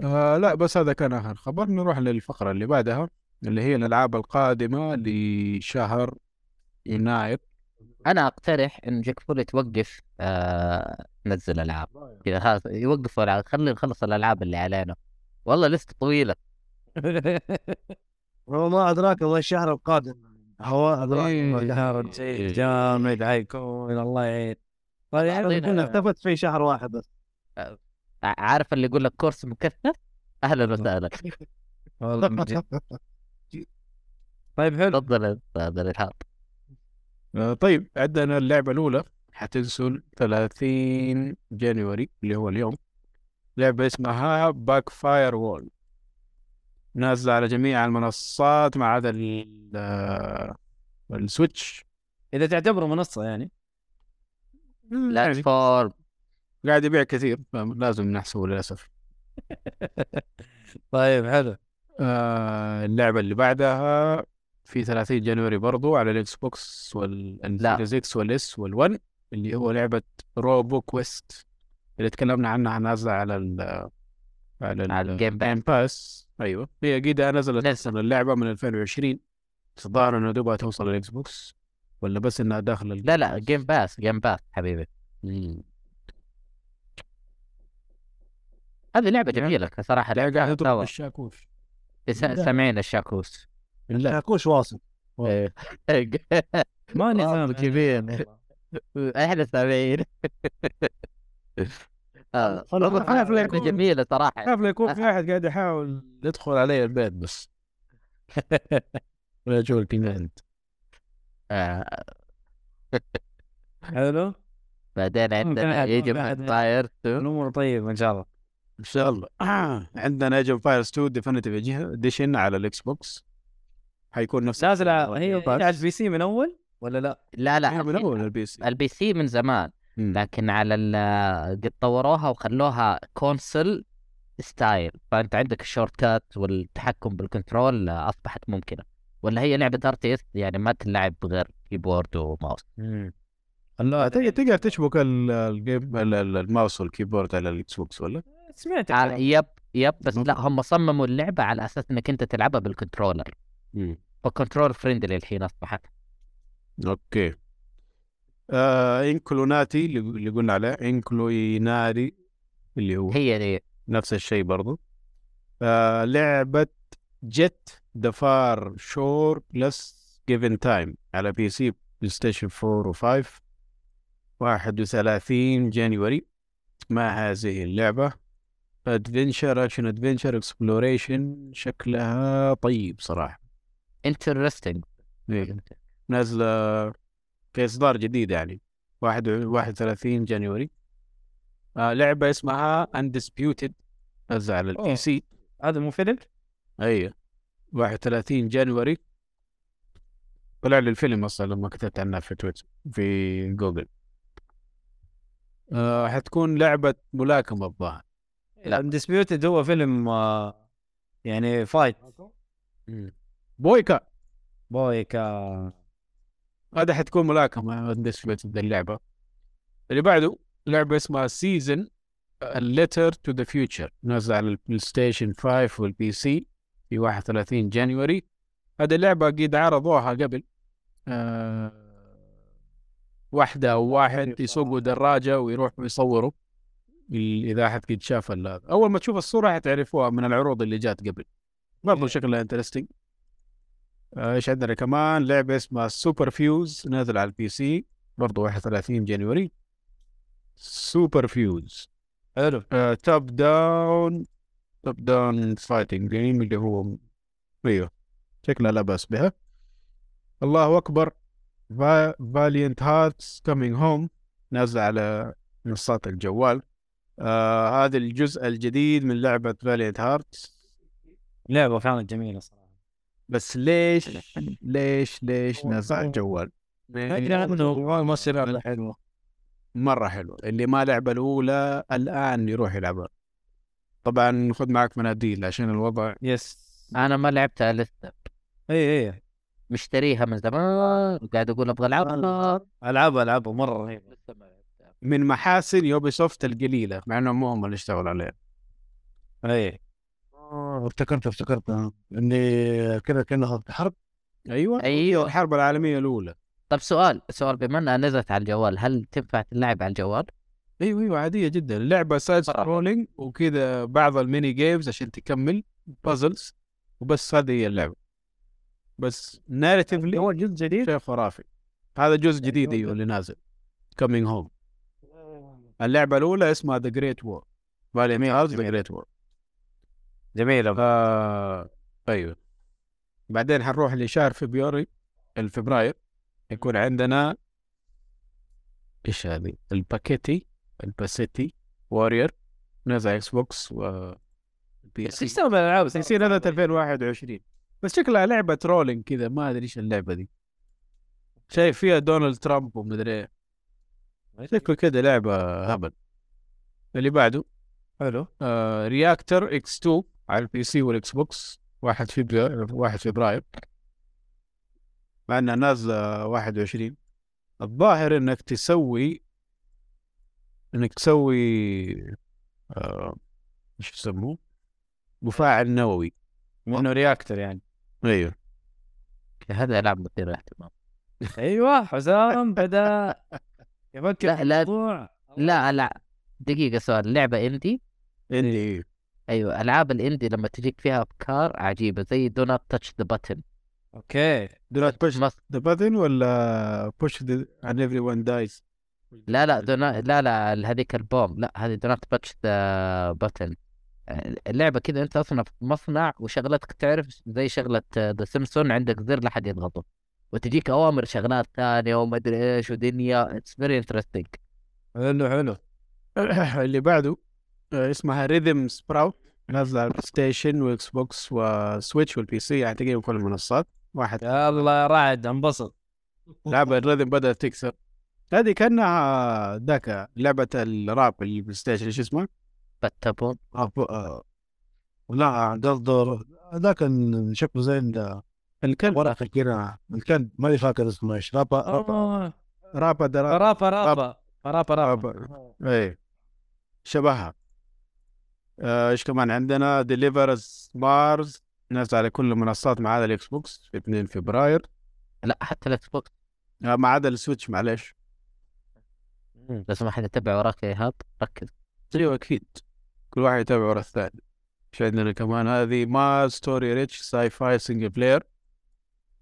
آه لا بس هذا كان آخر خبر. نروح للفقرة اللي بعدها اللي هي الألعاب القادمة لشهر يناير. أنا أقترح إن جيك فولي توقف آه تنزل ألعاب كذا خلاص يوقفوا العاب خلي نخلص الألعاب اللي علينا. والله لسه طويلة. هو ما أدراك والله الشهر القادم. هو أدراك شهر شيء جامد حيكون الله يعين. طيب يعني كنا اختفت في شهر واحد بس. ع- عارف اللي يقول لك كورس مكثف أهلا وسهلا. والله. طيب حلو. تفضل أستاذ الارهاب آه طيب عندنا اللعبة الأولى. حتنزل 30 جانوري اللي هو اليوم. لعبة اسمها Backfirewall نازلة على جميع المنصات ما عدا آه، ال Switch. إذا تعتبره منصة يعني. platform قاعد يبيع كثير لازم نحسبه للأسف. طيب حلو. آه اللعبة اللي بعدها في 30 January برضو على ال Xbox وال Series X وال S وال One. اللي هو لعبة Roboquest اللي تكلمنا عنها نازلة على ال على, ال- على ال Game Pass. Pass أيوه. هي قيدة نزلت نزل. أصلا اللعبة من 2020 بس الظاهر انها دوبها توصل ال Xbox؟ ولا بس إنها داخل ال- لا لا Game Pass Game Pass حبيبي. هذه لعبة جميلة صراحة. لا قاعد تضرب. الشاكوش. س- سامعين الشاكوش لا. ياكوش واصل. إيه. ماني فاهم كبير. إحنا سامعين آه، لعبة يكون- جميلة صراحة. لا يكون في أحد قاعد يحاول يدخل علي البيت بس. ولا يجول كيمنت آه، حلو. بعدين عندنا يجي بعد- فاير الأمور طيبه إن شاء الله. إن شاء الله. عندنا ايج اوف فاير 2 ديفينيتيف Edition على ال Xbox. حيكون نفس نازله هي هي على ال PC من أول؟ ولا لا؟ لا لا هي من اول ال PC. ال PC من زمان مم. لكن على ال قد طوروها وخلوها console style فأنت عندك ال shortcut والتحكم بال control أصبحت ممكنة. ولا هي لعبة RTS يعني ما تلعب بغير keyboard و mouse لا تقدر تقدر تشبك ال- ال game ال- ال- ال mouse وال keyboard على ال Xbox ولا؟ سمعت على يب يب بس لا هم صمموا اللعبة على أساس إنك أنت تلعبها بال controller ف control friendly الحين أصبحت. okay. آه Inkulinati اللي قلنا عليه Inkulinati اللي هو هي دي. نفس الشيء برضو. آه لعبة Jett The Far Shore plus Given Time على PC PlayStation 4 و5 31 January ما هذه اللعبة adventure action adventure exploration شكلها طيب صراحة. interesting نازلة في اصدار جديد يعني واحد 31 January. آه لعبة اسمها Undisputed نازلة على ال PC هذا مو فيلم؟ أيوه. 31 January طلع لي الفيلم أصلا لما كتبت عنها في تويتر في جوجل. آه حتكون لعبة ملاكمة الظاهر. لا. Undisputed هو فيلم آه، يعني fight Boyka. Boyka. هذا حتكون ملاكمة Undisputed اللعبة. اللي بعده لعبة اسمها Season A Letter to the Future نازلة على ال PlayStation 5 وال PC في 31 January هذه اللعبة قد عرضوها قبل. آه واحدة أو واحد يسوقوا دراجة ويروحوا يصوروا. إذا أحد قد شاف أول ما تشوف الصورة حتعرفوها من العروض اللي جات قبل. برضو شكلها interesting إيش عندنا كمان؟ لعبة اسمها Superfuse نازل على ال PC برضو 31 January. Superfuse حلو. top down top down fighting game اللي هو أيوه شكلها لا بأس بها. الله أكبر Valiant Hearts Coming Home نازلة على منصات الجوال. آه هذا الجزء الجديد من لعبة Valiant Hearts لعبة فعلا جميلة صراحة. بس ليش ليش ليش على الجوال ما تصير حلوة مرة حلو اللي ما لعب الأولى الآن يروح يلعبها. طبعا خذ معك مناديل عشان الوضع. yes. أنا ما لعبتها لسه. اي اي مشتريها من زمان وقاعد أقول أبغى ألعبها. العاب العاب مرة رهيبه من محاسن Ubisoft القليلة مع انهم مو هم اللي اشتغلوا عليها. اي افتكرت افتكرت. آه. اني كذا كأنها حرب؟ أيوه. أيوه. الحرب العالمية الأولى. طب سؤال سؤال بما إنها نزلت على الجوال هل تنفع تلعب على الجوال؟ أيوه أيوه عادية جدا. اللعبة side scrolling وكذا بعض ال mini games عشان تكمل puzzles وبس هذه هي اللعبة. بس narratively هو جزء جديد؟ شيء خرافي. هذا جزء جديد أيوه اللي نازل. Coming Home اللعبة الأولى اسمها The Great War Valiant Hearts The Great War جميله آه أيوه بعدين حنروح لشهر فبراير الفبراير. يكون عندنا إيش هذه؟ الباكيتي الباسيتي وارير نزل إكس بوكس و بي إيش سي تسوي بالالعاب يصير نزلت 2021 بس شكلها لعبة ترولينج كذا ما أدري إيش اللعبة دي. شايف فيها دونالد ترامب ومدري إيه. شكله كذا لعبة هبل. اللي بعده حلو. آه Reactor Tech 2 على ال PC والإكس بوكس 1 فبراير 1 فبراير. مع إنها نازلة 21 الظاهر إنك تسوي إنك تسوي آه إيش يسموه؟ مفاعل نووي. انه reactor يعني. أيوه هذا العاب مثيره اهتمام أيوه حسام بدا. يفكر لا، في لا. الموضوع. لا لا. دقيقة سؤال. لعبة indie عندي أيوه ألعاب ال indie لما تجيك فيها أفكار عجيبة زي Do Not Touch the Button okay. Do not push the button ولا push and everyone dies لا لا do لا لا هذيك البوم. لا هذه Do Not Touch the Button اللعبة كذا أنت أصلا في مصنع وشغلتك تعرف زي شغلة The Simpsons عندك زر لحد يضغطه. وتجيك أوامر شغلات ثانية وما أدري إيش ودنيا. It's very interesting حلو حلو. اللي بعده اسمها Rhythm Sprout نازلة على البلاي ستيشن واكس بوكس وسويتش وال PC يعني تقريبا كل المنصات. واحد. يلا يا رعد انبسط. لعبه ال rhythm بدأت تكثر. هذه كأنها ذاك لعبة الراب البلاي ستيشن إيش اسمها؟ فتبون آه، آه. لا قصده ذاك شكله زي ال- الكلب. ورقه كده الكلب. ماني فاكر اسمه إيش. رابا رابا آه، رابا درا رابا. رابا رابا. رابا. إيه. شبهها. آه، إيش كمان عندنا؟ Deliver Us Mars نازل على كل المنصات ما عدا الإكس بوكس في 2 فبراير. لا حتى الاكس بوكس آه، ما عدا السويتش معلش لو سمحت يتبع وراك يا إيهاب ركز. أيوه أكيد. كل واحد يتابع ورا الثاني. إيش عندنا كمان؟ هذه ما story rich sci-fi single player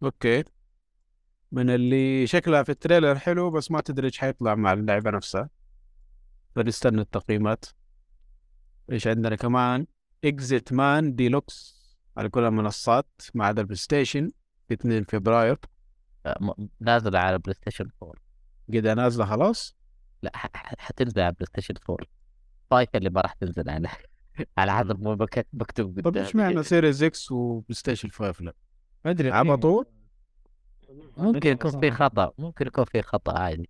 okay. من اللي شكلها في ال trailer حلو بس ما تدري إيش حيطلع مع اللعبة نفسها. فنستنى التقييمات. إيش عندنا كمان؟ Exitman Deluxe على كل المنصات ما عدا البلاي ستيشن في 2 فبراير. آه، نازلة على بلاي ستيشن 4 قد نازلة خلاص؟ لا حتنزل على بلاي ستيشن 4 five اللي ما راح تنزل على على حسب ما مكتوب طب قدامي. إيش معنى Series X وبلاي ستيشن 5 لا؟ ما أدري. على طول؟ ممكن يكون في خطأ. ممكن يكون في خطأ عادي.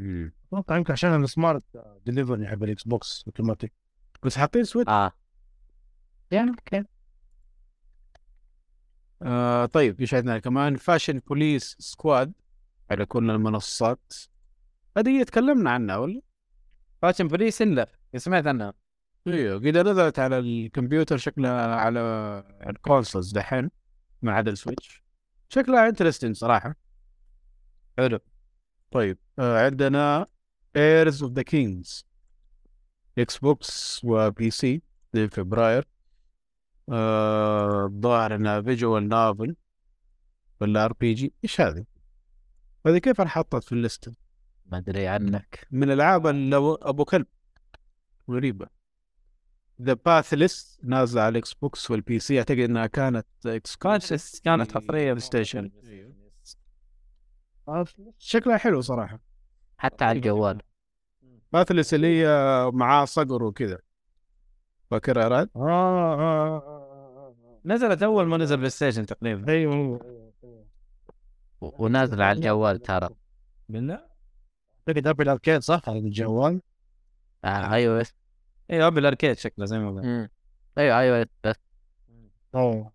أتوقع يمكن عشان ال Smart Delivery حق الإكس بوكس أوتوماتيك. بس حاطين سويتش آه. يعني okay. آه طيب إيش عندنا كمان Fashion Police Squad على كل المنصات. هذه تكلمنا عنها ولا؟ Fashion Police إلا سمعت عنها. أيوه قد نزلت على الكمبيوتر شكلها على ال consoles دحين ما عدا السويتش. شكلها interesting صراحة. حلو. طيب آه عندنا Heirs of the Kings إكس بوكس و PC في فبراير. آه، الظاهر انها visual novel ولا RPG إيش هذه؟ هذه كيف انحطت في الليسته؟ ما أدري عنك. من العاب اللو- أبو كلب. غريبة. The Pathless نازلة على الاكس بوكس وال PC أعتقد إنها كانت كانت كانت حصريه بلاي ستيشن شكلها حلو صراحة. حتى على الجوال. Pathless اللي هي معاه صقر وكذا فاكرها يا راد؟ نزلت أول ما نزل بلاي ستيشن تقريبا. أيوه و- ونازله على الجوال ترى. بالله اعتقد Apple Arcade صح؟ على الجوال؟ آه iOS أيوه Apple Arcade شكله زي ما قلت أيوه iOS بس. أوه.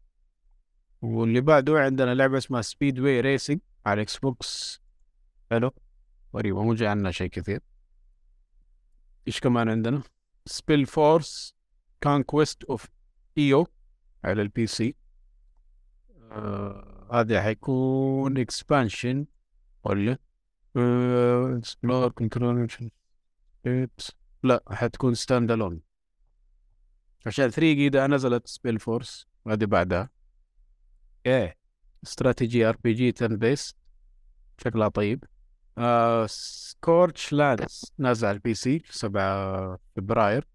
واللي بعده عندنا لعبة اسمها Speedway Racing على الاكس بوكس حلو. غريبه مو جاي عنها شيء كثير. إيش كمان عندنا؟ SpellForce Conquest of Eo على ال PC آه هذا حيكون expansion ولا؟ explore control لا حتكون stand alone عشان 3 جديدا نزلت SpellForce هذه بعدها. إيه strategy RPG turn based شكلها طيب. آه Scorchlands نازل على ال PC 7 فبراير.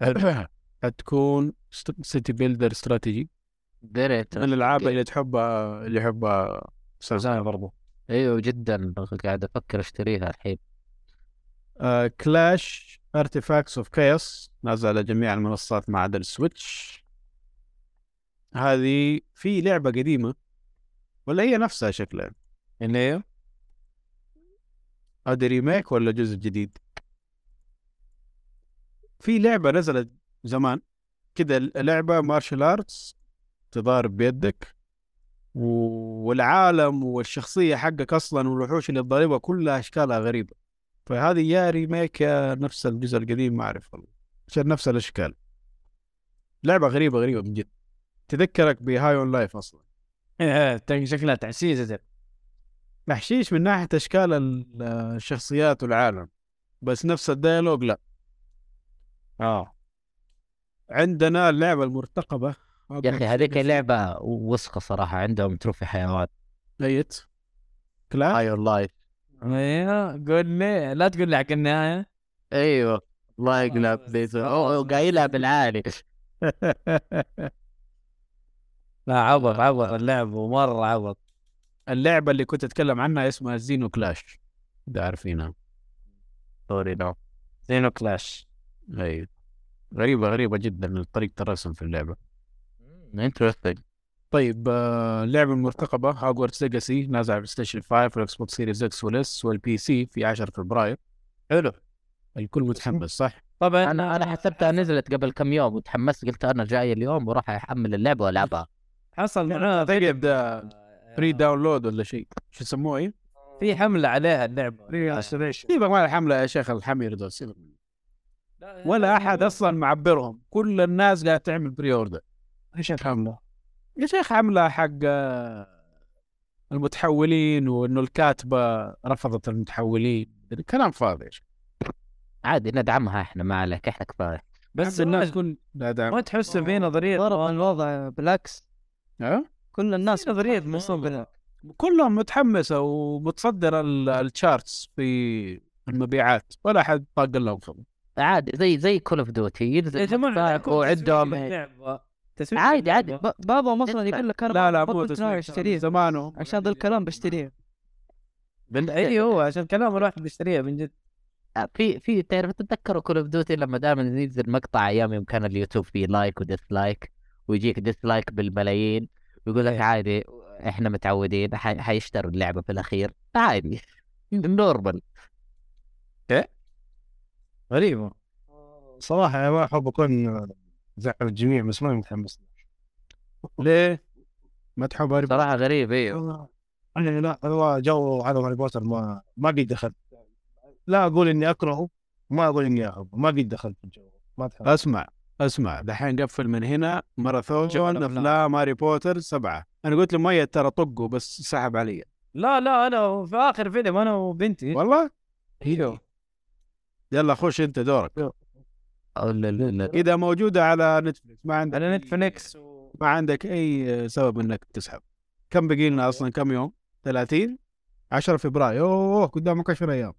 حتكون city builder strategy. دريت من الألعاب اللي تحبها اللي يحبها زي برضو. أيوه جدا. قاعد أفكر أشتريها الحين. Clash Artifacts of Chaos نازل على جميع المنصات ما عدا السويتش. هذه في لعبة قديمة ولا هي نفسها شكلها؟ اللي هي؟ هذا remake ولا جزء جديد؟ في لعبة نزلت زمان كده لعبة martial arts تضارب بيدك والعالم والشخصية حقك أصلا والوحوش اللي تضاربها كلها أشكالها غريبة. فهذه يا remake يا نفس الجزء القديم ما أعرف والله عشان نفس الأشكال. لعبة غريبة غريبة من جد. تذكرك ب High on Life تلاقي شكلها تعسيسه تحشيش من ناحية إشكال ال- الشخصيات والعالم بس نفس ال dialogue لا. آه. عندنا اللعبة المرتقبة. يا أخي هذيك لعبه وسخة صراحة عندهم trophy حيوان. ايت كلاش High on Life أيوه قول لي لا تقول لي حق النهاية. أيوه الله يقلب ذيس أوه قايلها بالعالي. لا عبط عبط اللعب ومره عبط. اللعبة اللي كنت أتكلم عنها اسمها Zeno Clash إذا عارفينها. sorry no Zeno Clash أي. غريبة غريبة جدا طريقة الرسم في اللعبة. interesting طيب آه، اللعبة المرتقبة Hogwarts Legacy نازل على PlayStation 5 وال Xbox Series X وال S وال PC في 10 فبراير. حلو. الكل متحمس صح؟ طبعا أنا أنا حسبتها نزلت قبل كم يوم وتحمست قلت أنا جاي اليوم وراح أحمل اللعبة وألعبها. حصل معاه أعتقد free download ولا شيء؟ شو يسموه إيه؟ في حملة عليها اللعبة. سيبك من الحملة يا شيخ الحمير دول سيبك. ولا أحد أصلا معبرهم. كل الناس قاعد تعمل pre-order إيش الحمله؟ يا شيخ حملة حق آه، المتحولين وإنه الكاتبة رفضت المتحولين. كلام فاضي يا شيخ. عادي ندعمها إحنا ما عليك إحنا كفاية. بس الناس دعم ما تحس في نظريه ضرب الوضع. بالعكس. ها؟ كل الناس نظريه مستقبل كلهم متحمسة ومتصدر ال- ال charts في المبيعات ولا حد طاق لهم خبر عادي زي زي Call of Duty مقطع وعندهم عادي عادي. ب- بعضهم أصلا يقول لك أنا لا لا مو تسويق اشتريه زمانه عشان ذا الكلام بشتريه أيوه عشان كلام الواحد بيشتريها من جد. في في تعرف تتذكروا Call of Duty لما دائما ينزل مقطع أيام يوم كان اليوتيوب فيه like و dislike ويجيك dislike بالملايين. ويقول لك عادي إحنا متعودين حيشتروا اللعبة في الأخير. عادي. normal. غريبة. صراحة أنا ما أحب أكون زعل الجميع بس ماني متحمس ليه؟ ما تحب هاري؟ صراحة غريب أيوه أنا لا هو جو عالم هاري بوتر ما ما قد دخلت. لا أقول إني أكرهه ما أقول إني أحبه ما قد دخلت في الجو. ما اتحمس أسمع. أسمع دحين قفل من هنا ماراثون افلام هاري بوتر سبعة. أنا قلت له ميت ترى طقه بس سحب علي. لا لا أنا في آخر فيلم أنا وبنتي. والله؟ أيوه يلا خش أنت دورك. أو لا لا لا. إذا موجودة على نتفلكس ما عندك على نتفليكس. ما عندك أي سبب إنك تسحب. كم بقي لنا أصلا؟ كم يوم؟ 30 10 فبراير. أوه قدامك 10 أيام.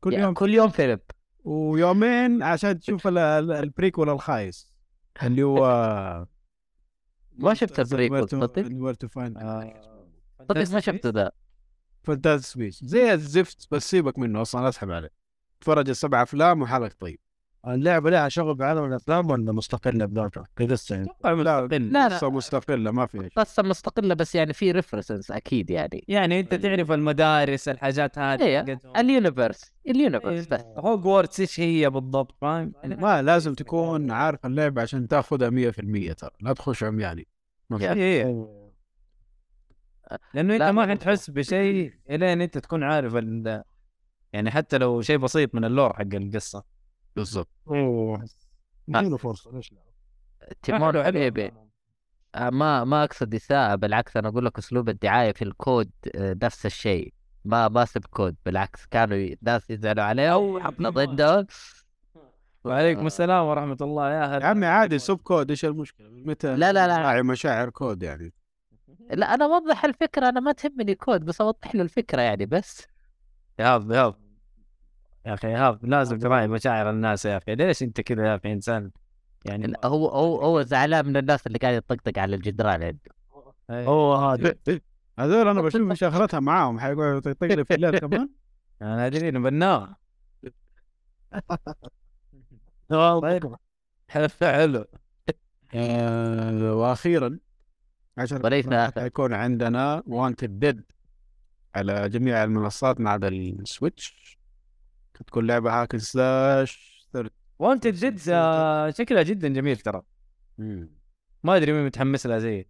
كل يوم كل يوم فيلم. ويومين عشان تشوف ال- ال- ال prequel الخايس. اللي هو ما شفت ال prequel، صدق؟ Where to Find صدق ما شفته ذا. Fantastic Beasts زي الزفت بس سيبك منه أصلا اسحب عليه. تفرج السبع أفلام وحالك طيب. اللعبة لها شغل بعالم الأفلام ولا مستقلة بذاتها؟ كقصه يعني أتوقع مستقل لا لا قصة مستقلة ما فيها شيء قصة مستقلة بس يعني في references أكيد يعني يعني أنت تعرف المدارس الحاجات هذه إيه، حقتهم. ال universe ال universe بس هوجورتس إيش هي بالضبط فاهم؟ يعني ما لازم تكون عارف اللعبة عشان تاخذها 100% ترى لا تخش عمياني ما في. إيه. لأنه أنت لا، ما لا. حتحس بشيء إلين أنت تكون عارف ال... يعني حتى لو شيء بسيط من ال lore حق القصة بالضبط. أوه. اديله فرصة ليش لا؟ تيمور. حبيبي آه، ما ما أقصد إساءة بالعكس أنا أقول لك أسلوب الدعاية في ال COD آه، نفس الشيء. ما ما سب COD بالعكس كانوا ي- ناس يزعلوا عليه أو حفلة ضده وعليكم السلام ورحمة الله. يا يا هلا عمي عادي سب COD إيش المشكلة؟ من متى؟ لا، لا، لا. راعي مشاعر COD يعني. لا أنا أوضح الفكرة أنا ما تهمني كود بس أوضح له الفكرة يعني بس. يهاب يهاب يا أخي يهاب لازم تراعي مشاعر الناس يا أخي. ليش أنت كذا يا أخي إنسان؟ يعني هو هو هو زعلان من الناس اللي قاعد يطقطق على الجدران عنده هو هذا. هذول أنا بشوف مشاغلتها معاهم حيقعدوا يطقطق لي في الليل كمان. أنا أدري إنه بناء طيب. حلو حلو. آه، وأخيرا عشان وليس آخر. حيكون عندنا Wanted Dead على جميع المنصات ما عدا ال Switch. تكون لعبة hack slash third Wanted Dead آه، شكلها جدا جميل ترى. ما أدري مين متحمس لها زي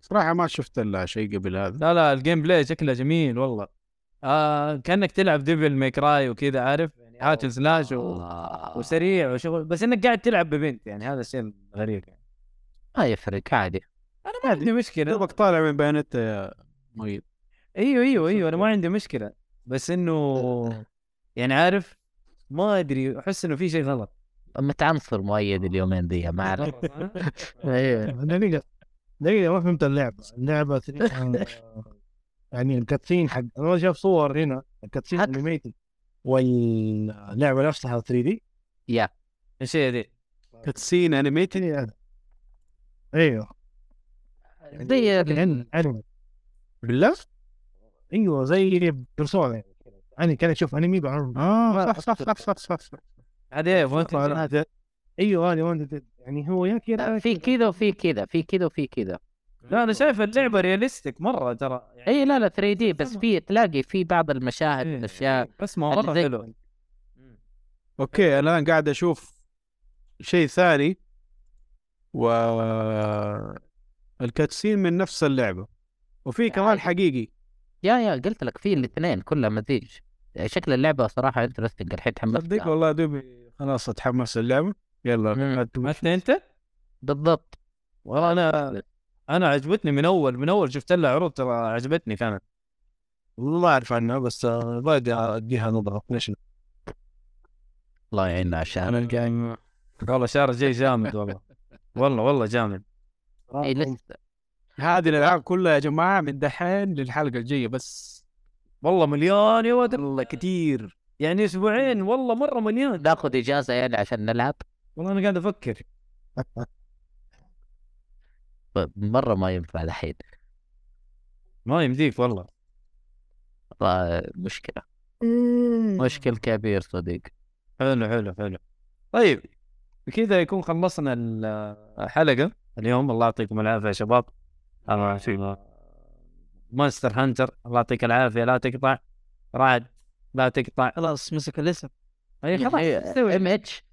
صراحة ما شفت إلا شيء قبل هذا. لا لا ال gameplay شكله جميل والله. آه كأنك تلعب Devil May Cry وكذا عارف؟ يعني hack slash و... آه، وسريع وشغل. بس إنك قاعد تلعب ببنت يعني هذا الشيء الغريب يعني. ما يفرق عادي. أنا ما عندي مشكلة. دوبك طالع من Bayonetta يا مؤيد. أيوه أيوه أيوه أنا ما عندي مشكلة. بس إنه يعني عارف؟ ما أدري أحس إنه في شيء غلط. متعنصر مؤيد اليومين ذي ما أعرف. أيوه. دقيقة دقيقة ما فهمت اللعبة. اللعبة آه، يعني ال cutscene حق أنا شايف صور هنا ال cutscene حق- animated واللعبة نفسها 3 D يا. إيش هي دي؟ cutscene animated أيوه. زي يعني أنمي. بالله؟ أيوه زي Persona يعني أنا كان أشوف انمي بعرف آه صح صح صح صح صح, صح. Wanted هذا. أيوه هذه Wanted يعني هو يا كذا في كذا. وفي كذا في كذا وفي كذا. لا أنا شايف اللعبة realistic مرة ترى يعني اي لا لا 3 D بس في تلاقي في بعض المشاهد إيه، الأشياء بس ما هو مره حلو okay الآن قاعد أشوف شيء ثاني. والكاتسين من نفس اللعبة. وفي كمان. حقيقي. يا يا قلت لك في الاثنين كلها مزيج. شكل اللعبة صراحة interesting الحين صدق تحمست والله دوبي خلاص اتحمس اللعبة. يلا حتى أنت؟ بالضبط. والله أنا أنا عجبتني من أول من أول شفت لها عروض ترى عجبتني كانت. ما أعرف عنها بس آه، باقي أديها نظرة. ليش؟ الله يعيننا عشان أنا الجاي والله شهر جاي جامد والله. والله والله جامد. لسه. هذه الألعاب كلها يا جماعة من دحين للحلقة الجاية بس. والله مليان يا ولد والله كثير يعني أسبوعين والله مرة مليان. ناخذ إجازة يعني عشان نلعب. والله أنا قاعد أفكر. مرة ما ينفع الحين. ما يمديك والله. والله مشكلة. مشكل كبير صديق. حلو حلو حلو. طيب بكذا يكون خلصنا الحلقة اليوم. الله يعطيكم العافية يا شباب. الله يعافيك Monster Hunter الله يعطيك العافية لا تقطع رعد لا تقطع. خلاص مسك الاسم. أي خلاص إيش MH.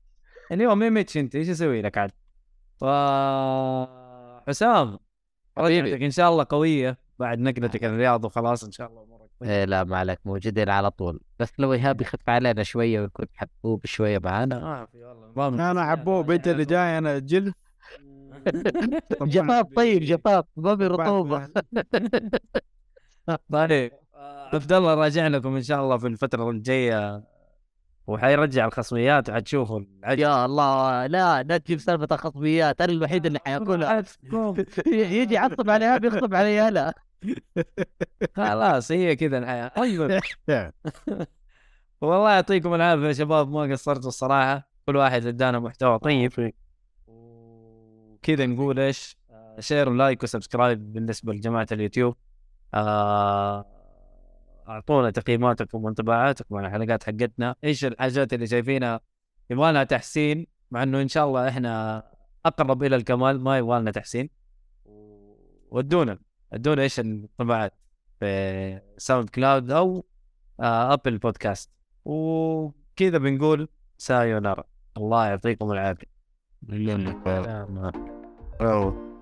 اليوم إم إتش أنت إيش أسوي لك عاد؟ ف حسام رجعتك إن شاء الله قوية. بعد نقلتك الرياض وخلاص إن شاء الله أمورك. إيه لا ما عليك موجودين على طول. بس لو ايهاب يخف علينا شوية ويكون حبوب شوية معانا. ما في والله أنا حبوب أنت اللي جاي أنا جلد. جفاف طيب جفاف ما في رطوبة. طيب عبد الله راجع لكم إن شاء الله في الفترة الجاية وحيرجع الخصميات وحتشوفوا يا الله لا لا تجيب سالفة الخصميات أنا الوحيد اللي حياكلها يجي يعصب على ايهاب يخصب علي أنا خلاص هي كذا. الحياة طيب. والله يعطيكم العافية يا شباب ما قصرتوا الصراحة. كل واحد ادانا محتوى طيب. وكذا نقول إيش؟ آه، share و like و subscribe بالنسبة لجماعة اليوتيوب. آه، أعطونا تقييماتكم وانطباعاتكم عن الحلقات حقتنا. إيش الحاجات اللي شايفينها؟ يبغى لها تحسين مع إنه إن شاء الله إحنا أقرب إلى الكمال ما يبغى لنا تحسين. ودونا ادونا إيش الانطباعات في SoundCloud أو آه Apple Podcast وكذا بنقول さようなら. الله يعطيكم العافية. مليون سلام.